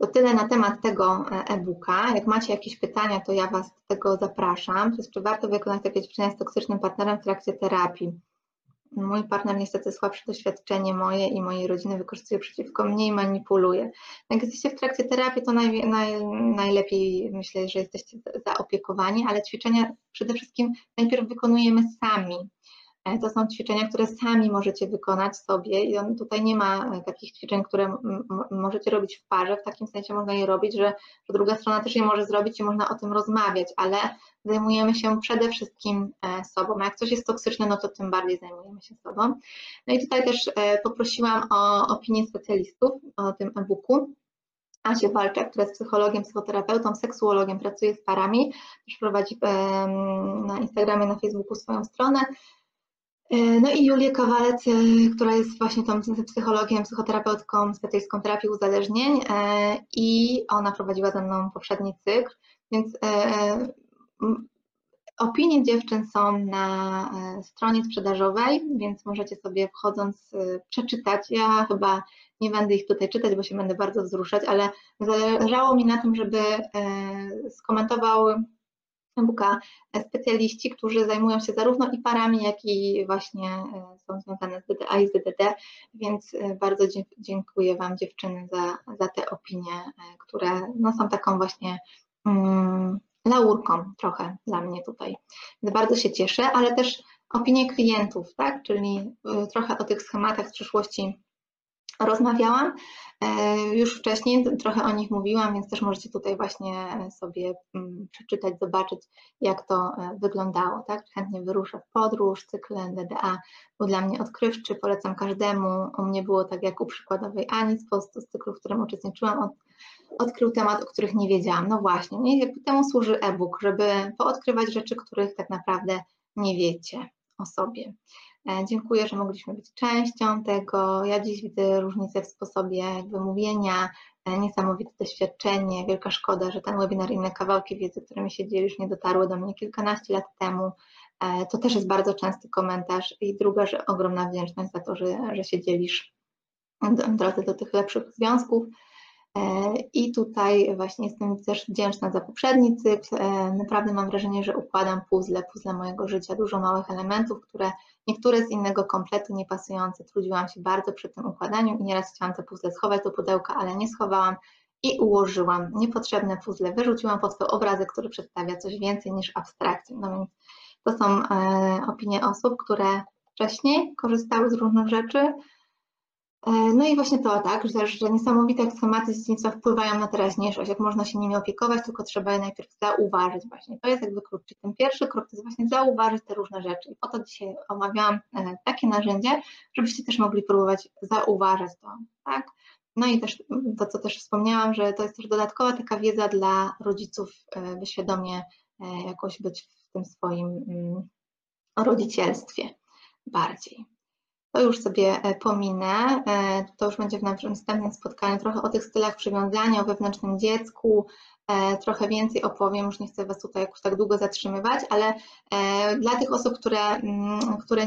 to tyle na temat tego e, e-booka. Jak macie jakieś pytania, to ja Was do tego zapraszam. Czy warto wykonać takie ćwiczenia z toksycznym partnerem w trakcie terapii? Mój partner niestety słabsze doświadczenie moje i mojej rodziny wykorzystuje przeciwko mnie i manipuluje. Jak jesteście w trakcie terapii, to naj, naj, najlepiej myślę, że jesteście zaopiekowani, ale ćwiczenia przede wszystkim najpierw wykonujemy sami. E, to są ćwiczenia, które sami możecie wykonać sobie i on tutaj nie ma e, takich ćwiczeń, które możecie robić w parze, w takim sensie można je robić, że, że druga strona też je może zrobić i można o tym rozmawiać, ale zajmujemy się przede wszystkim e, sobą. A jak coś jest toksyczne, no to tym bardziej zajmujemy się sobą. No i tutaj też poprosiłam o opinię specjalistów o tym e-booku. Asię Walczak, która jest psychologiem, psychoterapeutą, seksuologiem, pracuje z parami, też prowadzi na Instagramie, na Facebooku swoją stronę. E, no i Julię Kawalec, e, która jest właśnie tą psychologiem, psychoterapeutką, specjalistką terapii uzależnień e, i ona prowadziła ze mną poprzedni cykl, więc Opinie dziewczyn są na stronie sprzedażowej, więc możecie sobie wchodząc przeczytać. Ja chyba nie będę ich tutaj czytać, bo się będę bardzo wzruszać, ale zależało mi na tym, żeby skomentował e-booka specjaliści, którzy zajmują się zarówno i parami, jak i właśnie e, są związane z DDA i z DDD, więc e, bardzo dziękuję Wam dziewczyny za, za te opinie, e, które no, są taką właśnie um, laurką trochę dla mnie tutaj. Więc bardzo się cieszę, ale też opinie klientów, tak, czyli trochę o tych schematach z przyszłości rozmawiałam. E, już wcześniej trochę o nich mówiłam, więc też możecie tutaj właśnie sobie mm, przeczytać, zobaczyć, jak to e, wyglądało. Tak? Chętnie wyruszę w podróż, cykl DDA był dla mnie odkrywczy, polecam każdemu. U mnie było tak jak u przykładowej Ani z postu z cyklu, w którym uczestniczyłam, od, odkrył temat, o których nie wiedziałam. No właśnie, nie? temu służy e-book, żeby poodkrywać rzeczy, których tak naprawdę nie wiecie o sobie. E, dziękuję, że mogliśmy być częścią tego. Ja dziś widzę różnicę w sposobie jakby mówienia, e, niesamowite doświadczenie. Wielka szkoda, że ten webinar i inne kawałki wiedzy, którymi się dzielisz, nie dotarły do mnie kilkanaście lat temu. E, to też jest bardzo częsty komentarz. I druga, że ogromna wdzięczność za to, że, że się dzielisz w drodze do tych lepszych związków. E, I tutaj właśnie jestem też wdzięczna za poprzedni cykl. E, naprawdę mam wrażenie, że układam puzzle, puzzle mojego życia, dużo małych elementów, które niektóre z innego kompletu niepasujące. Trudziłam się bardzo przy tym układaniu i nieraz chciałam te puzzle schować do pudełka, ale nie schowałam i ułożyłam niepotrzebne puzzle, wyrzuciłam pod swój obrazek, który przedstawia coś więcej niż abstrakcję. No więc to są e, opinie osób, które wcześniej korzystały z różnych rzeczy, no i właśnie to, tak, że, że niesamowite schematy z dzieciństwa wpływają na teraźniejszość, jak można się nimi opiekować, tylko trzeba je najpierw zauważyć właśnie. To jest jakby klucz, czyli ten pierwszy krok to jest właśnie zauważyć te różne rzeczy i po to dzisiaj omawiałam e, takie narzędzie, żebyście też mogli próbować zauważać to, tak. No i też to, co też wspomniałam, że to jest też dodatkowa taka wiedza dla rodziców, e, by świadomie jakoś być w tym swoim mm, rodzicielstwie bardziej. To już sobie e, pominę, e, to już będzie w następnym spotkaniu. Trochę o tych stylach przywiązania, o wewnętrznym dziecku, e, trochę więcej opowiem, już nie chcę Was tutaj jakoś tak długo zatrzymywać, ale dla tych osób, które, mm, które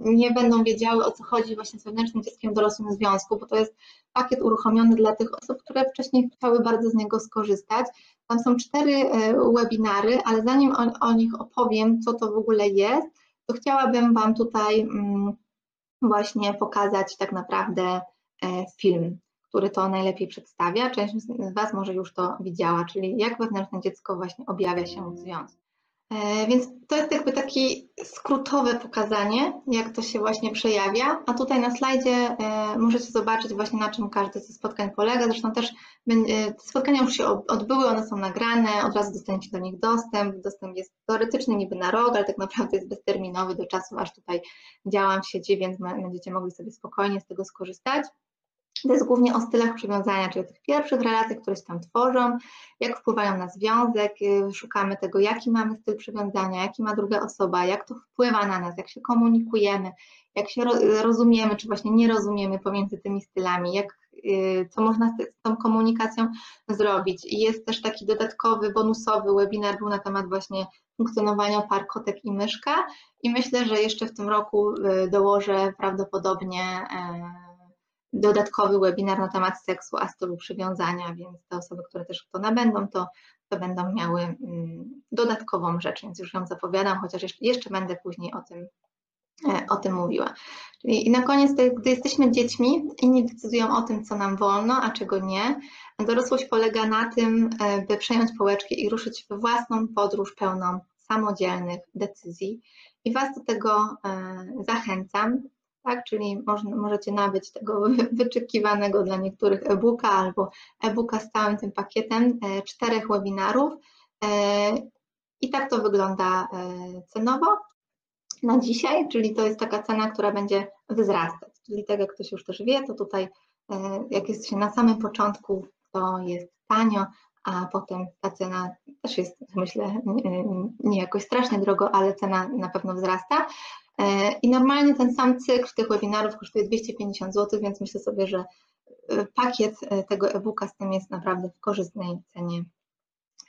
nie będą wiedziały o co chodzi właśnie z wewnętrznym dzieckiem w dorosłym związku, bo to jest pakiet uruchomiony dla tych osób, które wcześniej chciały bardzo z niego skorzystać. Tam są cztery webinary, ale zanim o, o nich opowiem, co to w ogóle jest, to chciałabym Wam tutaj mm, właśnie pokazać tak naprawdę e, film, który to najlepiej przedstawia. Część z Was może już to widziała, czyli jak wewnętrzne dziecko właśnie objawia się w związku. E, więc to jest jakby takie skrótowe pokazanie, jak to się właśnie przejawia, a tutaj na slajdzie e, możecie zobaczyć właśnie na czym każde ze spotkań polega. Zresztą też te spotkania już się odbyły, one są nagrane, od razu dostaniecie do nich dostęp. Dostęp jest teoretyczny niby na rok, ale tak naprawdę jest bezterminowy do czasu, aż tutaj działam w sieci, więc będziecie mogli sobie spokojnie z tego skorzystać. To jest głównie o stylach przywiązania, czyli o tych pierwszych relacjach, które się tam tworzą, jak wpływają na związek, y, szukamy tego, jaki mamy styl przywiązania, jaki ma druga osoba, jak to wpływa na nas, jak się komunikujemy, jak się rozumiemy, czy właśnie nie rozumiemy pomiędzy tymi stylami, jak, y, co można z tą komunikacją zrobić. I jest też taki dodatkowy, bonusowy webinar był na temat właśnie funkcjonowania par kotek i myszka i myślę, że jeszcze w tym roku y, dołożę prawdopodobnie e, dodatkowy webinar na temat seksu, a stylu przywiązania, więc te osoby, które też w to nabędą, to, to będą miały mm, dodatkową rzecz, więc już ją zapowiadam, chociaż jeszcze, będę później o tym, e, o tym mówiła. Czyli i na koniec, gdy jesteśmy dziećmi, inni decydują o tym, co nam wolno, a czego nie. Dorosłość polega na tym, e, by przejąć pałeczkę i ruszyć we własną podróż pełną samodzielnych decyzji. I Was do tego e, zachęcam tak? Czyli można, możecie nabyć tego wyczekiwanego dla niektórych e-booka albo e-booka z całym tym pakietem e, czterech webinarów. E, I tak to wygląda e, cenowo na dzisiaj, czyli to jest taka cena, która będzie wzrastać. Czyli tak jak ktoś już też wie, to tutaj jak jest się na samym początku, to jest tanio, a potem ta cena też jest, myślę, nie jakoś strasznie drogo, ale cena na pewno wzrasta. E, I normalnie ten sam cykl tych webinarów kosztuje 250 zł, więc myślę sobie, że e, pakiet e, tego e-booka z tym jest naprawdę w korzystnej cenie.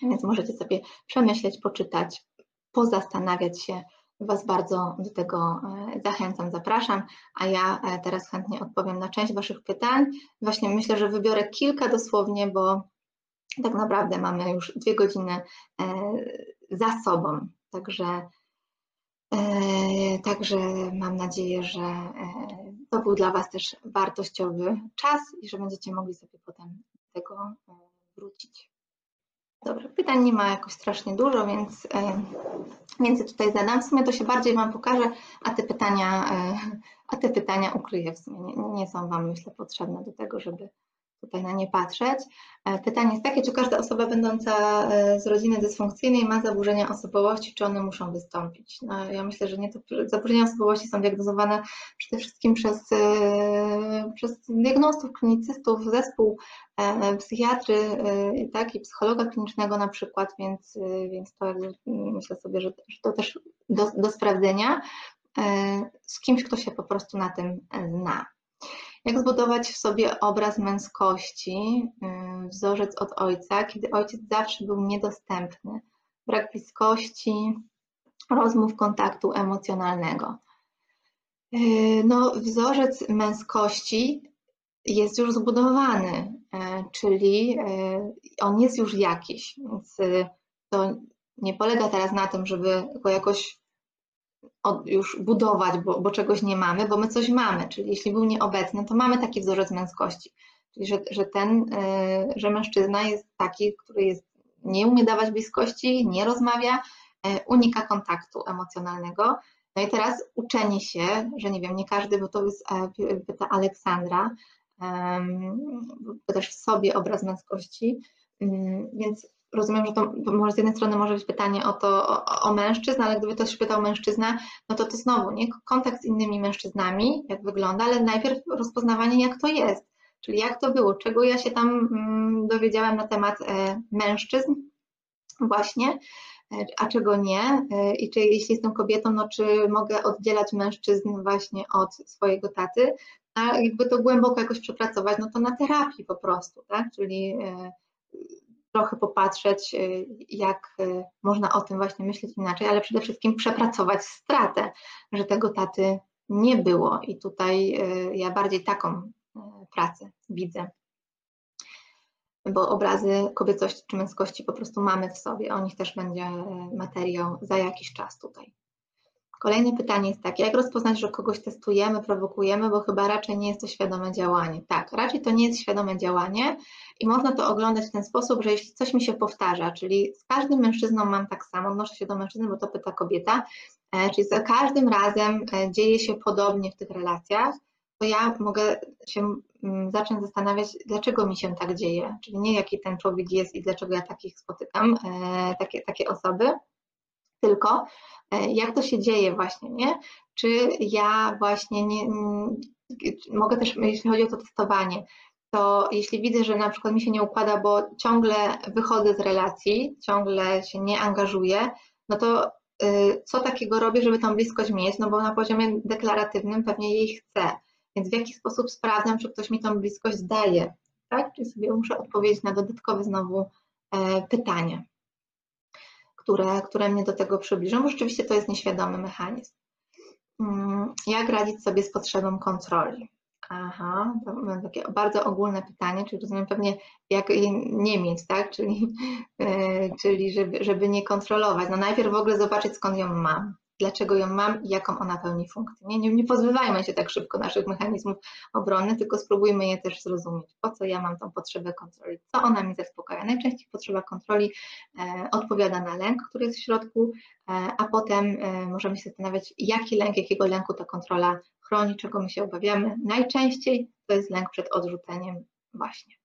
Więc możecie sobie przemyśleć, poczytać, pozastanawiać się. Was bardzo do tego zachęcam, zapraszam, a ja teraz chętnie odpowiem na część Waszych pytań. Właśnie myślę, że wybiorę kilka dosłownie, bo tak naprawdę mamy już dwie godziny za sobą, także także mam nadzieję, że e, to był dla Was też wartościowy czas i że będziecie mogli sobie potem do tego e, wrócić. Dobrze, pytań nie ma jakoś strasznie dużo, więc, więc tutaj zadam. W sumie to się bardziej Wam pokażę, a te pytania, a te pytania ukryję. W sumie nie, nie są Wam, myślę, potrzebne do tego, żeby tutaj na nie patrzeć. E, pytanie jest takie, czy każda osoba będąca e, z rodziny dysfunkcyjnej ma zaburzenia osobowości, czy one muszą wystąpić? No, ja myślę, że nie. To zaburzenia osobowości są diagnozowane przede wszystkim przez, e, przez diagnostów, klinicystów, zespół psychiatry tak, i psychologa klinicznego na przykład, więc, więc to myślę sobie, że, że to też do, do sprawdzenia z kimś, kto się po prostu na tym zna. Jak zbudować w sobie obraz męskości, wzorzec od ojca, kiedy ojciec zawsze był niedostępny, brak bliskości, rozmów, kontaktu emocjonalnego. Y, no, wzorzec męskości jest już zbudowany, y, czyli on jest już jakiś, więc to nie polega teraz na tym, żeby go jakoś już budować, bo, bo, czegoś nie mamy, bo my coś mamy, czyli jeśli był nieobecny, to mamy taki wzorzec męskości, czyli że, że ten, y, że mężczyzna jest taki, który jest, nie umie dawać bliskości, nie rozmawia, y, unika kontaktu emocjonalnego. No i teraz uczenie się, że nie wiem, nie każdy, bo to jest, e, pyta Aleksandra, też w sobie obraz męskości, mm, więc rozumiem, że to może z jednej strony może być pytanie o to, o, o mężczyzn, ale gdyby ktoś pytał mężczyzna, no to to znowu, nie? Kontakt z innymi mężczyznami, jak wygląda, ale najpierw rozpoznawanie, jak to jest, czyli jak to było, czego ja się tam mm, dowiedziałam na temat e, mężczyzn właśnie, e, a czego nie, e, i czy jeśli jestem kobietą, no czy mogę oddzielać mężczyzn właśnie od swojego taty, a jakby to głęboko jakoś przepracować, no to na terapii po prostu, tak, czyli trochę popatrzeć, y, jak y, można o tym właśnie myśleć inaczej, ale przede wszystkim przepracować stratę, że tego taty nie było. I tutaj y, ja bardziej taką pracę widzę. Bo obrazy kobiecości czy męskości po prostu mamy w sobie. O nich też będzie materiał za jakiś czas tutaj. Kolejne pytanie jest takie, jak rozpoznać, że kogoś testujemy, prowokujemy, bo chyba raczej nie jest to świadome działanie. Tak, raczej to nie jest świadome działanie i można to oglądać w ten sposób, że jeśli coś mi się powtarza, czyli z każdym mężczyzną mam tak samo, odnoszę się do mężczyzny, bo to pyta kobieta, e, czyli za każdym razem e, dzieje się podobnie w tych relacjach, to ja mogę się mm, zacząć zastanawiać, dlaczego mi się tak dzieje, czyli nie jaki ten człowiek jest i dlaczego ja takich spotykam, e, takie, takie osoby, tylko e, jak to się dzieje właśnie, nie? Czy ja właśnie nie, mogę też, jeśli chodzi o to testowanie, to jeśli widzę, że na przykład mi się nie układa, bo ciągle wychodzę z relacji, ciągle się nie angażuję, no to y, co takiego robię, żeby tą bliskość mieć? No bo na poziomie deklaratywnym pewnie jej chcę. Więc w jaki sposób sprawdzam, czy ktoś mi tą bliskość daje, tak? Czyli sobie muszę odpowiedzieć na dodatkowe znowu e, pytanie które, które mnie do tego przybliżą, bo rzeczywiście to jest nieświadomy mechanizm. Mm, jak radzić sobie z potrzebą kontroli? Aha, to mam takie bardzo ogólne pytanie, czyli rozumiem pewnie, jak nie mieć, tak? Czyli, yy, czyli żeby, żeby nie kontrolować. No najpierw w ogóle zobaczyć, skąd ją mam dlaczego ją mam i jaką ona pełni funkcję. Nie, nie, nie pozbywajmy się tak szybko naszych mechanizmów obrony, tylko spróbujmy je też zrozumieć, po co ja mam tą potrzebę kontroli, co ona mi zaspokaja. Najczęściej potrzeba kontroli e, odpowiada na lęk, który jest w środku, e, a potem e, możemy się zastanawiać, jaki lęk, jakiego lęku ta kontrola chroni, czego my się obawiamy. Najczęściej to jest lęk przed odrzuceniem właśnie.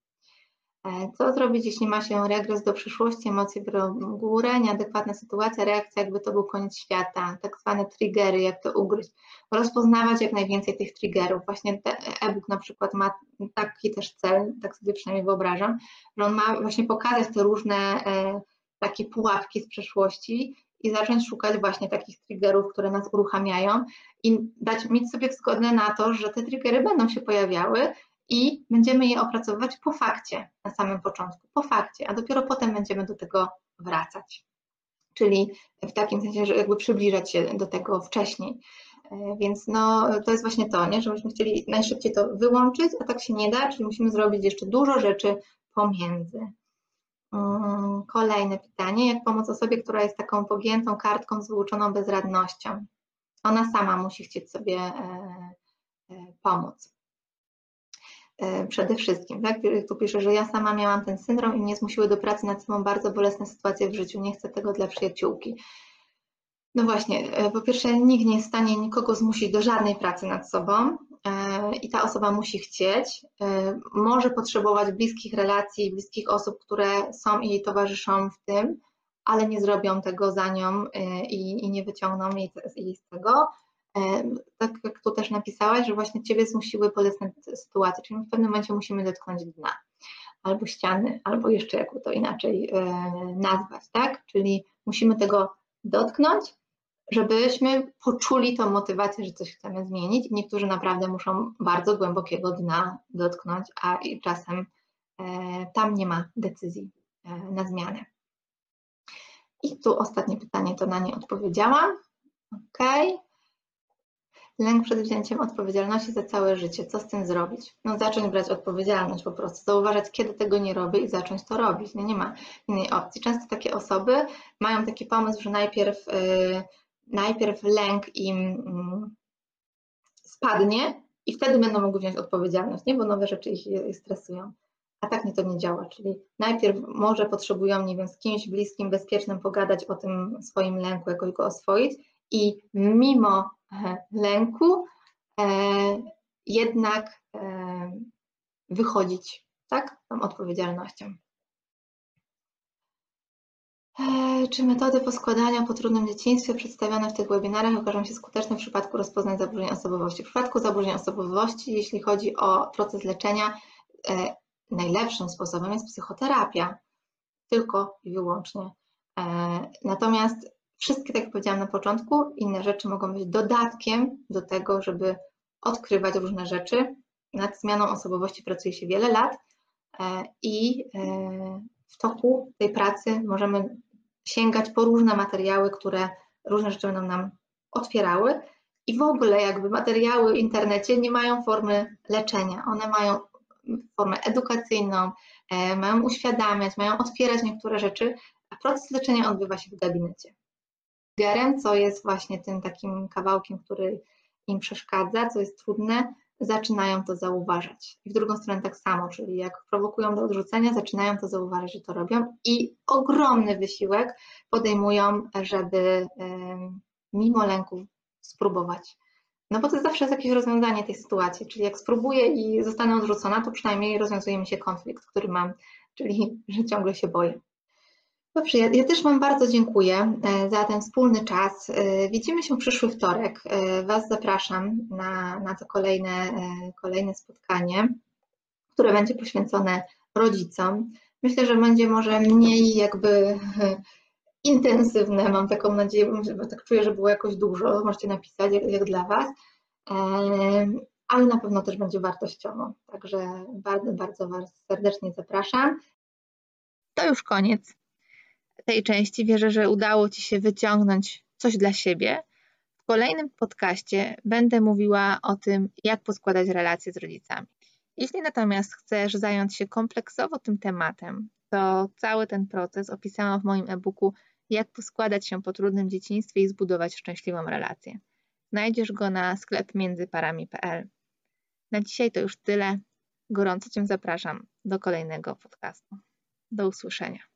E, co zrobić, jeśli ma się regres do przyszłości, emocje biorą górę, nieadekwatna sytuacja, reakcja, jakby to był koniec świata, tak zwane triggery, jak to ugryźć. Rozpoznawać jak najwięcej tych triggerów. Właśnie e-book na przykład ma taki też cel, tak sobie przynajmniej wyobrażam, że on ma właśnie pokazać te różne e, takie pułapki z przeszłości i zacząć szukać właśnie takich triggerów, które nas uruchamiają i dać mieć sobie zgodę na to, że te triggery będą się pojawiały i będziemy je opracowywać po fakcie na samym początku, po fakcie, a dopiero potem będziemy do tego wracać. czyli w takim sensie, że jakby przybliżać się do tego wcześniej. E, więc no, to jest właśnie to, nie? że myśmy chcieli najszybciej to wyłączyć, a tak się nie da, czyli musimy zrobić jeszcze dużo rzeczy pomiędzy. Mm, kolejne pytanie. Jak pomóc osobie, która jest taką pogiętą kartką z wyuczoną bezradnością? Ona sama musi chcieć sobie e, e, pomóc. Przede wszystkim, tak? Tu piszę, że ja sama miałam ten syndrom i mnie zmusiły do pracy nad sobą bardzo bolesne sytuacje w życiu. Nie chcę tego dla przyjaciółki. No właśnie, e, po pierwsze, nikt nie jest w stanie nikogo zmusić do żadnej pracy nad sobą e, i ta osoba musi chcieć. E, może potrzebować bliskich relacji, bliskich osób, które są i jej towarzyszą w tym, ale nie zrobią tego za nią i, i nie wyciągną jej, jej z tego. Tak jak tu też napisałaś, że właśnie Ciebie zmusiły bolesne sytuacje, czyli w pewnym momencie musimy dotknąć dna albo ściany, albo jeszcze jakby to inaczej nazwać, tak? Czyli musimy tego dotknąć, żebyśmy poczuli tą motywację, że coś chcemy zmienić. Niektórzy naprawdę muszą bardzo głębokiego dna dotknąć, a czasem e, tam nie ma decyzji e, na zmianę. I tu ostatnie pytanie, to na nie odpowiedziałam. Ok. Lęk przed wzięciem odpowiedzialności za całe życie. Co z tym zrobić? No zacząć brać odpowiedzialność po prostu, zauważać, kiedy tego nie robię i zacząć to robić. No nie ma innej opcji. Często takie osoby mają taki pomysł, że najpierw y, najpierw lęk im mm, spadnie i wtedy będą mogły wziąć odpowiedzialność, nie? bo nowe rzeczy ich stresują. A tak nie to nie działa, czyli najpierw może potrzebują, nie wiem, z kimś bliskim, bezpiecznym pogadać o tym swoim lęku, jakoś go oswoić i mimo e, lęku e, jednak e, wychodzić, tak, tą odpowiedzialnością. Czy metody poskładania po trudnym dzieciństwie przedstawione w tych webinarach okażą się skuteczne w przypadku rozpoznań zaburzeń osobowości? W przypadku zaburzeń osobowości, jeśli chodzi o proces leczenia, najlepszym sposobem jest psychoterapia, tylko i wyłącznie. Natomiast wszystkie, tak jak powiedziałam na początku, inne rzeczy mogą być dodatkiem do tego, żeby odkrywać różne rzeczy. Nad zmianą osobowości pracuje się wiele lat i w toku tej pracy możemy sięgać po różne materiały, które różne rzeczy będą nam otwierały. I w ogóle jakby materiały w internecie nie mają formy leczenia. One mają formę edukacyjną, e, mają uświadamiać, mają otwierać niektóre rzeczy, a proces leczenia odbywa się w gabinecie. Gerem, co jest właśnie tym takim kawałkiem, który im przeszkadza, co jest trudne, zaczynają to zauważać. I w drugą stronę tak samo, czyli jak prowokują do odrzucenia, zaczynają to zauważyć, że to robią i ogromny wysiłek podejmują, żeby mimo lęków spróbować. No bo to zawsze jest jakieś rozwiązanie tej sytuacji, czyli jak spróbuję i zostanę odrzucona, to przynajmniej rozwiązuje mi się konflikt, który mam, czyli że ciągle się boję. Dobrze, ja, ja, też Wam bardzo dziękuję e, za ten wspólny czas. E, widzimy się przyszły wtorek. E, Was zapraszam na, na to kolejne, kolejne spotkanie, które będzie poświęcone rodzicom. Myślę, że będzie może mniej jakby intensywne, mam taką nadzieję, bo tak czuję, że było jakoś dużo, możecie napisać jak, jak dla Was, ale na pewno też będzie wartościowo. Także bardzo, bardzo Was serdecznie zapraszam. To już koniec tej części wierzę, że udało Ci się wyciągnąć coś dla siebie. W kolejnym podcaście będę mówiła o tym, jak poskładać relacje z rodzicami. Jeśli natomiast chcesz zająć się kompleksowo tym tematem, to cały ten proces opisałam w moim e-booku Jak poskładać się po trudnym dzieciństwie i zbudować szczęśliwą relację. Znajdziesz go na sklep międzyparami.pl. Na dzisiaj to już tyle. Gorąco Cię zapraszam do kolejnego podcastu. Do usłyszenia.